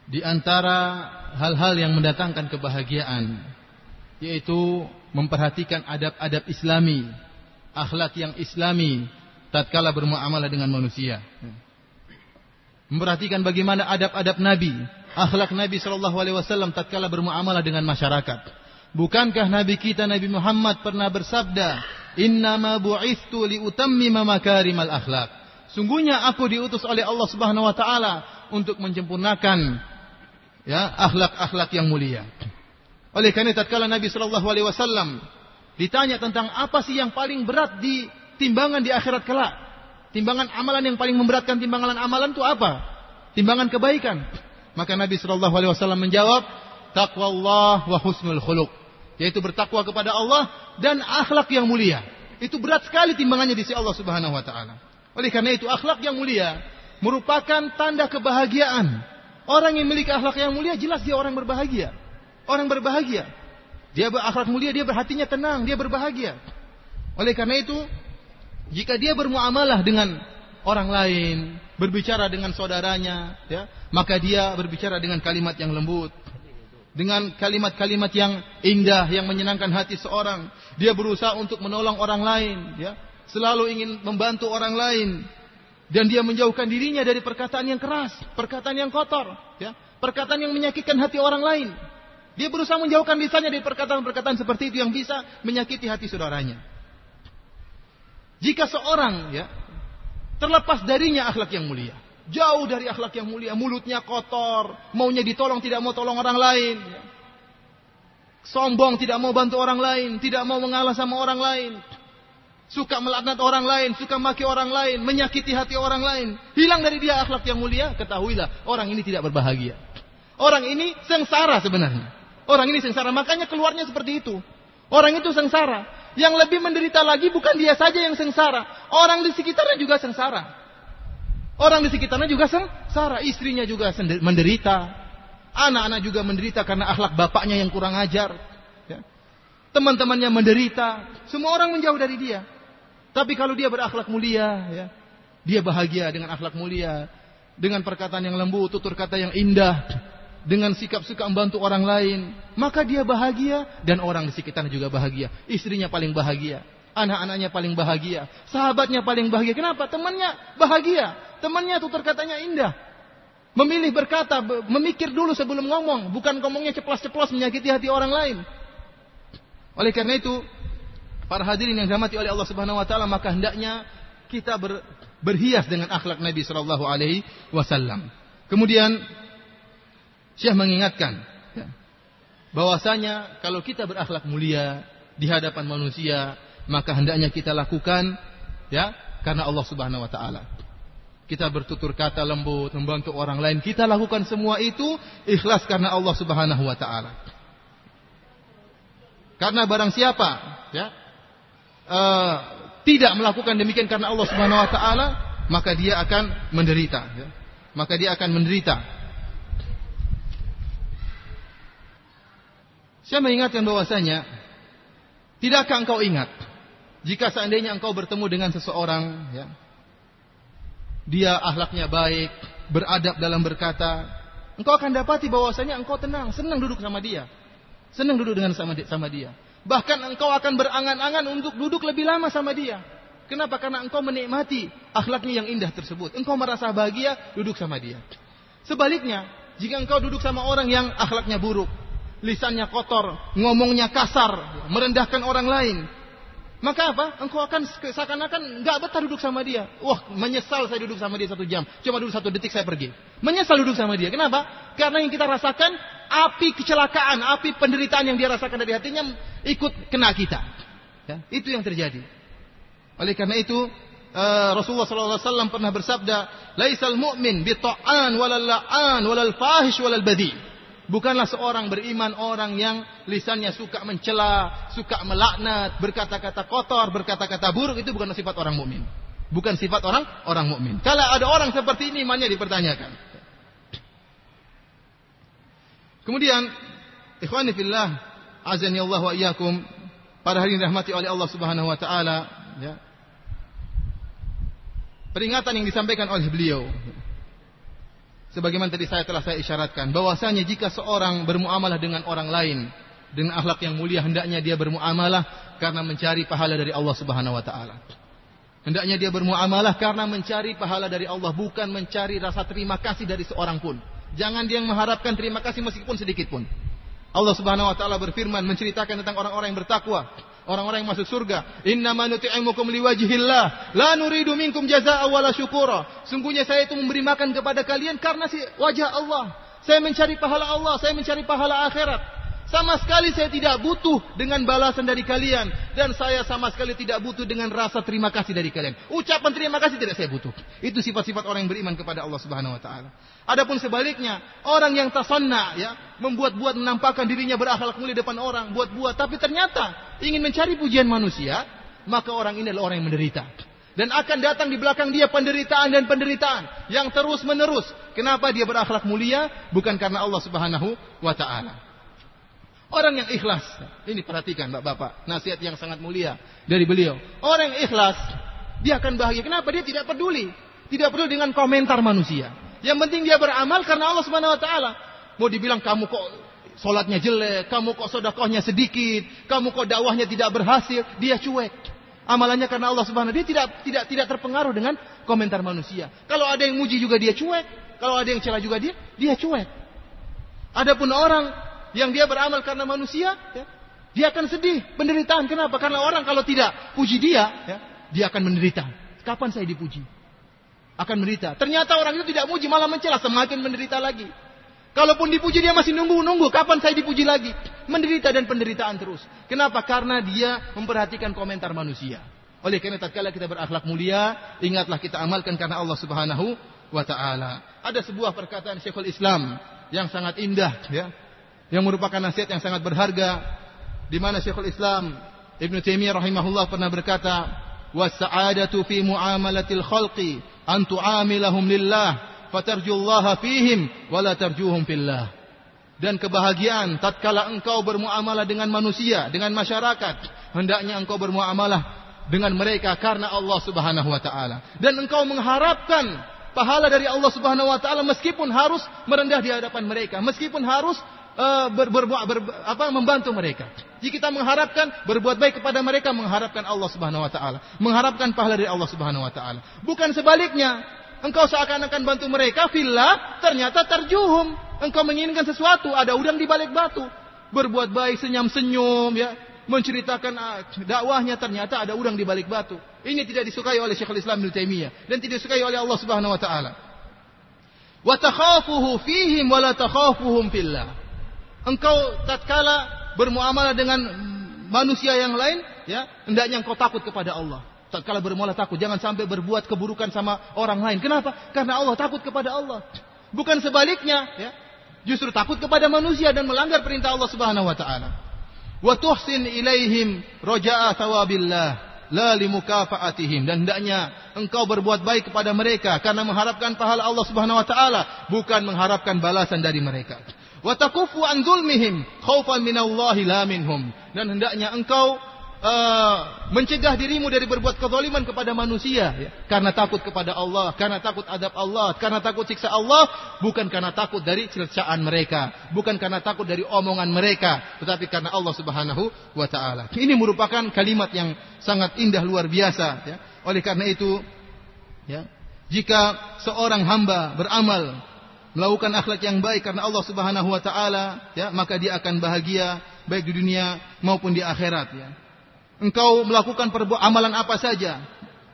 di antara hal-hal yang mendatangkan kebahagiaan yaitu memperhatikan adab-adab Islami, akhlak yang Islami tatkala bermuamalah dengan manusia. Memperhatikan bagaimana adab-adab Nabi, akhlak Nabi sallallahu alaihi wasallam tatkala bermuamalah dengan masyarakat. Bukankah Nabi kita Nabi Muhammad pernah bersabda, "Innama bu'ithu liutammima makarimal akhlak." Sungguhnya aku diutus oleh Allah Subhanahu wa taala untuk menyempurnakan ya akhlak-akhlak yang mulia. Oleh karena tatkala Nabi sallallahu alaihi wasallam ditanya tentang apa sih yang paling berat di timbangan di akhirat kelak? Timbangan amalan yang paling memberatkan timbangan amalan itu apa? Timbangan kebaikan. Maka Nabi sallallahu alaihi wasallam menjawab, "Taqwa Allah wa husnul khuluq." Yaitu bertakwa kepada Allah dan akhlak yang mulia. Itu berat sekali timbangannya di sisi Allah Subhanahu wa taala. Oleh karena itu akhlak yang mulia merupakan tanda kebahagiaan. Orang yang memiliki akhlak yang mulia jelas dia orang berbahagia. Orang berbahagia. Dia berakhlak mulia, dia berhatinya tenang, dia berbahagia. Oleh karena itu, jika dia bermuamalah dengan orang lain, berbicara dengan saudaranya, ya, maka dia berbicara dengan kalimat yang lembut, dengan kalimat-kalimat yang indah yang menyenangkan hati seorang. Dia berusaha untuk menolong orang lain, ya selalu ingin membantu orang lain dan dia menjauhkan dirinya dari perkataan yang keras, perkataan yang kotor, ya, perkataan yang menyakitkan hati orang lain. Dia berusaha menjauhkan lisannya dari perkataan-perkataan seperti itu yang bisa menyakiti hati saudaranya. Jika seorang ya terlepas darinya akhlak yang mulia, jauh dari akhlak yang mulia, mulutnya kotor, maunya ditolong tidak mau tolong orang lain, ya. sombong tidak mau bantu orang lain, tidak mau mengalah sama orang lain, suka melaknat orang lain, suka maki orang lain, menyakiti hati orang lain, hilang dari dia akhlak yang mulia, ketahuilah orang ini tidak berbahagia. Orang ini sengsara sebenarnya. Orang ini sengsara, makanya keluarnya seperti itu. Orang itu sengsara. Yang lebih menderita lagi bukan dia saja yang sengsara, orang di sekitarnya juga sengsara. Orang di sekitarnya juga sengsara, istrinya juga menderita, anak-anak juga menderita karena akhlak bapaknya yang kurang ajar. Ya. Teman-temannya menderita, semua orang menjauh dari dia. Tapi kalau dia berakhlak mulia, ya, dia bahagia dengan akhlak mulia, dengan perkataan yang lembut, tutur kata yang indah, dengan sikap suka membantu orang lain, maka dia bahagia dan orang di sekitarnya juga bahagia. Istrinya paling bahagia, anak-anaknya paling bahagia, sahabatnya paling bahagia. Kenapa? Temannya bahagia, temannya tutur katanya indah. Memilih berkata, memikir dulu sebelum ngomong, bukan ngomongnya ceplos-ceplos menyakiti hati orang lain. Oleh karena itu, Para hadirin yang dirahmati oleh Allah Subhanahu wa taala, maka hendaknya kita ber, berhias dengan akhlak Nabi sallallahu alaihi wasallam. Kemudian Syekh mengingatkan ya, bahwasanya kalau kita berakhlak mulia di hadapan manusia, maka hendaknya kita lakukan ya karena Allah Subhanahu wa taala. Kita bertutur kata lembut, membantu orang lain, kita lakukan semua itu ikhlas karena Allah Subhanahu wa taala. Karena barang siapa ya uh, tidak melakukan demikian karena Allah Subhanahu wa taala, maka dia akan menderita ya. Maka dia akan menderita. Saya mengingatkan bahwasanya tidakkah engkau ingat jika seandainya engkau bertemu dengan seseorang ya dia akhlaknya baik, beradab dalam berkata, engkau akan dapati bahwasanya engkau tenang, senang duduk sama dia. Senang duduk dengan sama dia. Bahkan engkau akan berangan-angan untuk duduk lebih lama sama dia. Kenapa? Karena engkau menikmati akhlaknya yang indah tersebut. Engkau merasa bahagia duduk sama dia. Sebaliknya, jika engkau duduk sama orang yang akhlaknya buruk, lisannya kotor, ngomongnya kasar, merendahkan orang lain, maka apa? Engkau akan seakan-akan nggak betah duduk sama dia. Wah, menyesal saya duduk sama dia satu jam. Cuma duduk satu detik saya pergi. Menyesal duduk sama dia. Kenapa? Karena yang kita rasakan api kecelakaan, api penderitaan yang dia rasakan dari hatinya ikut kena kita. Ya, itu yang terjadi. Oleh karena itu uh, Rasulullah SAW pernah bersabda, "Laisal mu'min bi ta'an walal la'an walal fahish walal badi." Bukanlah seorang beriman orang yang lisannya suka mencela, suka melaknat, berkata-kata kotor, berkata-kata buruk itu bukan sifat orang mukmin. Bukan sifat orang orang mukmin. Kalau ada orang seperti ini imannya dipertanyakan. Kemudian, ikhwani fillah, azani Allah wa iyyakum, pada hari ini rahmati oleh Allah Subhanahu wa taala, ya. peringatan yang disampaikan oleh beliau. Sebagaimana tadi saya telah saya isyaratkan, bahwasanya jika seorang bermuamalah dengan orang lain dengan akhlak yang mulia, hendaknya dia bermuamalah karena mencari pahala dari Allah Subhanahu wa taala. Hendaknya dia bermuamalah karena mencari pahala dari Allah, bukan mencari rasa terima kasih dari seorang pun. Jangan dia mengharapkan terima kasih meskipun sedikit pun. Allah Subhanahu wa taala berfirman menceritakan tentang orang-orang yang bertakwa orang-orang yang masuk surga. Inna nuti'imukum liwajhillah, la nuridu minkum jazaa'a wala syukura. Sungguhnya saya itu memberi makan kepada kalian karena si wajah Allah. Saya mencari pahala Allah, saya mencari pahala akhirat. Sama sekali saya tidak butuh dengan balasan dari kalian dan saya sama sekali tidak butuh dengan rasa terima kasih dari kalian. Ucapan terima kasih tidak saya butuh. Itu sifat-sifat orang yang beriman kepada Allah Subhanahu wa taala. Adapun sebaliknya, orang yang tasanna ya, membuat-buat menampakkan dirinya berakhlak mulia depan orang, buat-buat tapi ternyata ingin mencari pujian manusia, maka orang ini adalah orang yang menderita. Dan akan datang di belakang dia penderitaan dan penderitaan yang terus menerus. Kenapa dia berakhlak mulia? Bukan karena Allah Subhanahu wa taala. Orang yang ikhlas. Ini perhatikan Bapak-bapak. Nasihat yang sangat mulia dari beliau. Orang yang ikhlas. Dia akan bahagia. Kenapa? Dia tidak peduli. Tidak peduli dengan komentar manusia. Yang penting dia beramal karena Allah Subhanahu Wa Taala. Mau dibilang kamu kok solatnya jelek, kamu kok sodakohnya sedikit, kamu kok dakwahnya tidak berhasil, dia cuek. Amalannya karena Allah Subhanahu dia tidak tidak tidak terpengaruh dengan komentar manusia. Kalau ada yang muji juga dia cuek, kalau ada yang celah juga dia dia cuek. Adapun orang yang dia beramal karena manusia, ya, dia akan sedih, penderitaan. Kenapa? Karena orang kalau tidak puji dia, ya, dia akan menderita. Kapan saya dipuji? Akan menderita. Ternyata orang itu tidak muji, malah mencela, semakin menderita lagi. Kalaupun dipuji dia masih nunggu-nunggu, kapan saya dipuji lagi? Menderita dan penderitaan terus. Kenapa? Karena dia memperhatikan komentar manusia. Oleh karena tatkala kita berakhlak mulia, ingatlah kita amalkan karena Allah Subhanahu wa taala. Ada sebuah perkataan Syekhul Islam yang sangat indah ya yang merupakan nasihat yang sangat berharga di mana Syekhul Islam Ibn Taimiyah rahimahullah pernah berkata wasa'adatu fi muamalatil khalqi an tu'amilahum lillah fatarjullaha fihim wala tarjuhum fillah. Dan kebahagiaan tatkala engkau bermuamalah dengan manusia dengan masyarakat hendaknya engkau bermuamalah dengan mereka karena Allah Subhanahu wa taala. Dan engkau mengharapkan pahala dari Allah Subhanahu wa taala meskipun harus merendah di hadapan mereka meskipun harus uh, ber, ber, ber, apa, membantu mereka. Jika kita mengharapkan berbuat baik kepada mereka, mengharapkan Allah Subhanahu wa taala, mengharapkan pahala dari Allah Subhanahu wa taala. Bukan sebaliknya, engkau seakan-akan bantu mereka fillah, ternyata terjuhum. Engkau menginginkan sesuatu, ada udang di balik batu. Berbuat baik, senyum-senyum ya, menceritakan ah, dakwahnya ternyata ada udang di balik batu. Ini tidak disukai oleh Syekhul Islam Ibnu Taimiyah dan tidak disukai oleh Allah Subhanahu wa taala. Wa takhafuhu fihim wa la takhafuhum fillah engkau tatkala bermuamalah dengan manusia yang lain, ya, hendaknya engkau takut kepada Allah. Tatkala bermuamalah takut, jangan sampai berbuat keburukan sama orang lain. Kenapa? Karena Allah takut kepada Allah. Bukan sebaliknya, ya. Justru takut kepada manusia dan melanggar perintah Allah Subhanahu wa taala. Wa tuhsin ilaihim raja'a thawabillah la limukafaatihim dan hendaknya engkau berbuat baik kepada mereka karena mengharapkan pahala Allah Subhanahu wa taala bukan mengharapkan balasan dari mereka wa takufu an zulmihim khaufan minallahi la minhum dan hendaknya engkau uh, mencegah dirimu dari berbuat kezaliman kepada manusia ya. karena takut kepada Allah, karena takut adab Allah, karena takut siksa Allah, bukan karena takut dari cercaan mereka, bukan karena takut dari omongan mereka, tetapi karena Allah Subhanahu wa taala. Ini merupakan kalimat yang sangat indah luar biasa ya. Oleh karena itu ya, jika seorang hamba beramal melakukan akhlak yang baik karena Allah Subhanahu wa taala, ya, maka dia akan bahagia baik di dunia maupun di akhirat, ya. Engkau melakukan perbuatan amalan apa saja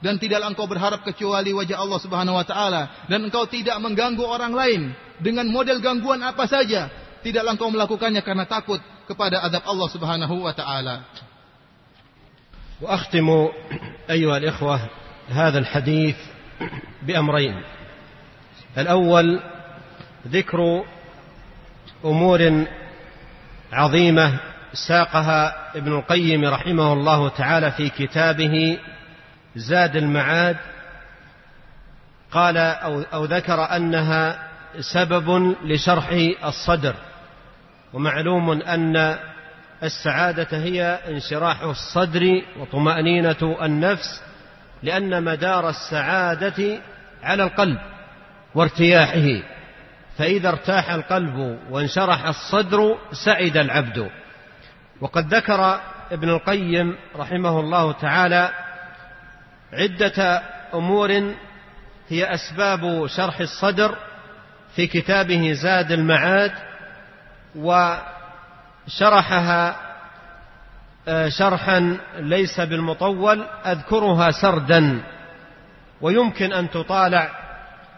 dan tidaklah engkau berharap kecuali wajah Allah Subhanahu wa taala dan engkau tidak mengganggu orang lain dengan model gangguan apa saja, tidaklah engkau melakukannya karena takut kepada adab Allah Subhanahu wa taala. وأختم أيها الإخوة هذا الحديث بأمرين الأول ذكر أمور عظيمة ساقها ابن القيم رحمه الله تعالى في كتابه زاد المعاد. قال أو, أو ذكر أنها سبب لشرح الصدر ومعلوم أن السعادة هي انشراح الصدر وطمأنينة النفس لأن مدار السعادة على القلب وارتياحه. فإذا ارتاح القلب وانشرح الصدر سعد العبد. وقد ذكر ابن القيم رحمه الله تعالى عدة أمور هي أسباب شرح الصدر في كتابه زاد المعاد وشرحها آه، شرحا ليس بالمطول أذكرها سردا. ويمكن أن تطالع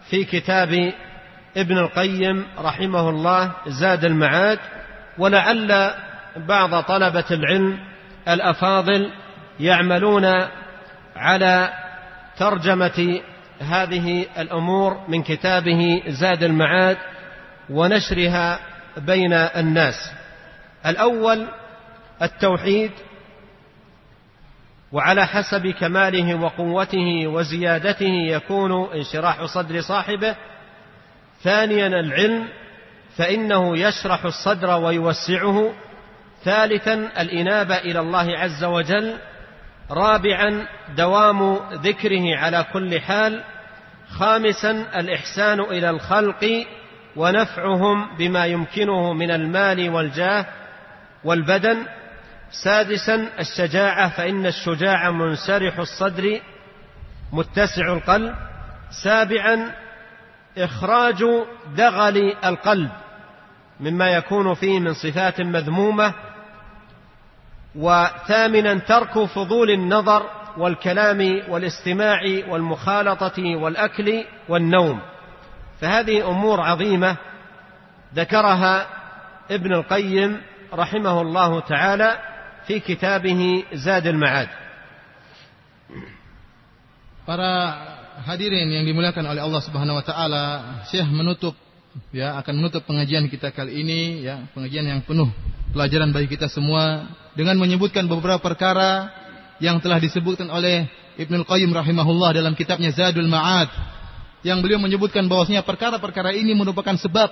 في كتاب ابن القيم رحمه الله زاد المعاد ولعل بعض طلبة العلم الأفاضل يعملون على ترجمة هذه الأمور من كتابه زاد المعاد ونشرها بين الناس. الأول التوحيد وعلى حسب كماله وقوته وزيادته يكون انشراح صدر صاحبه ثانيا العلم فإنه يشرح الصدر ويوسعه. ثالثا الإنابة إلى الله عز وجل. رابعا دوام ذكره على كل حال. خامسا الإحسان إلى الخلق ونفعهم بما يمكنه من المال والجاه والبدن. سادسا الشجاعة فإن الشجاع منسرح الصدر متسع القلب. سابعا إخراج دغل القلب مما يكون فيه من صفات مذمومة وثامنا ترك فضول النظر والكلام والاستماع والمخالطة والأكل والنوم. فهذه أمور عظيمة ذكرها ابن القيم رحمه الله تعالى في كتابه زاد المعاد. Para hadirin yang dimuliakan oleh Allah Subhanahu wa taala, Syekh menutup ya akan menutup pengajian kita kali ini ya, pengajian yang penuh pelajaran bagi kita semua dengan menyebutkan beberapa perkara yang telah disebutkan oleh Ibnu Qayyim rahimahullah dalam kitabnya Zadul Ma'ad yang beliau menyebutkan bahwasanya perkara-perkara ini merupakan sebab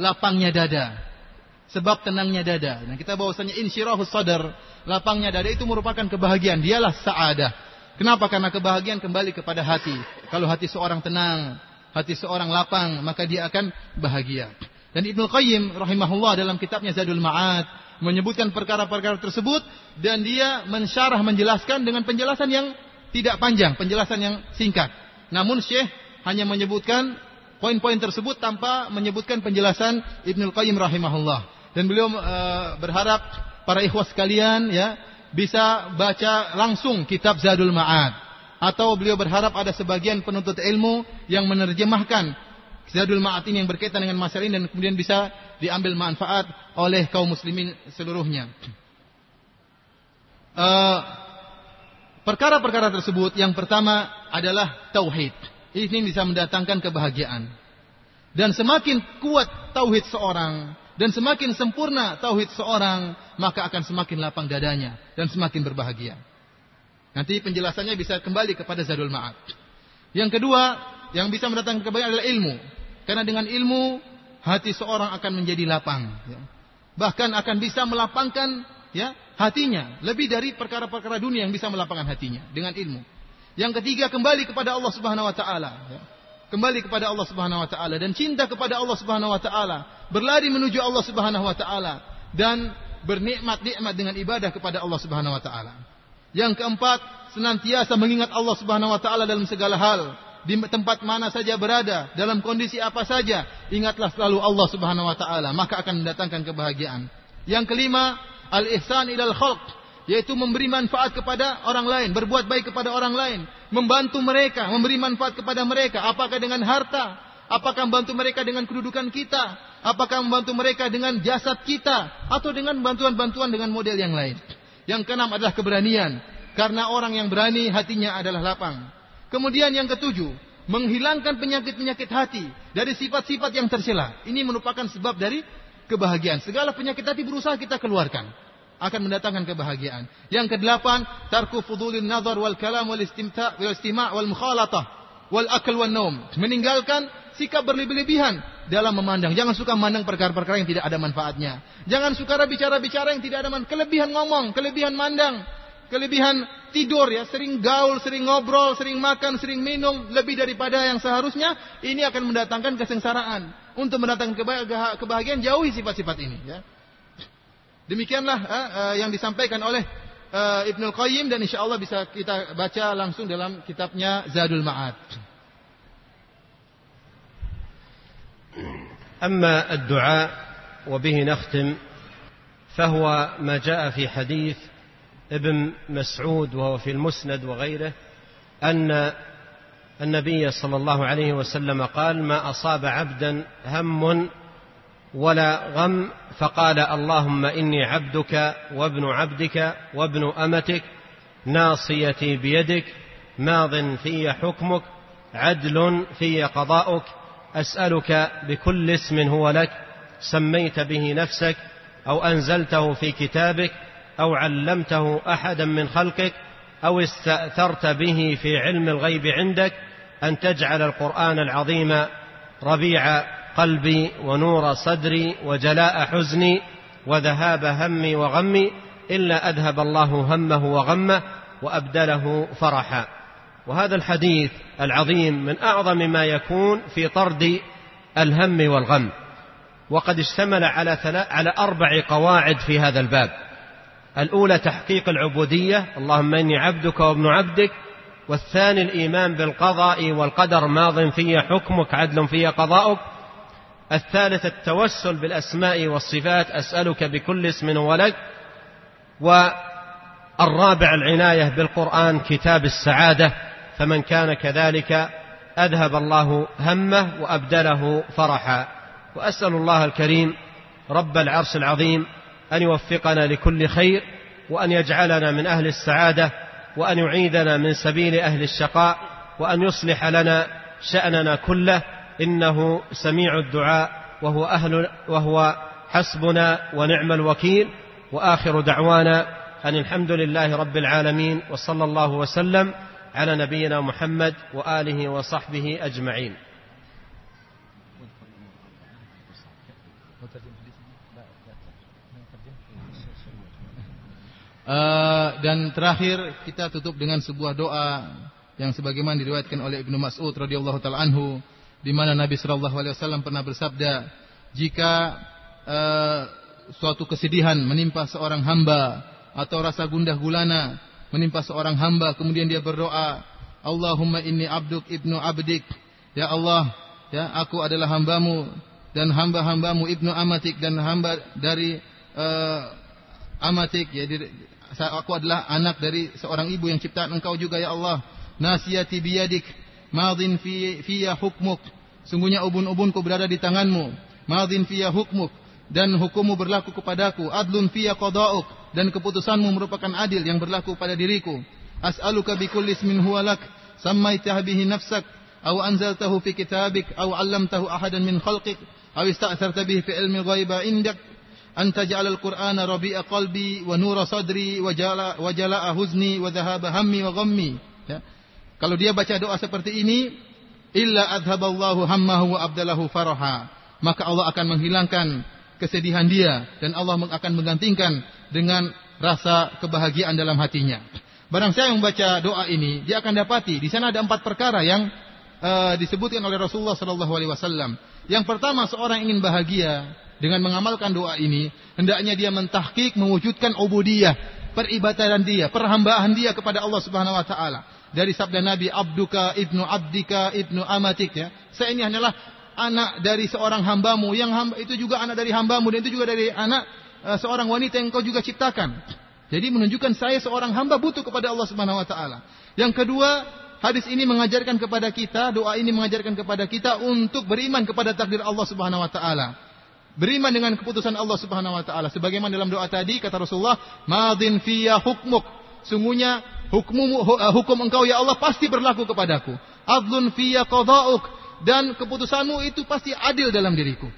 lapangnya dada sebab tenangnya dada. Nah, kita bahwasanya insyirahus sadar, lapangnya dada itu merupakan kebahagiaan, dialah saadah. Kenapa? Karena kebahagiaan kembali kepada hati. Kalau hati seorang tenang, hati seorang lapang, maka dia akan bahagia. Dan Ibnu Qayyim rahimahullah dalam kitabnya Zadul Ma'ad menyebutkan perkara-perkara tersebut dan dia mensyarah menjelaskan dengan penjelasan yang tidak panjang, penjelasan yang singkat. Namun Syekh hanya menyebutkan poin-poin tersebut tanpa menyebutkan penjelasan Ibnu Qayyim rahimahullah dan beliau uh, berharap para ikhwas sekalian ya bisa baca langsung kitab Zadul Ma'ad atau beliau berharap ada sebagian penuntut ilmu yang menerjemahkan Zadul Ma'ad ini yang berkaitan dengan masalah ini dan kemudian bisa diambil manfaat oleh kaum muslimin seluruhnya. Eh, perkara-perkara uh, tersebut yang pertama adalah tauhid. Ini bisa mendatangkan kebahagiaan. Dan semakin kuat tauhid seorang, dan semakin sempurna tauhid seorang, maka akan semakin lapang dadanya dan semakin berbahagia. Nanti penjelasannya bisa kembali kepada Zadul Ma'ad. Yang kedua, yang bisa mendatangkan kebahagiaan adalah ilmu. Karena dengan ilmu, hati seorang akan menjadi lapang. Ya. Bahkan akan bisa melapangkan ya hatinya. Lebih dari perkara-perkara dunia yang bisa melapangkan hatinya. Dengan ilmu. Yang ketiga, kembali kepada Allah Subhanahu Wa Taala. Ya kembali kepada Allah Subhanahu wa taala dan cinta kepada Allah Subhanahu wa taala, berlari menuju Allah Subhanahu wa taala dan bernikmat-nikmat dengan ibadah kepada Allah Subhanahu wa taala. Yang keempat, senantiasa mengingat Allah Subhanahu wa taala dalam segala hal, di tempat mana saja berada, dalam kondisi apa saja, ingatlah selalu Allah Subhanahu wa taala, maka akan mendatangkan kebahagiaan. Yang kelima, al-ihsan ilal khalq, yaitu memberi manfaat kepada orang lain, berbuat baik kepada orang lain, membantu mereka, memberi manfaat kepada mereka, apakah dengan harta, apakah membantu mereka dengan kedudukan kita, apakah membantu mereka dengan jasad kita, atau dengan bantuan-bantuan dengan model yang lain. Yang keenam adalah keberanian, karena orang yang berani hatinya adalah lapang. Kemudian yang ketujuh, menghilangkan penyakit-penyakit hati dari sifat-sifat yang tercela. Ini merupakan sebab dari kebahagiaan. Segala penyakit hati berusaha kita keluarkan akan mendatangkan kebahagiaan. Yang kedelapan, tarku fudulin nazar wal kalam wal istimta wal istima' wal mukhalatah wal akal wal naum. Meninggalkan sikap berlebih-lebihan dalam memandang. Jangan suka memandang perkara-perkara yang tidak ada manfaatnya. Jangan suka bicara-bicara yang tidak ada manfaat. Kelebihan ngomong, kelebihan mandang, kelebihan tidur ya, sering gaul, sering ngobrol, sering makan, sering minum lebih daripada yang seharusnya, ini akan mendatangkan kesengsaraan. Untuk mendatangkan kebahagiaan jauhi sifat-sifat ini ya. Demikianlah uh, uh, yang disampaikan oleh uh, Ibnu Qayyim dan insya Allah bisa kita baca langsung dalam kitabnya Zadul Ma'ad. أما الدعاء وبه نختم فهو ما جاء في حديث ابن مسعود وهو في المسند وغيره أن النبي صلى الله عليه وسلم قال ما أصاب عبدا هم ولا غم فقال اللهم إني عبدك وابن عبدك وابن أمتك ناصيتي بيدك ماض في حكمك عدل في قضاؤك أسألك بكل اسم هو لك سميت به نفسك أو أنزلته في كتابك أو علمته أحدا من خلقك أو استأثرت به في علم الغيب عندك أن تجعل القرآن العظيم ربيع قلبي ونور صدري وجلاء حزني وذهاب همي وغمي إلا أذهب الله همه وغمه وأبدله فرحا. وهذا الحديث العظيم من أعظم ما يكون في طرد الهم والغم. وقد اشتمل على على أربع قواعد في هذا الباب. الأولى تحقيق العبودية اللهم إني عبدك وابن عبدك. والثاني الإيمان بالقضاء والقدر ماض في حكمك عدل في قضاؤك. الثالث التوسل بالأسماء والصفات أسألك بكل اسم ولك والرابع العناية بالقرآن كتاب السعادة. فمن كان كذلك أذهب الله همه وأبدله فرحا. وأسأل الله الكريم رب العرش العظيم أن يوفقنا لكل خير وأن يجعلنا من أهل السعادة وأن يعيدنا من سبيل أهل الشقاء وأن يصلح لنا شأننا كله إنه سميع الدعاء وهو أهل وهو حسبنا ونعم الوكيل. وآخر دعوانا أن الحمد لله رب العالمين وصلى الله وسلم على نبينا محمد وآله وصحبه أجمعين. Uh, dan terakhir kita tutup dengan sebuah doa yang sebagaimana diriwayatkan oleh Ibnu Mas'ud radhiyallahu taala anhu. Di mana Nabi sallallahu alaihi wasallam pernah bersabda jika uh, suatu kesedihan menimpa seorang hamba atau rasa gundah gulana menimpa seorang hamba kemudian dia berdoa Allahumma inni abduk ibnu abdik ya Allah ya aku adalah hambamu dan hamba-hambamu ibnu amatik dan hamba dari uh, amatik ya aku adalah anak dari seorang ibu yang ciptaan engkau juga ya Allah. Nasiyati biyadik, madin fi fiya hukmuk. Sungguhnya ubun-ubunku berada di tanganmu. Madin fiya hukmuk. Dan hukummu berlaku kepadaku. Adlun fiya qada'uk. Dan keputusanmu merupakan adil yang berlaku pada diriku. As'aluka bi kulli ismin huwa lak. Sammaitah bihi nafsak. Aw anzaltahu fi kitabik. Aw 'allamtahu ahadan min khalqik. Aw ista'tharta bihi fi ilmi ghaiba indak. Anta ja'alal qur'ana rabi'a qalbi wa nura sadri wa jala wa jala'a huzni kalau dia baca doa seperti ini illa adhaballahu hammahu wa abdalahu faraha. Maka Allah akan menghilangkan kesedihan dia dan Allah akan menggantikan dengan rasa kebahagiaan dalam hatinya. Barang saya yang membaca doa ini dia akan dapati di sana ada empat perkara yang uh, disebutkan oleh Rasulullah sallallahu alaihi wasallam. Yang pertama seorang ingin bahagia dengan mengamalkan doa ini, hendaknya dia mentahkik mewujudkan ubudiyah, peribadatan dia, perhambaan dia kepada Allah Subhanahu wa taala. Dari sabda Nabi Abduka ibnu abdika ibnu amatik ya. Saya ini hanyalah anak dari seorang hambamu yang hamba, itu juga anak dari hambamu dan itu juga dari anak uh, seorang wanita yang kau juga ciptakan. Jadi menunjukkan saya seorang hamba butuh kepada Allah Subhanahu wa taala. Yang kedua, hadis ini mengajarkan kepada kita, doa ini mengajarkan kepada kita untuk beriman kepada takdir Allah Subhanahu wa taala beriman dengan keputusan Allah Subhanahu wa taala sebagaimana dalam doa tadi kata Rasulullah madin fiyya hukmuk sungguhnya hukummu eh, hukum engkau ya Allah pasti berlaku kepadaku. Adlun fiyya qada'uk dan keputusanmu itu pasti adil dalam diriku.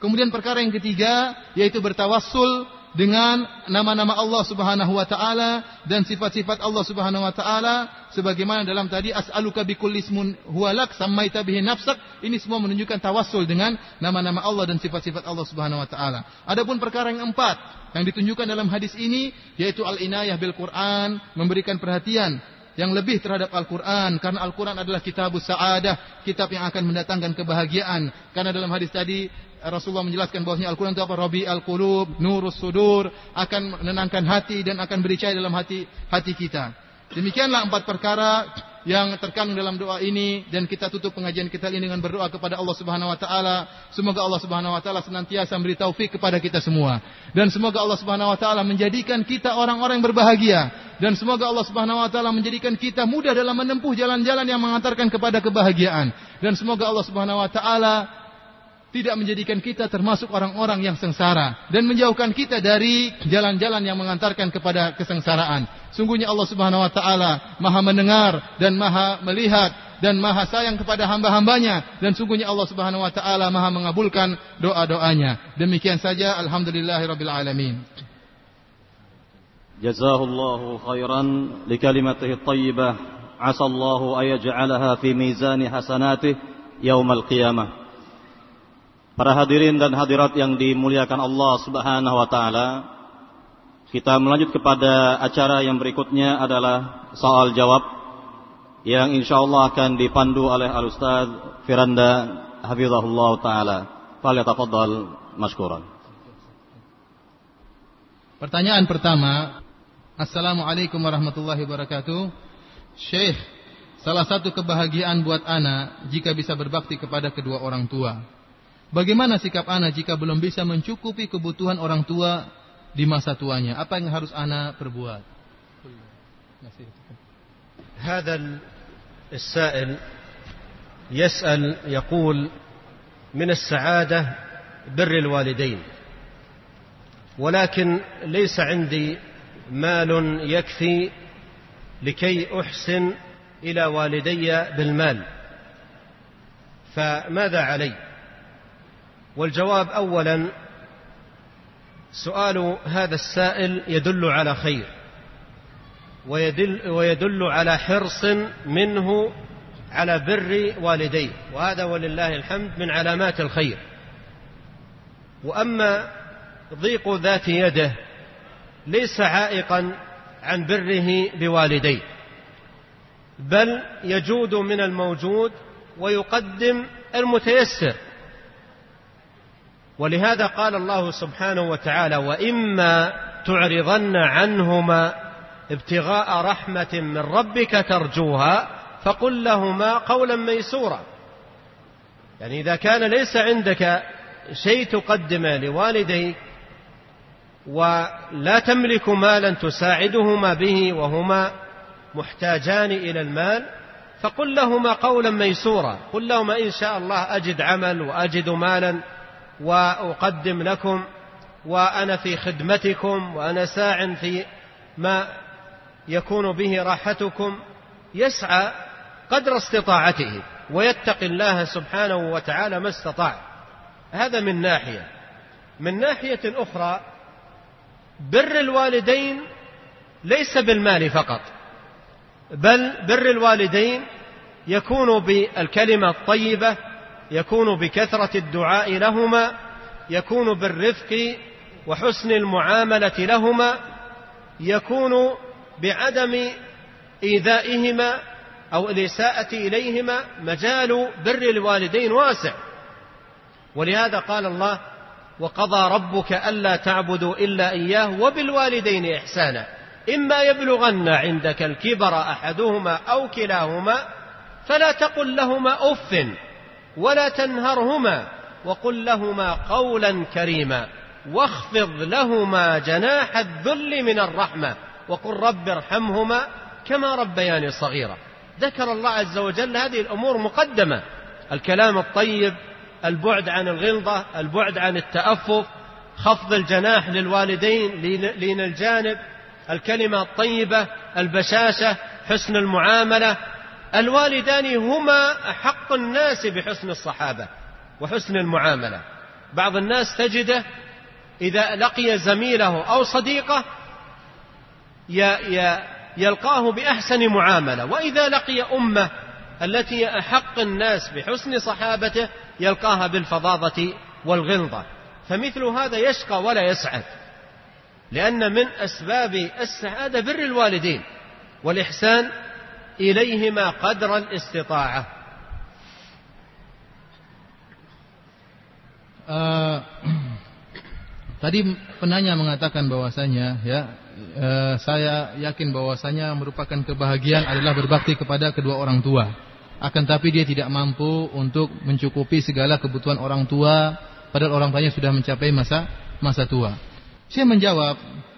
Kemudian perkara yang ketiga yaitu bertawassul dengan nama-nama Allah Subhanahu wa taala dan sifat-sifat Allah Subhanahu wa taala sebagaimana dalam tadi as'aluka bikulli ismun huwalak sammaita bihi nafsak ini semua menunjukkan tawassul dengan nama-nama Allah dan sifat-sifat Allah Subhanahu wa taala. Adapun perkara yang empat yang ditunjukkan dalam hadis ini yaitu al-inayah bil Quran, memberikan perhatian yang lebih terhadap Al-Quran karena Al-Quran adalah kitab sa'adah kitab yang akan mendatangkan kebahagiaan karena dalam hadis tadi Rasulullah menjelaskan bahwasanya Al-Quran itu apa? Rabi Al-Qulub Nurus Sudur akan menenangkan hati dan akan bericai dalam hati hati kita. Demikianlah empat perkara yang terkandung dalam doa ini dan kita tutup pengajian kita ini dengan berdoa kepada Allah Subhanahu wa taala. Semoga Allah Subhanahu wa taala senantiasa memberi taufik kepada kita semua. Dan semoga Allah Subhanahu wa taala menjadikan kita orang-orang yang berbahagia. Dan semoga Allah Subhanahu wa taala menjadikan kita mudah dalam menempuh jalan-jalan yang mengantarkan kepada kebahagiaan. Dan semoga Allah Subhanahu wa taala tidak menjadikan kita termasuk orang-orang yang sengsara dan menjauhkan kita dari jalan-jalan yang mengantarkan kepada kesengsaraan. Sungguhnya Allah Subhanahu wa taala Maha mendengar dan Maha melihat dan Maha sayang kepada hamba-hambanya dan sungguhnya Allah Subhanahu wa taala Maha mengabulkan doa-doanya. Demikian saja alhamdulillahirabbil alamin. Jazahullahu khairan li kalimatihi thayyibah. Asallahu ayaj'alaha fi mizani hasanatih yaumal qiyamah. Para hadirin dan hadirat yang dimuliakan Allah Subhanahu wa taala, kita melanjut kepada acara yang berikutnya adalah soal jawab yang insyaallah akan dipandu oleh Al Ustaz Firanda Hafizahullah taala. Falyatafaddal mashkuran. Pertanyaan pertama, Assalamualaikum warahmatullahi wabarakatuh. Syekh, salah satu kebahagiaan buat anak jika bisa berbakti kepada kedua orang tua. Bagaimana sikap anak jika belum bisa mencukupi kebutuhan orang tua di masa tuanya? Apa yang harus anak perbuat? هذا السائل يسأل يقول من السعادة بر الوالدين ولكن ليس عندي مال يكفي لكي أحسن إلى والدي بالمال فماذا علي والجواب اولا سؤال هذا السائل يدل على خير ويدل, ويدل على حرص منه على بر والديه وهذا ولله الحمد من علامات الخير. وأما ضيق ذات يده ليس عائقا عن بره بوالديه بل يجود من الموجود ويقدم المتيسر. ولهذا قال الله سبحانه وتعالى وإما تعرضن عنهما ابتغاء رحمة من ربك ترجوها فقل لهما قولا ميسورا. يعني إذا كان ليس عندك شيء تقدمه لوالديك ولا تملك مالا تساعدهما به وهما محتاجان إلى المال فقل لهما قولا ميسورا. قل لهما إن شاء الله أجد عمل وأجد مالا وأقدم لكم وأنا في خدمتكم وأنا ساع في ما يكون به راحتكم يسعى قدر استطاعته ويتقي الله سبحانه وتعالى ما استطاع. هذا من ناحية. من ناحية أخرى بر الوالدين ليس بالمال فقط بل بر الوالدين يكون بالكلمة الطيبة يكون بكثرة الدعاء لهما يكون بالرفق وحسن المعاملة لهما يكون بعدم إيذائهما أو الإساءة إليهما مجال بر الوالدين واسع. ولهذا قال الله وقضى ربك ألا تعبدوا إلا إياه وبالوالدين إحسانا إما يبلغن عندك الكبر أحدهما أو كلاهما فلا تقل لهما أف ولا تنهرهما وقل لهما قولا كريما واخفض لهما جناح الذل من الرحمة وقل رب ارحمهما كما ربياني صغيرا. ذكر الله عز وجل هذه الأمور مقدمة. الكلام الطيب البعد عن الغلظة البعد عن التأفف خفض الجناح للوالدين لين الجانب الكلمة الطيبة البشاشة حسن المعاملة الوالدان هما أحق الناس بحسن الصحابة وحسن المعاملة. بعض الناس تجده إذا لقي زميله أو صديقه يلقاه بأحسن معاملة. وإذا لقي أمة التي أحق الناس بحسن صحابته يلقاها بالفظاظة والغلظة. فمثل هذا يشقى ولا يسعد لأن من أسباب السعادة بر الوالدين والإحسان إليهما قدر الاستطاعة uh, tadi penanya mengatakan bahwasanya ya uh, saya yakin bahwasanya merupakan kebahagiaan adalah berbakti kepada kedua orang tua. Akan tapi dia tidak mampu untuk mencukupi segala kebutuhan orang tua padahal orang tuanya sudah mencapai masa masa tua. Saya menjawab uh,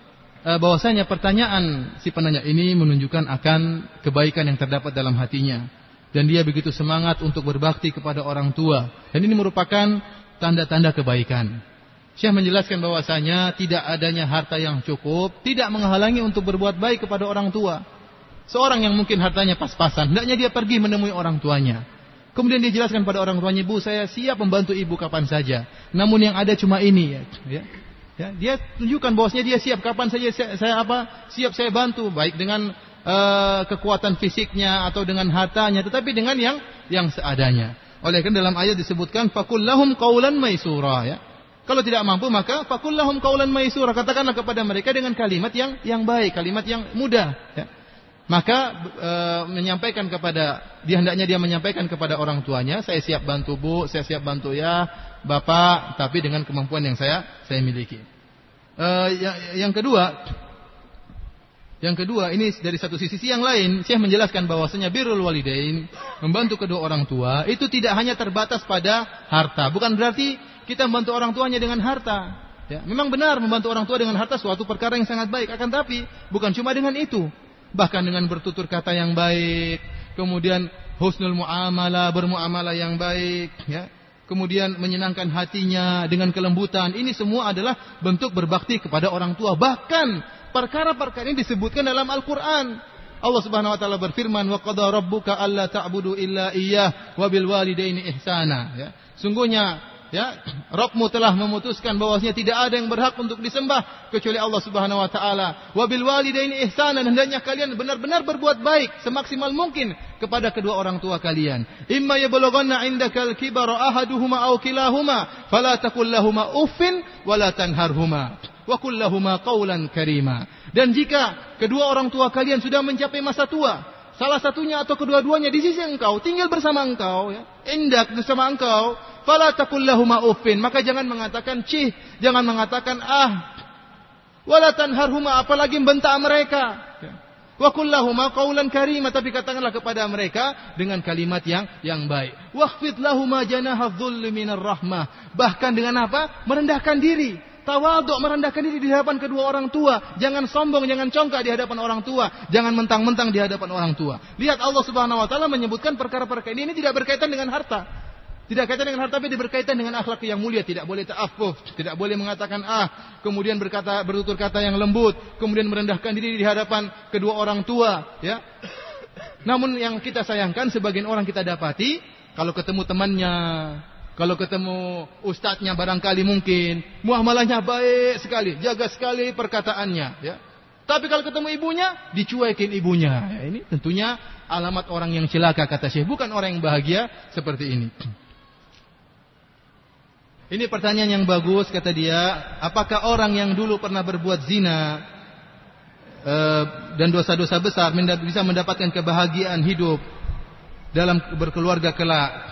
bahwasanya pertanyaan si penanya ini menunjukkan akan kebaikan yang terdapat dalam hatinya dan dia begitu semangat untuk berbakti kepada orang tua dan ini merupakan tanda-tanda kebaikan. Syekh menjelaskan bahwasanya tidak adanya harta yang cukup tidak menghalangi untuk berbuat baik kepada orang tua. Seorang yang mungkin hartanya pas-pasan, hendaknya dia pergi menemui orang tuanya. Kemudian dia jelaskan pada orang tuanya, "Bu, saya siap membantu ibu kapan saja. Namun yang ada cuma ini ya." ya. Ya, dia tunjukkan bahwasanya dia siap kapan saja saya, saya apa? Siap saya bantu baik dengan uh, kekuatan fisiknya atau dengan hartanya, tetapi dengan yang yang seadanya. Oleh karena dalam ayat disebutkan fakullahum qaulan maisura ya. Kalau tidak mampu maka fakullahum qaulan maisura katakanlah kepada mereka dengan kalimat yang yang baik, kalimat yang mudah ya. Maka e, menyampaikan kepada dia hendaknya dia menyampaikan kepada orang tuanya, saya siap bantu Bu, saya siap bantu ya Bapak, tapi dengan kemampuan yang saya saya miliki. Uh, yang, yang kedua, yang kedua ini dari satu sisi, yang lain, saya menjelaskan bahwasanya birrul walidain membantu kedua orang tua itu tidak hanya terbatas pada harta. Bukan berarti kita membantu orang tuanya dengan harta. Ya, memang benar membantu orang tua dengan harta suatu perkara yang sangat baik. Akan tapi bukan cuma dengan itu, bahkan dengan bertutur kata yang baik, kemudian husnul muamalah, bermuamalah yang baik, ya kemudian menyenangkan hatinya dengan kelembutan. Ini semua adalah bentuk berbakti kepada orang tua. Bahkan perkara-perkara ini disebutkan dalam Al-Quran. Allah Subhanahu wa taala berfirman, "Wa qada rabbuka alla ta'budu illa iyyah wa bil walidaini ihsana." Ya. Sungguhnya ya Rabbmu telah memutuskan bahwasanya tidak ada yang berhak untuk disembah kecuali Allah Subhanahu wa taala. Wa bil walidaini ihsanan hendaknya kalian benar-benar berbuat baik semaksimal mungkin kepada kedua orang tua kalian. Imma yablughanna indakal kibara ahaduhuma aw kilahuma fala taqul lahumu uffin wala tanharhuma wa qawlan karima. Dan jika kedua orang tua kalian sudah mencapai masa tua, salah satunya atau kedua-duanya di sisi engkau, tinggal bersama engkau ya, bersama engkau, Fala taqul lahuma uffin. Maka jangan mengatakan cih, jangan mengatakan ah. Wala tanharhuma apalagi membentak mereka. Wa kullahuma qaulan karima tapi katakanlah kepada mereka dengan kalimat yang yang baik. Waqfid lahuma janaha dhulli minar rahmah. Bahkan dengan apa? Merendahkan diri. Tawaduk merendahkan diri di hadapan kedua orang tua. Jangan sombong, jangan congkak di hadapan orang tua. Jangan mentang-mentang di hadapan orang tua. Lihat Allah Subhanahu wa taala menyebutkan perkara-perkara ini ini tidak berkaitan dengan harta. Tidak kaitan dengan harta, tapi berkaitan dengan akhlak yang mulia. Tidak boleh ta'afuf, tidak boleh mengatakan ah, kemudian berkata bertutur kata yang lembut, kemudian merendahkan diri di hadapan kedua orang tua, ya. Namun yang kita sayangkan sebagian orang kita dapati kalau ketemu temannya, kalau ketemu ustadznya barangkali mungkin muamalahnya baik sekali, jaga sekali perkataannya, ya. Tapi kalau ketemu ibunya, dicuekin ibunya. Ya, ini tentunya alamat orang yang celaka kata Syekh, bukan orang yang bahagia seperti ini. Ini pertanyaan yang bagus kata dia, apakah orang yang dulu pernah berbuat zina uh, dan dosa-dosa besar bisa mendapatkan kebahagiaan hidup dalam berkeluarga kelak?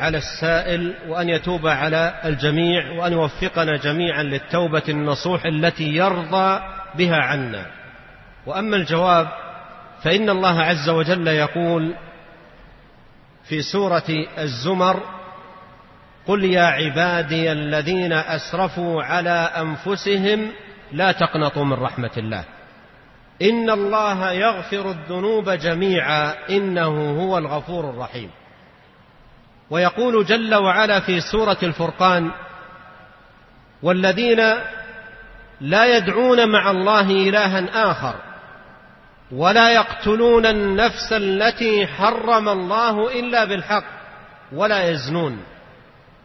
على السائل وأن يتوب على الجميع وأن يوفقنا جميعا للتوبة النصوح التي يرضى بها عنا. وأما الجواب فإن الله عز وجل يقول في سورة الزمر قل يا عبادي الذين أسرفوا على أنفسهم لا تقنطوا من رحمة الله. إن الله يغفر الذنوب جميعا إنه هو الغفور الرحيم. ويقول جل وعلا في سورة الفرقان والذين لا يدعون مع الله إلها آخر ولا يقتلون النفس التي حرم الله إلا بالحق ولا يزنون.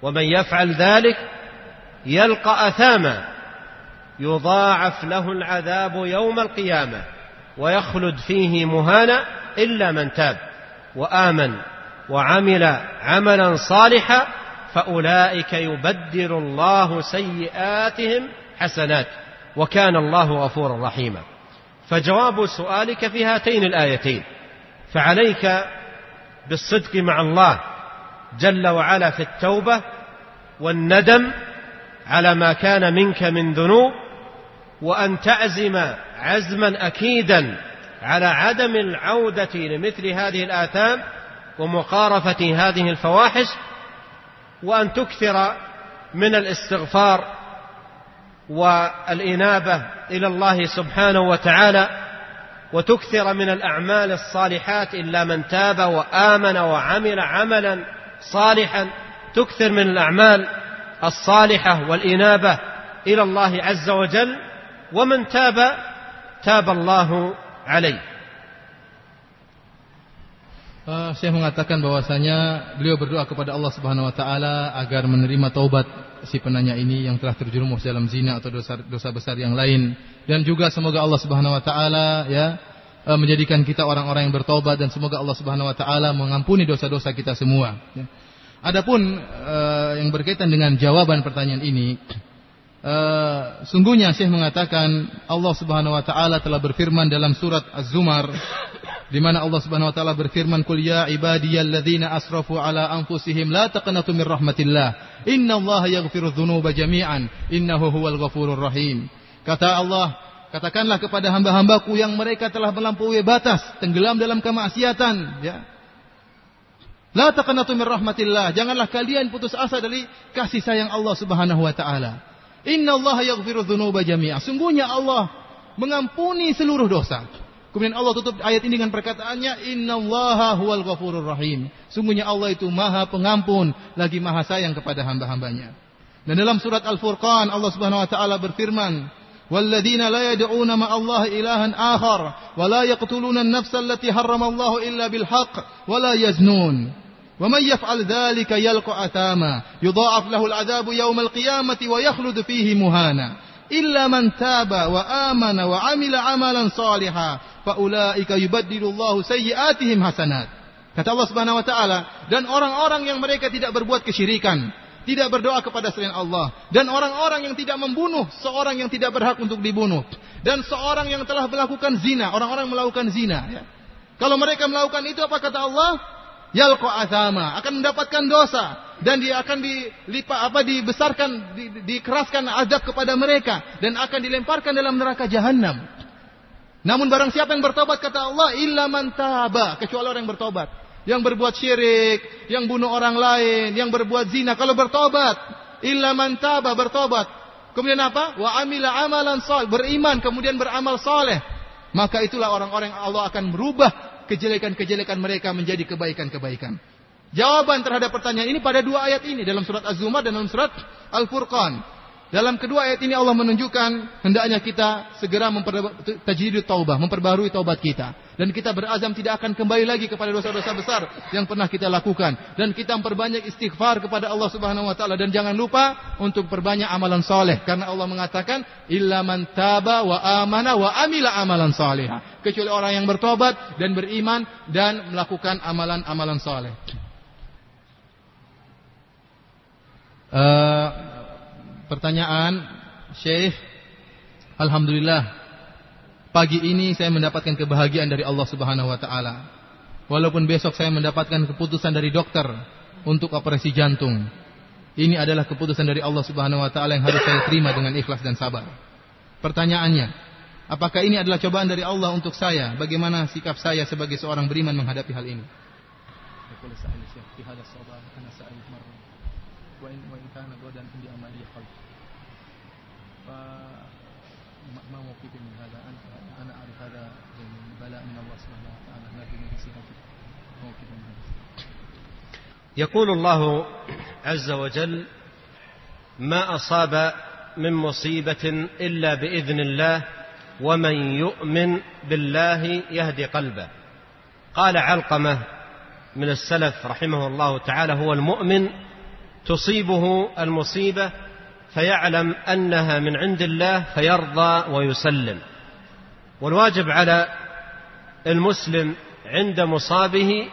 ومن يفعل ذلك يلقى أثاما يضاعف له العذاب يوم القيامة ويخلد فيه مهانا إلا من تاب وآمن. وعمل عملا صالحا فأولئك يبدل الله سيئاتهم حسنات وكان الله غفورا رحيما. فجواب سؤالك في هاتين الآيتين. فعليك بالصدق مع الله جل وعلا في التوبة والندم على ما كان منك من ذنوب وأن تعزم عزما أكيدا على عدم العودة لمثل هذه الآثام ومقارفة هذه الفواحش وأن تكثر من الاستغفار والإنابة إلى الله سبحانه وتعالى وتكثر من الأعمال الصالحات إلا من تاب وآمن وعمل عملا صالحا. تكثر من الأعمال الصالحة والإنابة إلى الله عز وجل. ومن تاب تاب الله عليه. Uh, saya mengatakan bahwasanya beliau berdoa kepada Allah Subhanahu wa taala agar menerima taubat si penanya ini yang telah terjerumus dalam zina atau dosa dosa besar yang lain dan juga semoga Allah Subhanahu wa taala ya uh, menjadikan kita orang-orang yang bertobat dan semoga Allah Subhanahu wa taala mengampuni dosa-dosa kita semua ya. Adapun uh, yang berkaitan dengan jawaban pertanyaan ini Uh, sungguhnya Syekh mengatakan Allah Subhanahu wa taala telah berfirman dalam surat Az-Zumar di mana Allah Subhanahu wa taala berfirman kul ya ibadiyalladzina asrafu ala anfusihim la taqnatu min rahmatillah. Innallaha yaghfiru dzunuba jami'an. Innahu huwal ghafurur rahim. Kata Allah katakanlah kepada hamba-hambaku yang mereka telah melampaui batas tenggelam dalam kemaksiatan. Ya. La taqnatu min rahmatillah. Janganlah kalian putus asa dari kasih sayang Allah Subhanahu wa taala Inna Allah yaghfiru dhunuba jami'a. Sungguhnya Allah mengampuni seluruh dosa. Kemudian Allah tutup ayat ini dengan perkataannya Inna Allah huwal ghafurur rahim. Sungguhnya Allah itu maha pengampun lagi maha sayang kepada hamba-hambanya. Dan dalam surat Al-Furqan Allah Subhanahu wa taala berfirman, "Walladzina la yad'una ma'allahi ilahan akhar wa la yaqtuluna an-nafsa allati harrama Allah illa bil haqq wa la yaznun." ومن يفعل ذلك يلقى أثاما يضاعف له العذاب يوم القيامة ويخلد فيه مهانا إلا من تاب وآمن وعمل عملا صالحا فأولئك يبدل الله سيئاتهم حسنات Kata Allah Subhanahu wa taala, dan orang-orang yang mereka tidak berbuat kesyirikan, tidak berdoa kepada selain Allah, dan orang-orang yang tidak membunuh seorang yang tidak berhak untuk dibunuh, dan seorang yang telah melakukan zina, orang-orang melakukan zina, ya. Kalau mereka melakukan itu apa kata Allah? Yalqa azama, akan mendapatkan dosa dan dia akan apa dibesarkan di, dikeraskan azab kepada mereka dan akan dilemparkan dalam neraka jahanam. Namun barang siapa yang bertobat kata Allah illa man taba, kecuali orang yang bertobat. Yang berbuat syirik, yang bunuh orang lain, yang berbuat zina kalau bertobat, illa man taba bertobat. Kemudian apa? Wa amila amalan salih, beriman kemudian beramal saleh. Maka itulah orang-orang Allah akan merubah kejelekan-kejelekan mereka menjadi kebaikan-kebaikan. Jawaban terhadap pertanyaan ini pada dua ayat ini dalam surat Az-Zumar dan dalam surat Al-Furqan. Dalam kedua ayat ini Allah menunjukkan hendaknya kita segera memperbaiki taubah, memperbarui taubat kita. Dan kita berazam tidak akan kembali lagi kepada dosa-dosa besar yang pernah kita lakukan. Dan kita memperbanyak istighfar kepada Allah Subhanahu wa taala. Dan jangan lupa untuk perbanyak amalan soleh karena Allah mengatakan illa man taba wa amana wa amila amalan salihah kecuali orang yang bertobat dan beriman dan melakukan amalan-amalan soleh. Uh, Pertanyaan Syekh Alhamdulillah Pagi ini saya mendapatkan kebahagiaan dari Allah subhanahu wa ta'ala. Walaupun besok saya mendapatkan keputusan dari dokter Untuk operasi jantung Ini adalah keputusan dari Allah subhanahu wa ta'ala Yang harus saya terima dengan ikhlas dan sabar. Pertanyaannya Apakah ini adalah cobaan dari Allah untuk saya? Bagaimana sikap saya sebagai seorang beriman menghadapi hal ini يقول الله عز وجل ما أصاب من مصيبة إلا بإذن الله ومن يؤمن بالله يهدي قلبه. قال علقمة من السلف رحمه الله تعالى هو المؤمن تصيبه المصيبة فيعلم أنها من عند الله فيرضى ويسلم. والواجب على المسلم عند مصابه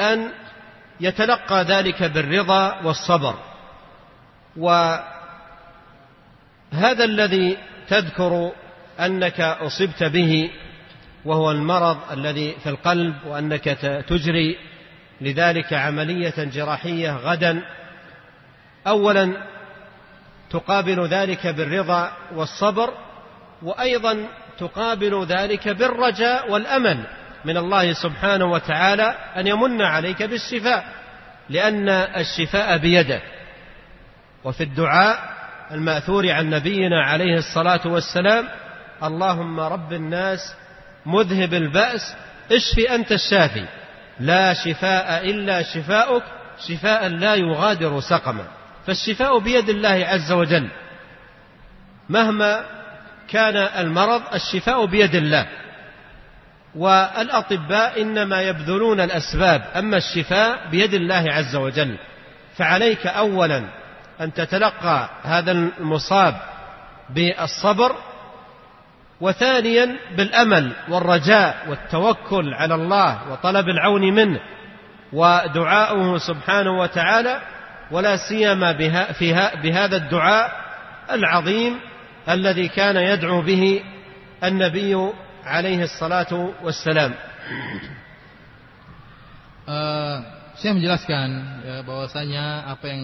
أن يتلقى ذلك بالرضا والصبر. وهذا الذي تذكر أنك أصبت به وهو المرض الذي في القلب وأنك تجري لذلك عملية جراحية غدا. اولا تقابل ذلك بالرضا والصبر وأيضا تقابل ذلك بالرجاء والأمل. من الله سبحانه وتعالى أن يمن عليك بالشفاء لأن الشفاء بيده. وفي الدعاء المأثور عن نبينا عليه الصلاة والسلام اللهم رب الناس مذهب البأس اشف أنت الشافي. لا شفاء إلا شفاؤك شفاء لا يغادر سقما. فالشفاء بيد الله عز وجل. مهما كان المرض الشفاء بيد الله. والأطباء إنما يبذلون الأسباب أما الشفاء بيد الله عز وجل. فعليك اولا أن تتلقى هذا المصاب بالصبر وثانيا بالأمل والرجاء والتوكل على الله وطلب العون منه ودعاؤه سبحانه وتعالى ولا سيما بهذا الدعاء العظيم الذي كان يدعو به النبي عليه الصلاة والسلام uh, saya menjelaskan ya, bahwasanya apa yang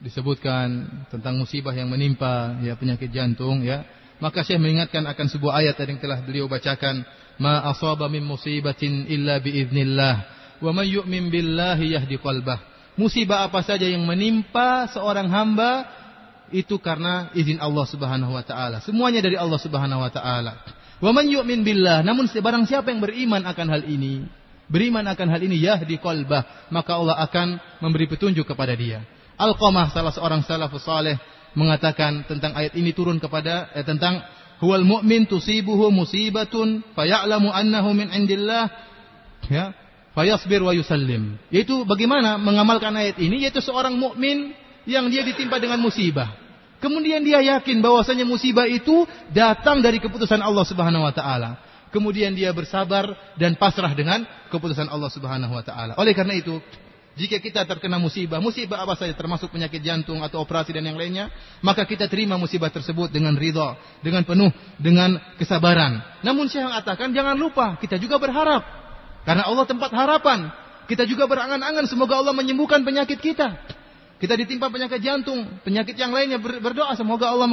disebutkan tentang musibah yang menimpa ya penyakit jantung ya maka saya mengingatkan akan sebuah ayat yang telah beliau bacakan ma asaba min musibatin illa biiznillah wa man yu'min billahi yahdi qalbah musibah apa saja yang menimpa seorang hamba itu karena izin Allah Subhanahu wa taala semuanya dari Allah Subhanahu wa taala Wa man yu'min billah, namun barang siapa yang beriman akan hal ini, beriman akan hal ini yahdi qalbah, maka Allah akan memberi petunjuk kepada dia. Al-Qamah salah seorang salafus saleh mengatakan tentang ayat ini turun kepada eh, tentang huwal mu'min tusibuhu musibatun faya'lamu annahu min indillah ya fayasbir wa yusallim. Yaitu bagaimana mengamalkan ayat ini yaitu seorang mukmin yang dia ditimpa dengan musibah Kemudian dia yakin bahwasanya musibah itu datang dari keputusan Allah Subhanahu wa taala. Kemudian dia bersabar dan pasrah dengan keputusan Allah Subhanahu wa taala. Oleh karena itu, jika kita terkena musibah, musibah apa saja termasuk penyakit jantung atau operasi dan yang lainnya, maka kita terima musibah tersebut dengan ridha, dengan penuh dengan kesabaran. Namun saya mengatakan jangan lupa kita juga berharap. Karena Allah tempat harapan. Kita juga berangan-angan semoga Allah menyembuhkan penyakit kita. Kita ditimpa penyakit jantung, penyakit yang lainnya berdoa semoga Allah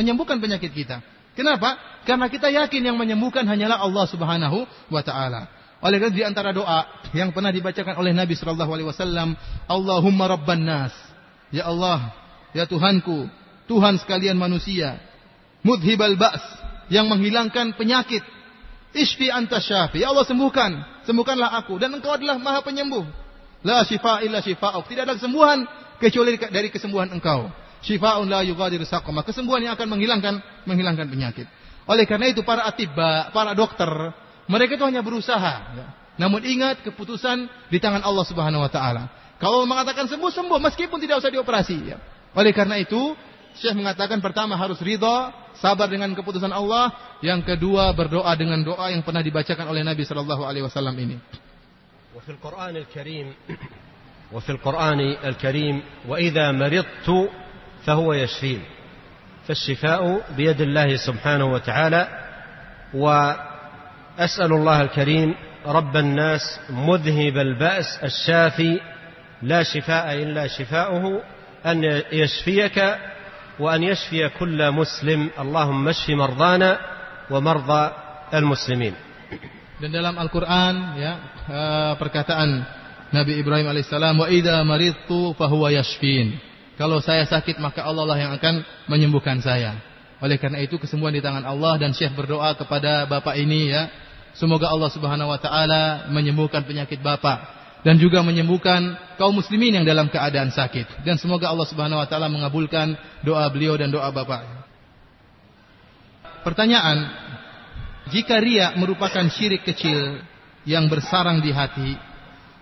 menyembuhkan penyakit kita. Kenapa? Karena kita yakin yang menyembuhkan hanyalah Allah Subhanahu wa taala. Oleh karena di antara doa yang pernah dibacakan oleh Nabi sallallahu alaihi wasallam, Allahumma rabban nas. Ya Allah, ya Tuhanku, Tuhan sekalian manusia. Mudhibal ba's, yang menghilangkan penyakit. Ishfi anta syafi. Ya Allah sembuhkan, sembuhkanlah aku dan engkau adalah Maha penyembuh. La syifa illa syifa'uk. Tidak ada kesembuhan kecuali dari kesembuhan engkau. Syifa'un la yughadiru saqama. Kesembuhan yang akan menghilangkan menghilangkan penyakit. Oleh karena itu para atibba, para dokter, mereka itu hanya berusaha. Ya. Namun ingat keputusan di tangan Allah Subhanahu wa taala. Kalau mengatakan sembuh sembuh meskipun tidak usah dioperasi ya. Oleh karena itu, Syekh mengatakan pertama harus ridha, sabar dengan keputusan Allah, yang kedua berdoa dengan doa yang pernah dibacakan oleh Nabi sallallahu alaihi wasallam ini. وفي القرآن الكريم وفي القرآن الكريم وإذا مرضت فهو يشفين فالشفاء بيد الله سبحانه وتعالى. وأسأل الله الكريم رب الناس مذهب البأس الشافي لا شفاء إلا شفاؤه أن يشفيك وأن يشفي كل مسلم. اللهم اشف مرضانا ومرضى المسلمين. Dan dalam Al-Quran ya perkataan Nabi Ibrahim alaihissalam wa idza maridtu fahuwa yashfin. Kalau saya sakit maka Allah lah yang akan menyembuhkan saya. Oleh karena itu kesembuhan di tangan Allah dan Syekh berdoa kepada bapak ini ya Semoga Allah Subhanahu wa taala menyembuhkan penyakit Bapak dan juga menyembuhkan kaum muslimin yang dalam keadaan sakit dan semoga Allah Subhanahu wa taala mengabulkan doa beliau dan doa Bapak. Pertanyaan, jika ria merupakan syirik kecil yang bersarang di hati,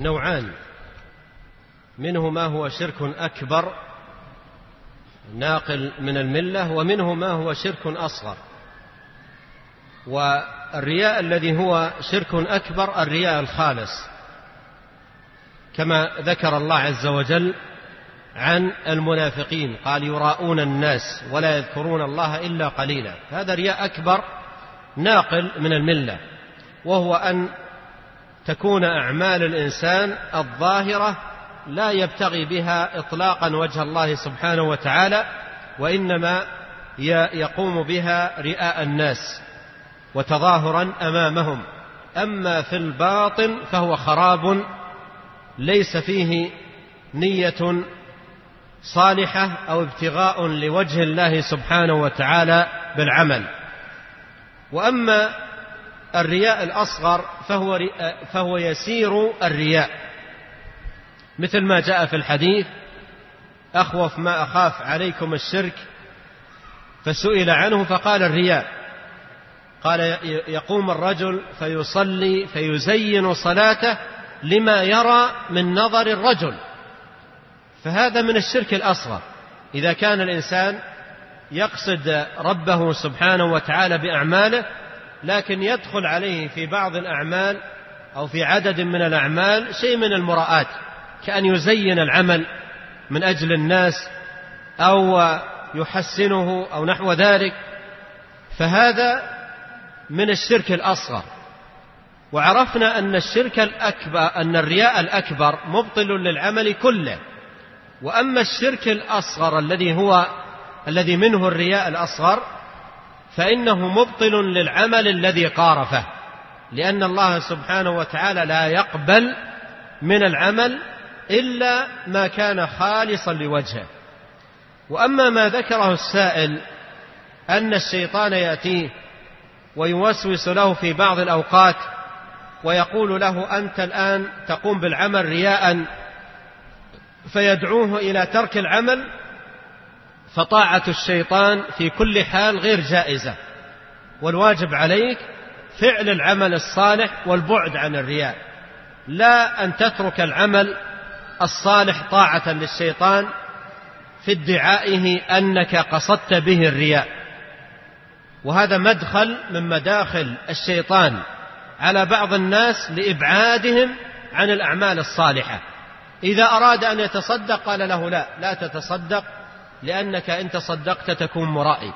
نوعان. منه ما هو شرك أكبر ناقل من الملة ومنه ما هو شرك أصغر. والرياء الذي هو شرك أكبر الرياء الخالص. كما ذكر الله عز وجل عن المنافقين قال يراءون الناس ولا يذكرون الله إلا قليلا. هذا رياء أكبر ناقل من الملة. وهو أن تكون أعمال الإنسان الظاهرة لا يبتغي بها اطلاقا وجه الله سبحانه وتعالى وإنما يقوم بها رئاء الناس وتظاهرا أمامهم. أما في الباطن فهو خراب ليس فيه نية صالحة أو ابتغاء لوجه الله سبحانه وتعالى بالعمل. وأما الرياء الأصغر فهو فهو يسير الرياء. مثل ما جاء في الحديث أخوف ما أخاف عليكم الشرك فسئل عنه فقال الرياء. قال يقوم الرجل فيصلي فيزين صلاته لما يرى من نظر الرجل. فهذا من الشرك الأصغر. إذا كان الإنسان يقصد ربه سبحانه وتعالى بأعماله لكن يدخل عليه في بعض الأعمال أو في عدد من الأعمال شيء من المراءات كأن يزين العمل من أجل الناس أو يحسنه أو نحو ذلك. فهذا من الشرك الأصغر. وعرفنا أن الشرك الأكبر أن الرياء الأكبر مبطل للعمل كله. وأما الشرك الأصغر الذي هو الذي منه الرياء الأصغر فإنه مبطل للعمل الذي قارفه لأن الله سبحانه وتعالى لا يقبل من العمل إلا ما كان خالصا لوجهه. وأما ما ذكره السائل أن الشيطان يأتيه ويوسوس له في بعض الأوقات ويقول له أنت الآن تقوم بالعمل رياء فيدعوه إلى ترك العمل فطاعة الشيطان في كل حال غير جائزة. والواجب عليك فعل العمل الصالح والبعد عن الرياء. لا أن تترك العمل الصالح طاعة للشيطان في ادعائه أنك قصدت به الرياء. وهذا مدخل من مداخل الشيطان على بعض الناس لإبعادهم عن الأعمال الصالحة. إذا أراد أن يتصدق قال له لا لا تتصدق. لأنك إن تصدقت تكون مرائي.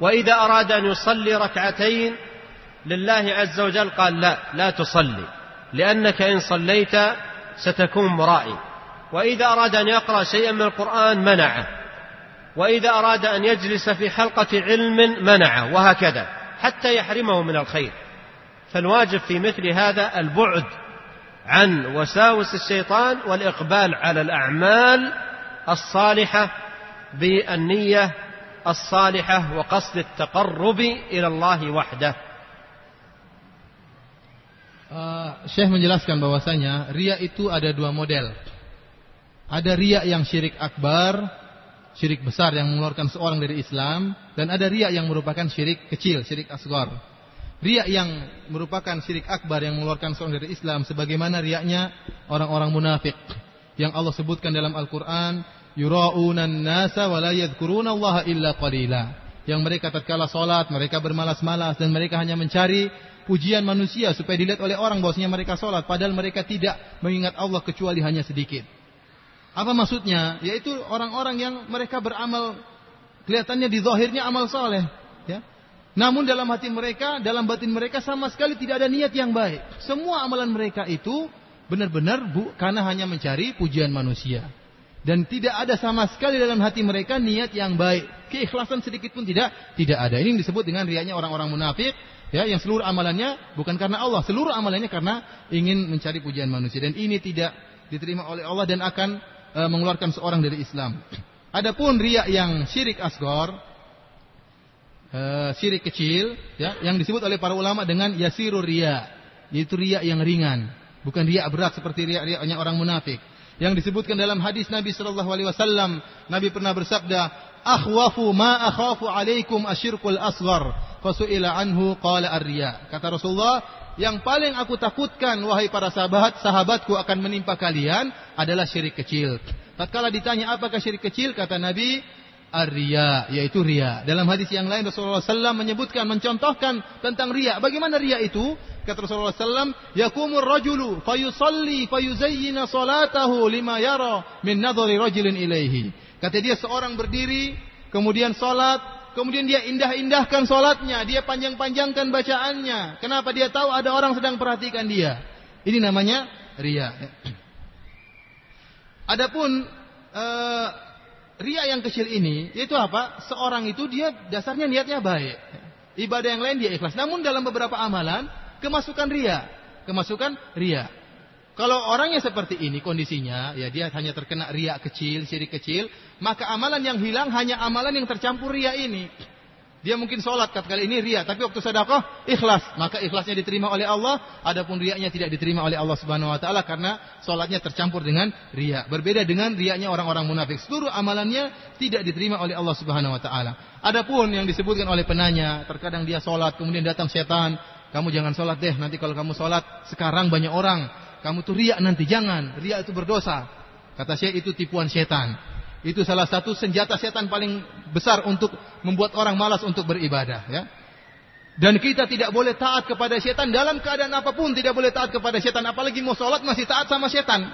وإذا أراد أن يصلي ركعتين لله عز وجل قال لا لا تصلي. لأنك إن صليت ستكون مرائي. وإذا أراد أن يقرأ شيئا من القرآن منعه. وإذا أراد أن يجلس في حلقة علم منعه وهكذا حتى يحرمه من الخير. فالواجب في مثل هذا البعد عن وساوس الشيطان والإقبال على الأعمال الصالحة بالنية الصالحة وقصد التقرب إلى الله وحده Uh, Syekh menjelaskan bahwasanya ria itu ada dua model. Ada riak yang syirik akbar, syirik besar yang mengeluarkan seorang dari Islam, dan ada riak yang merupakan syirik kecil, syirik asgar. Riak yang merupakan syirik akbar yang mengeluarkan seorang dari Islam, sebagaimana riaknya orang-orang munafik yang Allah sebutkan dalam Al-Quran, yuraunan nasa wa la Allah illa qalila. Yang mereka tatkala salat, mereka bermalas-malas dan mereka hanya mencari pujian manusia supaya dilihat oleh orang bahwasanya mereka salat padahal mereka tidak mengingat Allah kecuali hanya sedikit. Apa maksudnya? Yaitu orang-orang yang mereka beramal kelihatannya di zahirnya amal soleh, ya. Namun dalam hati mereka, dalam batin mereka sama sekali tidak ada niat yang baik. Semua amalan mereka itu benar-benar bu, karena hanya mencari pujian manusia. Dan tidak ada sama sekali dalam hati mereka niat yang baik. Keikhlasan sedikit pun tidak tidak ada. Ini disebut dengan riaknya orang-orang munafik ya yang seluruh amalannya bukan karena Allah, seluruh amalannya karena ingin mencari pujian manusia dan ini tidak diterima oleh Allah dan akan e, mengeluarkan seorang dari Islam. Adapun riak yang syirik asgor, e, syirik kecil, ya, yang disebut oleh para ulama dengan yasirur riak, yaitu riak yang ringan, bukan riak berat seperti riak-riaknya orang munafik. Yang disebutkan dalam hadis Nabi Shallallahu Alaihi Wasallam, Nabi pernah bersabda, "Akhwafu ma akhafu alaikum asyirkul asghar." Fasu'ila anhu qala ar-riya. Kata Rasulullah, yang paling aku takutkan wahai para sahabat, sahabatku akan menimpa kalian adalah syirik kecil. Tatkala ditanya apakah syirik kecil, kata Nabi, ar-riya, yaitu riya. Dalam hadis yang lain Rasulullah SAW menyebutkan, mencontohkan tentang riya. Bagaimana riya itu? Kata Rasulullah SAW, yakumur rajulu fayusalli fayuzayyina salatahu lima yara min nadhari rajulin ilaihi. Kata dia seorang berdiri, kemudian salat, Kemudian dia indah-indahkan solatnya, dia panjang-panjangkan bacaannya. Kenapa dia tahu ada orang sedang perhatikan dia? Ini namanya ria. Adapun uh, ria yang kecil ini, itu apa? Seorang itu dia dasarnya niatnya baik. Ibadah yang lain dia ikhlas. Namun dalam beberapa amalan kemasukan ria, kemasukan ria. Kalau orangnya seperti ini kondisinya, ya dia hanya terkena ria kecil, syirik kecil, maka amalan yang hilang hanya amalan yang tercampur ria ini. Dia mungkin sholat kali ini ria, tapi waktu sedekah ikhlas, maka ikhlasnya diterima oleh Allah. Adapun riaknya tidak diterima oleh Allah Subhanahu Wa Taala karena sholatnya tercampur dengan ria. Berbeda dengan riaknya orang-orang munafik. Seluruh amalannya tidak diterima oleh Allah Subhanahu Wa Taala. Adapun yang disebutkan oleh penanya, terkadang dia sholat, kemudian datang setan, kamu jangan sholat deh, nanti kalau kamu sholat sekarang banyak orang, kamu tuh riak nanti, jangan. Riak itu berdosa. Kata saya itu tipuan setan. Itu salah satu senjata setan paling besar untuk membuat orang malas untuk beribadah. Ya. Dan kita tidak boleh taat kepada setan dalam keadaan apa pun tidak boleh taat kepada setan. Apalagi mau sholat masih taat sama setan.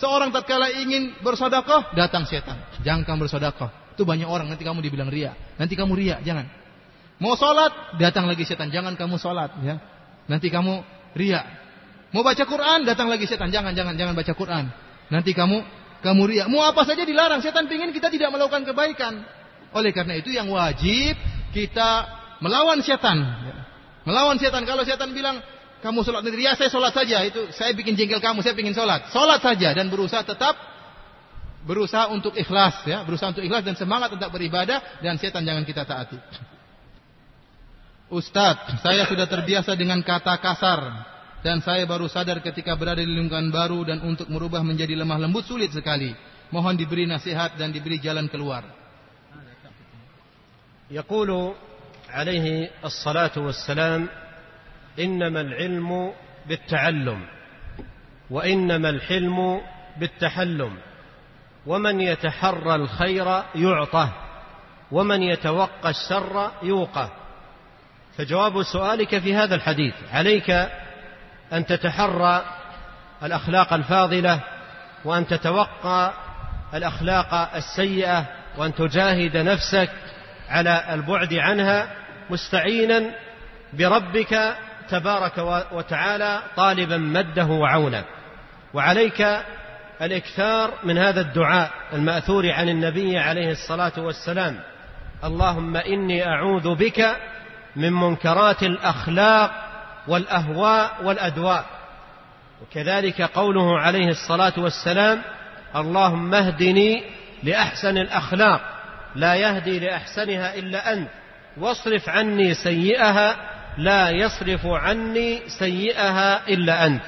Seorang tatkala ingin bersodakoh datang setan. Jangan kamu bersodakoh. Itu banyak orang nanti kamu dibilang ria. Nanti kamu ria, jangan. Mau sholat datang lagi setan. Jangan kamu sholat. Ya. Nanti kamu ria. Mau baca Quran, datang lagi setan. Jangan, jangan, jangan baca Quran. Nanti kamu kamu riak. Mau apa saja dilarang. Setan pingin kita tidak melakukan kebaikan. Oleh karena itu yang wajib kita melawan setan. Melawan setan. Kalau setan bilang kamu sholat ya saya sholat saja. Itu saya bikin jengkel kamu, saya ingin sholat. Sholat saja dan berusaha tetap berusaha untuk ikhlas ya, berusaha untuk ikhlas dan semangat untuk beribadah dan setan jangan kita taati. Ustadz, saya sudah terbiasa dengan kata kasar dan saya baru sadar ketika berada di lingkungan baru dan untuk merubah menjadi lemah lembut sulit sekali. Mohon diberi nasihat dan diberi jalan keluar. يقول عليه الصلاة والسلام إنما العلم بالتعلم وإنما الحلم بالتحلم ومن يتحرى الخير يعطه ومن يتوقى الشر يوقه فجواب سؤالك في هذا الحديث عليك أن تتحرى الأخلاق الفاضلة وأن تتوقى الأخلاق السيئة وأن تجاهد نفسك على البعد عنها مستعينا بربك تبارك وتعالى طالبا مده وعونه. وعليك الإكثار من هذا الدعاء المأثور عن النبي عليه الصلاة والسلام. اللهم إني أعوذ بك من منكرات الأخلاق والأهواء والأدواء. وكذلك قوله عليه الصلاة والسلام اللهم اهدني لأحسن الأخلاق لا يهدي لأحسنها إلا أنت واصرف عني سيئها لا يصرف عني سيئها إلا أنت.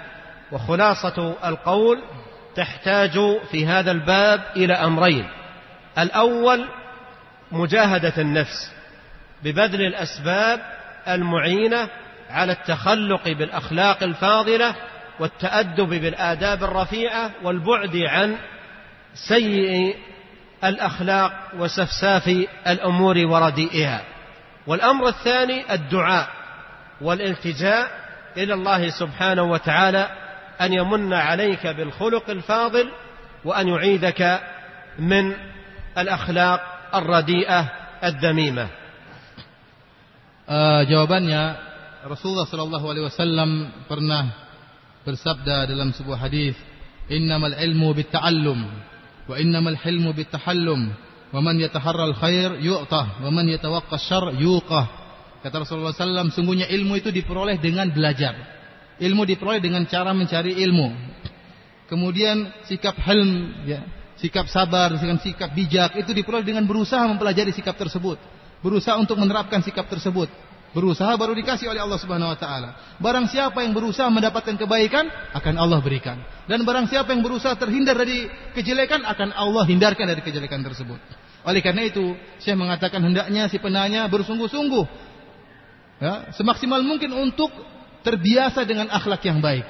وخلاصة القول تحتاج في هذا الباب إلى أمرين الأول مجاهدة النفس ببذل الأسباب المعينة على التخلق بالأخلاق الفاضلة والتأدب بالآداب الرفيعة والبعد عن سيء الأخلاق وسفساف الأمور ورديئها. والأمر الثاني الدعاء والالتجاء إلى الله سبحانه وتعالى أن يمن عليك بالخلق الفاضل وأن يعيدك من الأخلاق الرديئة الذميمه Uh, jawabannya Rasulullah Shallallahu Alaihi Wasallam pernah bersabda dalam sebuah hadis, "Innamal ilmu bitta'allum wa innamal hilmu bittahallum wa man yataharral khair yu'tah wa man yatawaqqa syarr yuqah." Kata Rasulullah SAW, sungguhnya ilmu itu diperoleh dengan belajar. Ilmu diperoleh dengan cara mencari ilmu. Kemudian sikap hilm, ya, sikap sabar, dengan sikap bijak itu diperoleh dengan berusaha mempelajari sikap tersebut, berusaha untuk menerapkan sikap tersebut. Berusaha baru dikasih oleh Allah Subhanahu wa taala. Barang siapa yang berusaha mendapatkan kebaikan, akan Allah berikan. Dan barang siapa yang berusaha terhindar dari kejelekan, akan Allah hindarkan dari kejelekan tersebut. Oleh karena itu, saya mengatakan hendaknya si penanya bersungguh-sungguh ya, semaksimal mungkin untuk terbiasa dengan akhlak yang baik.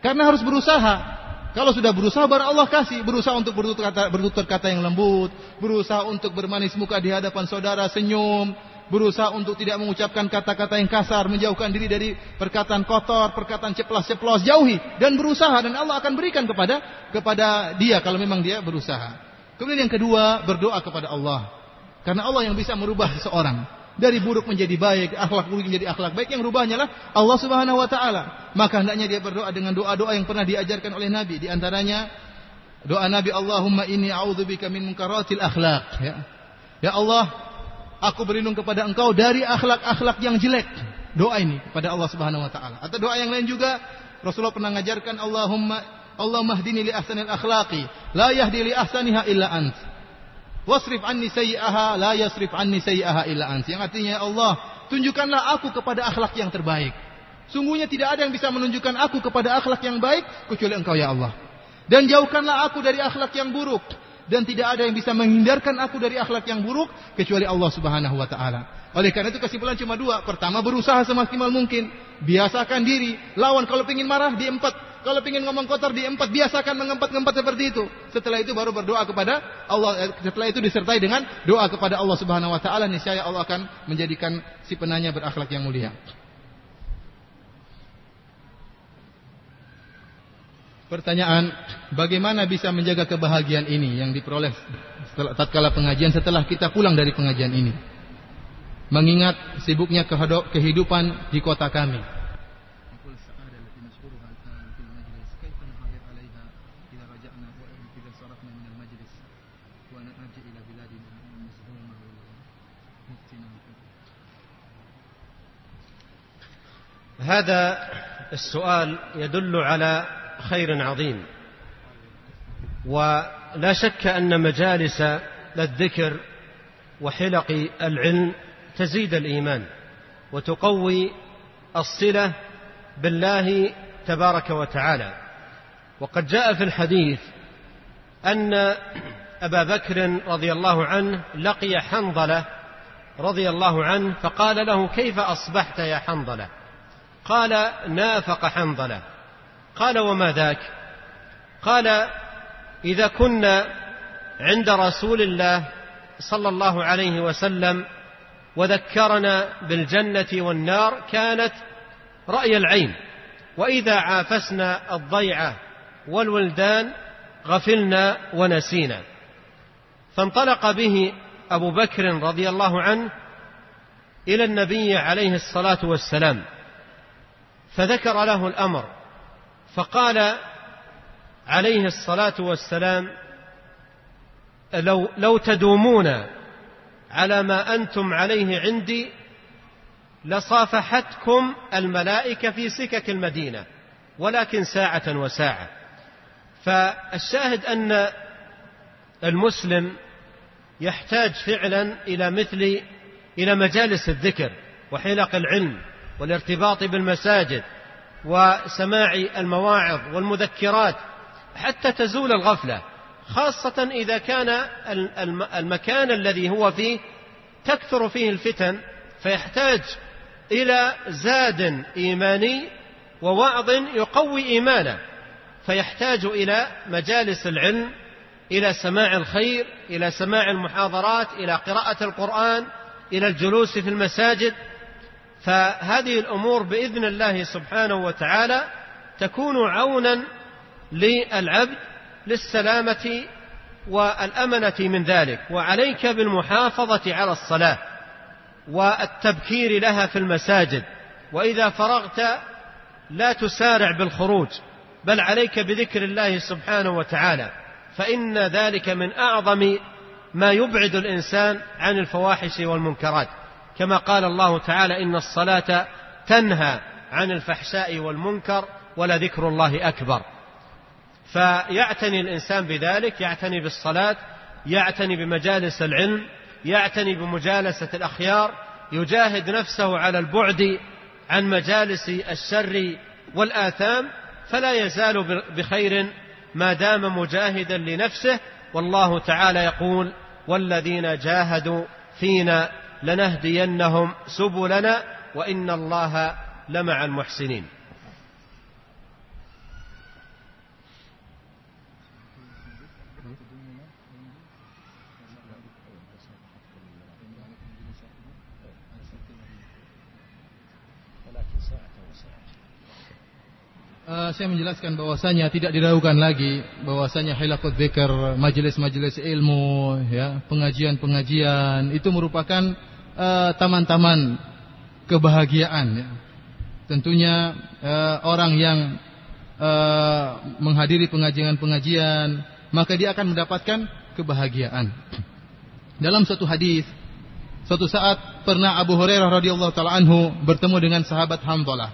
Karena harus berusaha. Kalau sudah berusaha baru Allah kasih, berusaha untuk bertutur kata, bertutur kata yang lembut, berusaha untuk bermanis muka di hadapan saudara, senyum, berusaha untuk tidak mengucapkan kata-kata yang kasar, menjauhkan diri dari perkataan kotor, perkataan ceplas-ceplos, jauhi dan berusaha dan Allah akan berikan kepada kepada dia kalau memang dia berusaha. Kemudian yang kedua, berdoa kepada Allah. Karena Allah yang bisa merubah seseorang dari buruk menjadi baik, akhlak buruk menjadi akhlak baik yang rubahnya lah Allah Subhanahu wa taala. Maka hendaknya dia berdoa dengan doa-doa yang pernah diajarkan oleh Nabi, di antaranya doa Nabi Allahumma inni a'udzubika min munkaratil akhlak ya. Ya Allah, Aku berlindung kepada engkau dari akhlak-akhlak yang jelek. Doa ini kepada Allah Subhanahu wa taala. Atau doa yang lain juga Rasulullah pernah mengajarkan Allahumma Allah mahdini li ahsanil akhlaqi la yahdi li ahsaniha illa ant. Wasrif anni sayyi'aha la yasrif anni sayyi'aha illa ant. Yang artinya ya Allah, tunjukkanlah aku kepada akhlak yang terbaik. Sungguhnya tidak ada yang bisa menunjukkan aku kepada akhlak yang baik kecuali Engkau ya Allah. Dan jauhkanlah aku dari akhlak yang buruk dan tidak ada yang bisa menghindarkan aku dari akhlak yang buruk kecuali Allah Subhanahu wa taala. Oleh karena itu kesimpulan cuma dua. Pertama berusaha semaksimal mungkin. Biasakan diri. Lawan kalau ingin marah diempat. Kalau ingin ngomong kotor diempat. Biasakan mengempat-ngempat seperti itu. Setelah itu baru berdoa kepada Allah. Eh, setelah itu disertai dengan doa kepada Allah Subhanahu Wa Taala. Niscaya Allah akan menjadikan si penanya berakhlak yang mulia. Pertanyaan, bagaimana bisa menjaga kebahagiaan ini yang diperoleh setelah tatkala pengajian setelah kita pulang dari pengajian ini? Mengingat sibuknya kehidupan di kota kami. هذا السؤال يدل على خير عظيم. ولا شك أن مجالس الذكر وحلق العلم تزيد الإيمان وتقوي الصلة بالله تبارك وتعالى. وقد جاء في الحديث أن أبا بكر رضي الله عنه لقي حنظلة رضي الله عنه فقال له كيف أصبحت يا حنظلة؟ قال نافق حنظلة. قال وما ذاك؟ قال إذا كنا عند رسول الله صلى الله عليه وسلم وذكرنا بالجنة والنار كانت رأي العين وإذا عافسنا الضيعه والولدان غفلنا ونسينا. فانطلق به أبو بكر رضي الله عنه إلى النبي عليه الصلاة والسلام فذكر له الأمر فقال عليه الصلاة والسلام لو لو تدومون على ما أنتم عليه عندي لصافحتكم الملائكة في سكك المدينة ولكن ساعة وساعة. فالشاهد أن المسلم يحتاج فعلا إلى مثل إلى مجالس الذكر وحلق العلم والارتباط بالمساجد وسماع المواعظ والمذكرات حتى تزول الغفلة خاصة إذا كان المكان الذي هو فيه تكثر فيه الفتن فيحتاج إلى زاد إيماني ووعظ يقوي إيمانه فيحتاج إلى مجالس العلم إلى سماع الخير إلى سماع المحاضرات إلى قراءة القرآن إلى الجلوس في المساجد. فهذه الأمور بإذن الله سبحانه وتعالى تكون عونا للعبد للسلامة والأمنة من ذلك. وعليك بالمحافظة على الصلاة والتبكير لها في المساجد. وإذا فرغت لا تسارع بالخروج بل عليك بذكر الله سبحانه وتعالى. فإن ذلك من أعظم ما يبعد الإنسان عن الفواحش والمنكرات. كما قال الله تعالى إن الصلاة تنهى عن الفحشاء والمنكر ولذكر الله أكبر. فيعتني الإنسان بذلك يعتني بالصلاة يعتني بمجالس العلم يعتني بمجالسة الأخيار يجاهد نفسه على البعد عن مجالس الشر والآثام فلا يزال بخير ما دام مجاهدا لنفسه. والله تعالى يقول والذين جاهدوا فينا لنهدينهم سبلنا وان الله لمع المحسنين Uh, saya menjelaskan bahwasanya tidak diragukan lagi bahwasanya hilaqut dzikr, majelis-majelis ilmu, ya, pengajian-pengajian itu merupakan eh, taman-taman uh, kebahagiaan ya. Tentunya uh, orang yang uh, menghadiri pengajian-pengajian maka dia akan mendapatkan kebahagiaan. Dalam suatu hadis, suatu saat pernah Abu Hurairah radhiyallahu taala anhu bertemu dengan sahabat Hamdalah.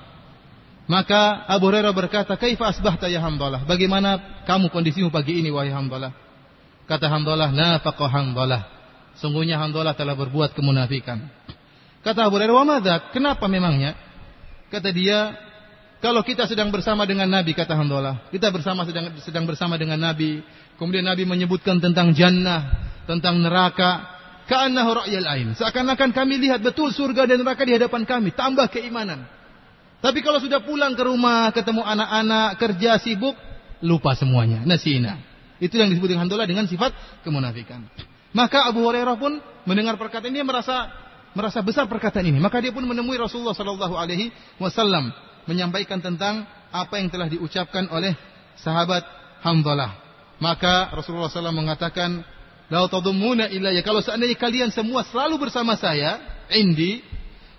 Maka Abu Hurairah berkata, "Kaifa asbahta ya Hamdalah? Bagaimana kamu kondisimu pagi ini wahai Hamdalah?" Kata Hamdalah, "Nafaqa Hamdalah." Sungguhnya Hamdalah telah berbuat kemunafikan. Kata Abu Hurairah, "Wa? Kenapa memangnya?" Kata dia, "Kalau kita sedang bersama dengan Nabi," kata Hamdalah, "kita bersama sedang sedang bersama dengan Nabi, kemudian Nabi menyebutkan tentang jannah, tentang neraka, ka'annahu ra'yal ain. Seakan-akan kami lihat betul surga dan neraka di hadapan kami, tambah keimanan." Tapi kalau sudah pulang ke rumah, ketemu anak-anak, kerja sibuk, lupa semuanya. Nasina. Itu yang disebut dengan handola dengan sifat kemunafikan. Maka Abu Hurairah pun mendengar perkataan ini merasa merasa besar perkataan ini. Maka dia pun menemui Rasulullah Shallallahu Alaihi Wasallam menyampaikan tentang apa yang telah diucapkan oleh sahabat Hamdalah. Maka Rasulullah SAW mengatakan, "Lau tadumuna ilayya." Kalau seandainya kalian semua selalu bersama saya, indi,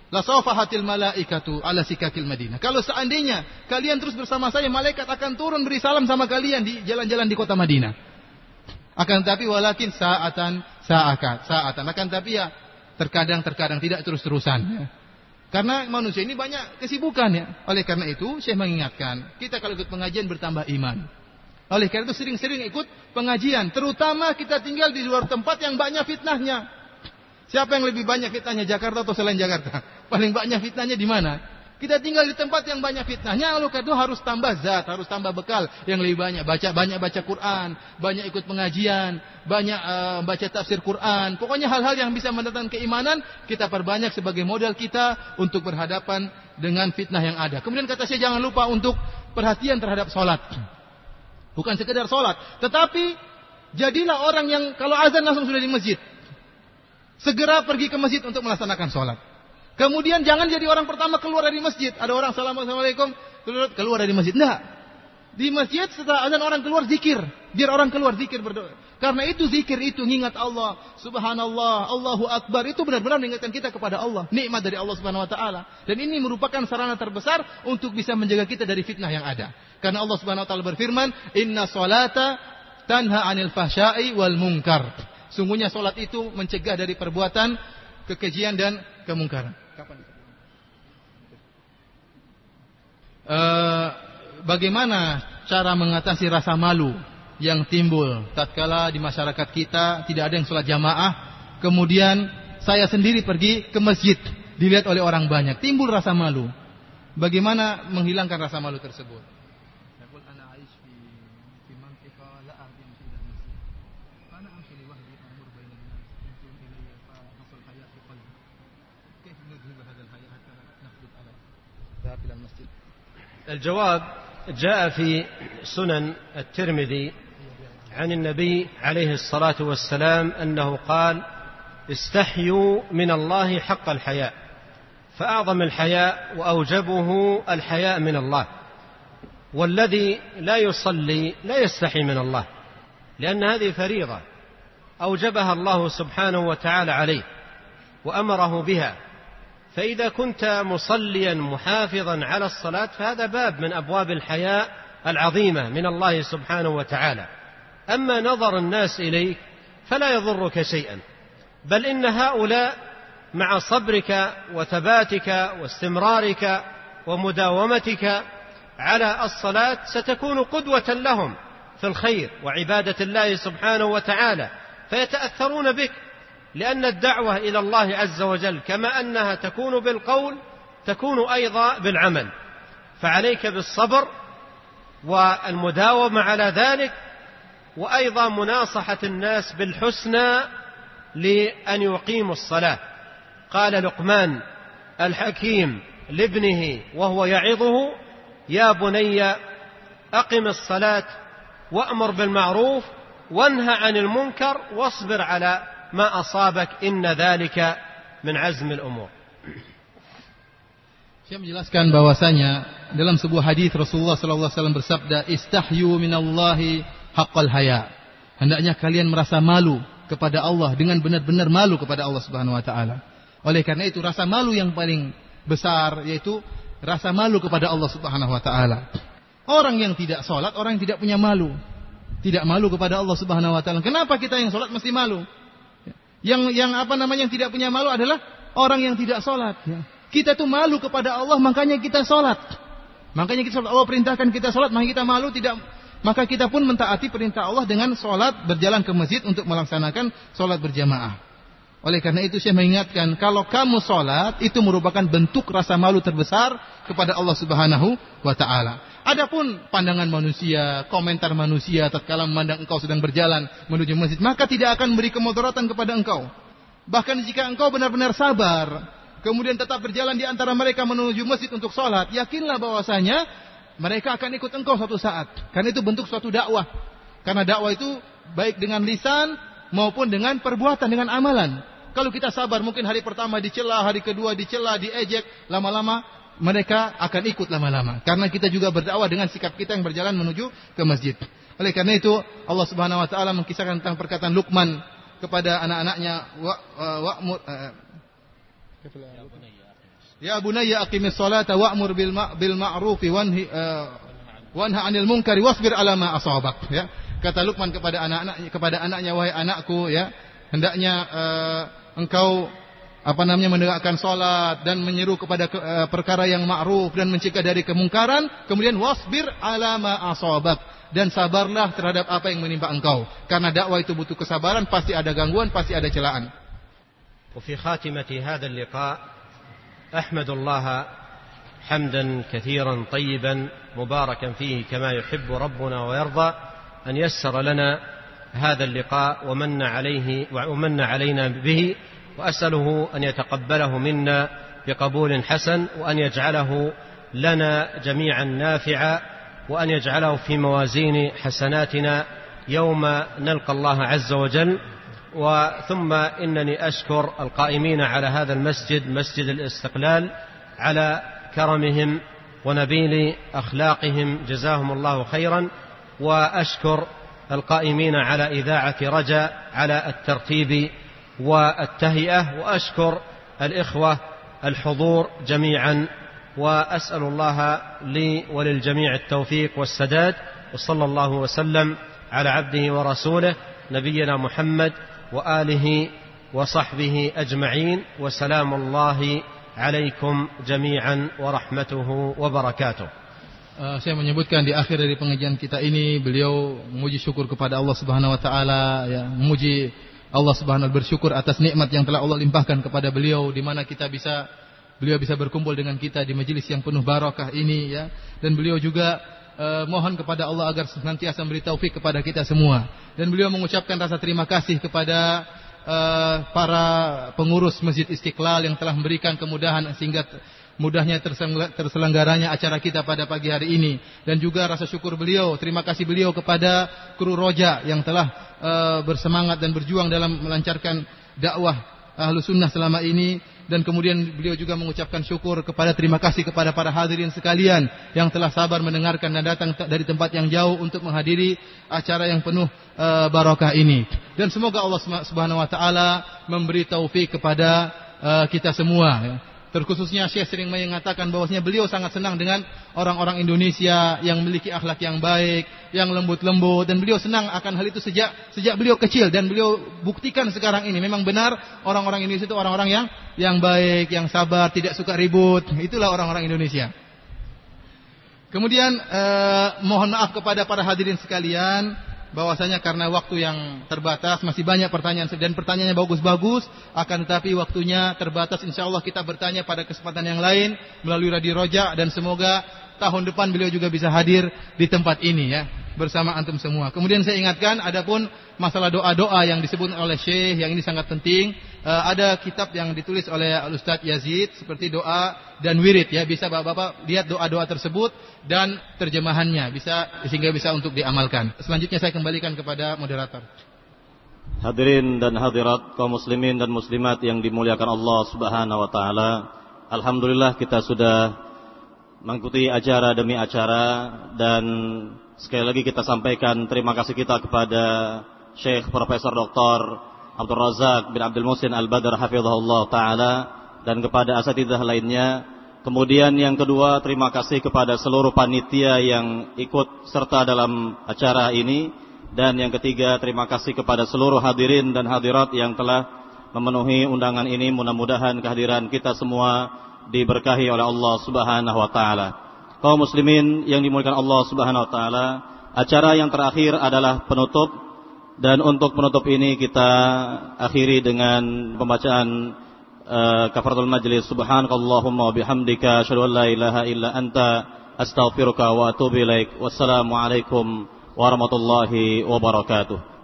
La safahatil malaikatu ala sikakil Madinah. Kalau seandainya kalian terus bersama saya, malaikat akan turun beri salam sama kalian di jalan-jalan di kota Madinah. Akan tapi walakin saatan saakat saatan. Akan tapi ya terkadang terkadang tidak terus-terusan. Ya. Karena manusia ini banyak kesibukan ya. Oleh karena itu saya mengingatkan kita kalau ikut pengajian bertambah iman. Oleh karena itu sering-sering ikut pengajian, terutama kita tinggal di luar tempat yang banyak fitnahnya. Siapa yang lebih banyak fitnahnya Jakarta atau selain Jakarta? Paling banyak fitnahnya di mana? Kita tinggal di tempat yang banyak fitnahnya, lalu kedua harus tambah zat, harus tambah bekal yang lebih banyak. Baca banyak baca Quran, banyak ikut pengajian, banyak uh, baca tafsir Quran. Pokoknya hal-hal yang bisa mendatangkan keimanan kita perbanyak sebagai modal kita untuk berhadapan dengan fitnah yang ada. Kemudian kata saya jangan lupa untuk perhatian terhadap sholat. Bukan sekedar sholat, tetapi jadilah orang yang kalau azan langsung sudah di masjid. Segera pergi ke masjid untuk melaksanakan sholat. Kemudian jangan jadi orang pertama keluar dari masjid. Ada orang assalamualaikum keluar dari masjid. Tidak. Di masjid setelah azan orang keluar zikir. Biar orang keluar zikir berdoa. Karena itu zikir itu mengingat Allah. Subhanallah, Allahu Akbar. Itu benar-benar mengingatkan kita kepada Allah. Nikmat dari Allah subhanahu wa ta'ala. Dan ini merupakan sarana terbesar untuk bisa menjaga kita dari fitnah yang ada. Karena Allah subhanahu wa ta'ala berfirman. Inna salata tanha anil fahsyai wal munkar. Sungguhnya solat itu mencegah dari perbuatan kekejian dan kemungkaran. Kapan? Uh, bagaimana cara mengatasi rasa malu yang timbul tatkala di masyarakat kita tidak ada yang sholat jamaah, kemudian saya sendiri pergi ke masjid dilihat oleh orang banyak, timbul rasa malu. Bagaimana menghilangkan rasa malu tersebut? الجواب جاء في سنن الترمذي عن النبي عليه الصلاة والسلام أنه قال استحيوا من الله حق الحياء فأعظم الحياء وأوجبه الحياء من الله. والذي لا يصلي لا يستحي من الله لأن هذه فريضة. أوجبها الله سبحانه وتعالى عليه وأمره بها فإذا كنت مصليا محافظا على الصلاة فهذا باب من أبواب الحياء العظيمة من الله سبحانه وتعالى. أما نظر الناس إليك فلا يضرك شيئا. بل إن هؤلاء مع صبرك وثباتك واستمرارك ومداومتك على الصلاة ستكون قدوة لهم في الخير وعبادة الله سبحانه وتعالى فيتأثرون بك. لأن الدعوة إلى الله عز وجل كما أنها تكون بالقول تكون أيضا بالعمل. فعليك بالصبر والمداومة على ذلك وأيضا مناصحة الناس بالحسنى لأن يقيموا الصلاة. قال لقمان الحكيم لابنه وهو يعظه يا بني أقم الصلاة وأمر بالمعروف وانهى عن المنكر واصبر على ما أصابك إن ذلك من عزم الأمور Saya menjelaskan bahwasanya dalam sebuah hadis Rasulullah sallallahu alaihi wasallam bersabda istahyu minallahi haqqal haya. Hendaknya kalian merasa malu kepada Allah dengan benar-benar malu kepada Allah Subhanahu wa taala. Oleh karena itu rasa malu yang paling besar yaitu rasa malu kepada Allah Subhanahu wa taala. Orang yang tidak sholat, orang yang tidak punya malu. Tidak malu kepada Allah Subhanahu wa taala. Kenapa kita yang sholat mesti malu? Yang yang apa namanya yang tidak punya malu adalah orang yang tidak sholat. Ya. Kita tuh malu kepada Allah, makanya kita sholat. Makanya kita sholat. Allah perintahkan kita sholat, maka kita malu tidak. Maka kita pun mentaati perintah Allah dengan sholat berjalan ke masjid untuk melaksanakan sholat berjamaah. Oleh karena itu saya mengingatkan kalau kamu sholat itu merupakan bentuk rasa malu terbesar kepada Allah Subhanahu wa taala. Adapun pandangan manusia, komentar manusia tatkala memandang engkau sedang berjalan menuju masjid, maka tidak akan memberi kemudaratan kepada engkau. Bahkan jika engkau benar-benar sabar, kemudian tetap berjalan di antara mereka menuju masjid untuk sholat, yakinlah bahwasanya mereka akan ikut engkau suatu saat. Karena itu bentuk suatu dakwah. Karena dakwah itu baik dengan lisan maupun dengan perbuatan, dengan amalan. Kalau kita sabar, mungkin hari pertama dicela, hari kedua dicela, diejek, lama-lama mereka akan ikut lama-lama. Karena kita juga berdakwah dengan sikap kita yang berjalan menuju ke masjid. Oleh karena itu, Allah Subhanahu wa taala mengkisahkan tentang perkataan Luqman kepada anak-anaknya wa, uh, Ya bunayya aqimis salata wa'mur bil bil ma'ruf wanhi uh, wanha 'anil munkari wasbir 'ala ma asabak ya. Kata Luqman kepada anak-anaknya kepada anaknya wahai anakku ya, hendaknya uh, engkau apa namanya menegakkan salat dan menyeru kepada ke, uh, perkara yang ma'ruf dan mencegah dari kemungkaran, kemudian wasbir 'ala ma asabak dan sabarlah terhadap apa yang menimpa engkau. Karena dakwah itu butuh kesabaran, pasti ada gangguan, pasti ada celaan. وفي خاتمة هذا اللقاء أحمد الله حمدا كثيرا طيبا مباركا فيه كما يحب ربنا ويرضى أن يسر لنا هذا اللقاء ومن عليه ومن علينا به وأسأله أن يتقبله منا بقبول حسن وأن يجعله لنا جميعا نافعا وأن يجعله في موازين حسناتنا يوم نلقى الله عز وجل. وثم إنني أشكر القائمين على هذا المسجد مسجد الاستقلال على كرمهم ونبيل أخلاقهم جزاهم الله خيرا. وأشكر القائمين على إذاعة رجاء على الترتيب والتهيئة وأشكر الإخوة الحضور جميعا وأسأل الله لي وللجميع التوفيق والسداد وصلى الله وسلم على عبده ورسوله نبينا محمد وآله وصحبه أجمعين وسلام الله عليكم جميعا ورحمته وبركاته. Uh, saya menyebutkan di akhir dari pengajian kita ini beliau memuji syukur kepada Allah Subhanahu wa taala ya memuji Allah Subhanahu bersyukur atas nikmat yang telah Allah limpahkan kepada beliau di mana kita bisa beliau bisa berkumpul dengan kita di majelis yang penuh barakah ini ya. Dan beliau juga uh, mohon kepada Allah agar senantiasa memberi taufik kepada kita semua. Dan beliau mengucapkan rasa terima kasih kepada uh, para pengurus Masjid Istiqlal yang telah memberikan kemudahan sehingga mudahnya terselenggaranya acara kita pada pagi hari ini. Dan juga rasa syukur beliau terima kasih beliau kepada kru Roja yang telah uh, bersemangat dan berjuang dalam melancarkan dakwah ahlu sunnah selama ini. Dan kemudian beliau juga mengucapkan syukur kepada terima kasih kepada para hadirin sekalian yang telah sabar mendengarkan dan datang dari tempat yang jauh untuk menghadiri acara yang penuh uh, barakah ini. Dan semoga Allah Subhanahu wa taala memberi taufik kepada uh, kita semua. Ya. Terkhususnya Syekh sering mengatakan bahwasanya beliau sangat senang dengan orang-orang Indonesia yang memiliki akhlak yang baik, yang lembut-lembut dan beliau senang akan hal itu sejak sejak beliau kecil dan beliau buktikan sekarang ini memang benar orang-orang Indonesia itu orang-orang yang yang baik, yang sabar, tidak suka ribut. Itulah orang-orang Indonesia. Kemudian eh, mohon maaf kepada para hadirin sekalian bahwasanya karena waktu yang terbatas masih banyak pertanyaan. Dan pertanyaannya bagus-bagus akan tetapi waktunya terbatas. Insyaallah kita bertanya pada kesempatan yang lain melalui Radio Roja dan semoga tahun depan beliau juga bisa hadir di tempat ini ya bersama antum semua. Kemudian saya ingatkan adapun masalah doa-doa yang disebut oleh Syekh yang ini sangat penting uh, ada kitab yang ditulis oleh Ustaz Yazid seperti doa dan wirid ya bisa Bapak-bapak lihat doa-doa tersebut dan terjemahannya bisa sehingga bisa untuk diamalkan. Selanjutnya saya kembalikan kepada moderator. Hadirin dan hadirat kaum muslimin dan muslimat yang dimuliakan Allah Subhanahu wa taala. Alhamdulillah kita sudah mengikuti acara demi acara dan sekali lagi kita sampaikan terima kasih kita kepada Syekh Profesor Dr. Abdul Razak bin Abdul Musin Al-Badr hafizahullah taala dan kepada asatidah lainnya. Kemudian yang kedua terima kasih kepada seluruh panitia yang ikut serta dalam acara ini dan yang ketiga terima kasih kepada seluruh hadirin dan hadirat yang telah memenuhi undangan ini mudah-mudahan kehadiran kita semua diberkahi oleh Allah Subhanahu wa taala. Kaum muslimin yang dimuliakan Allah Subhanahu wa taala, acara yang terakhir adalah penutup dan untuk penutup ini kita akhiri dengan pembacaan uh, kafaratul majlis subhanakallahumma wa bihamdika asyhadu an la ilaha illa anta astaghfiruka wa atubu ilaik. Wassalamualaikum warahmatullahi wabarakatuh.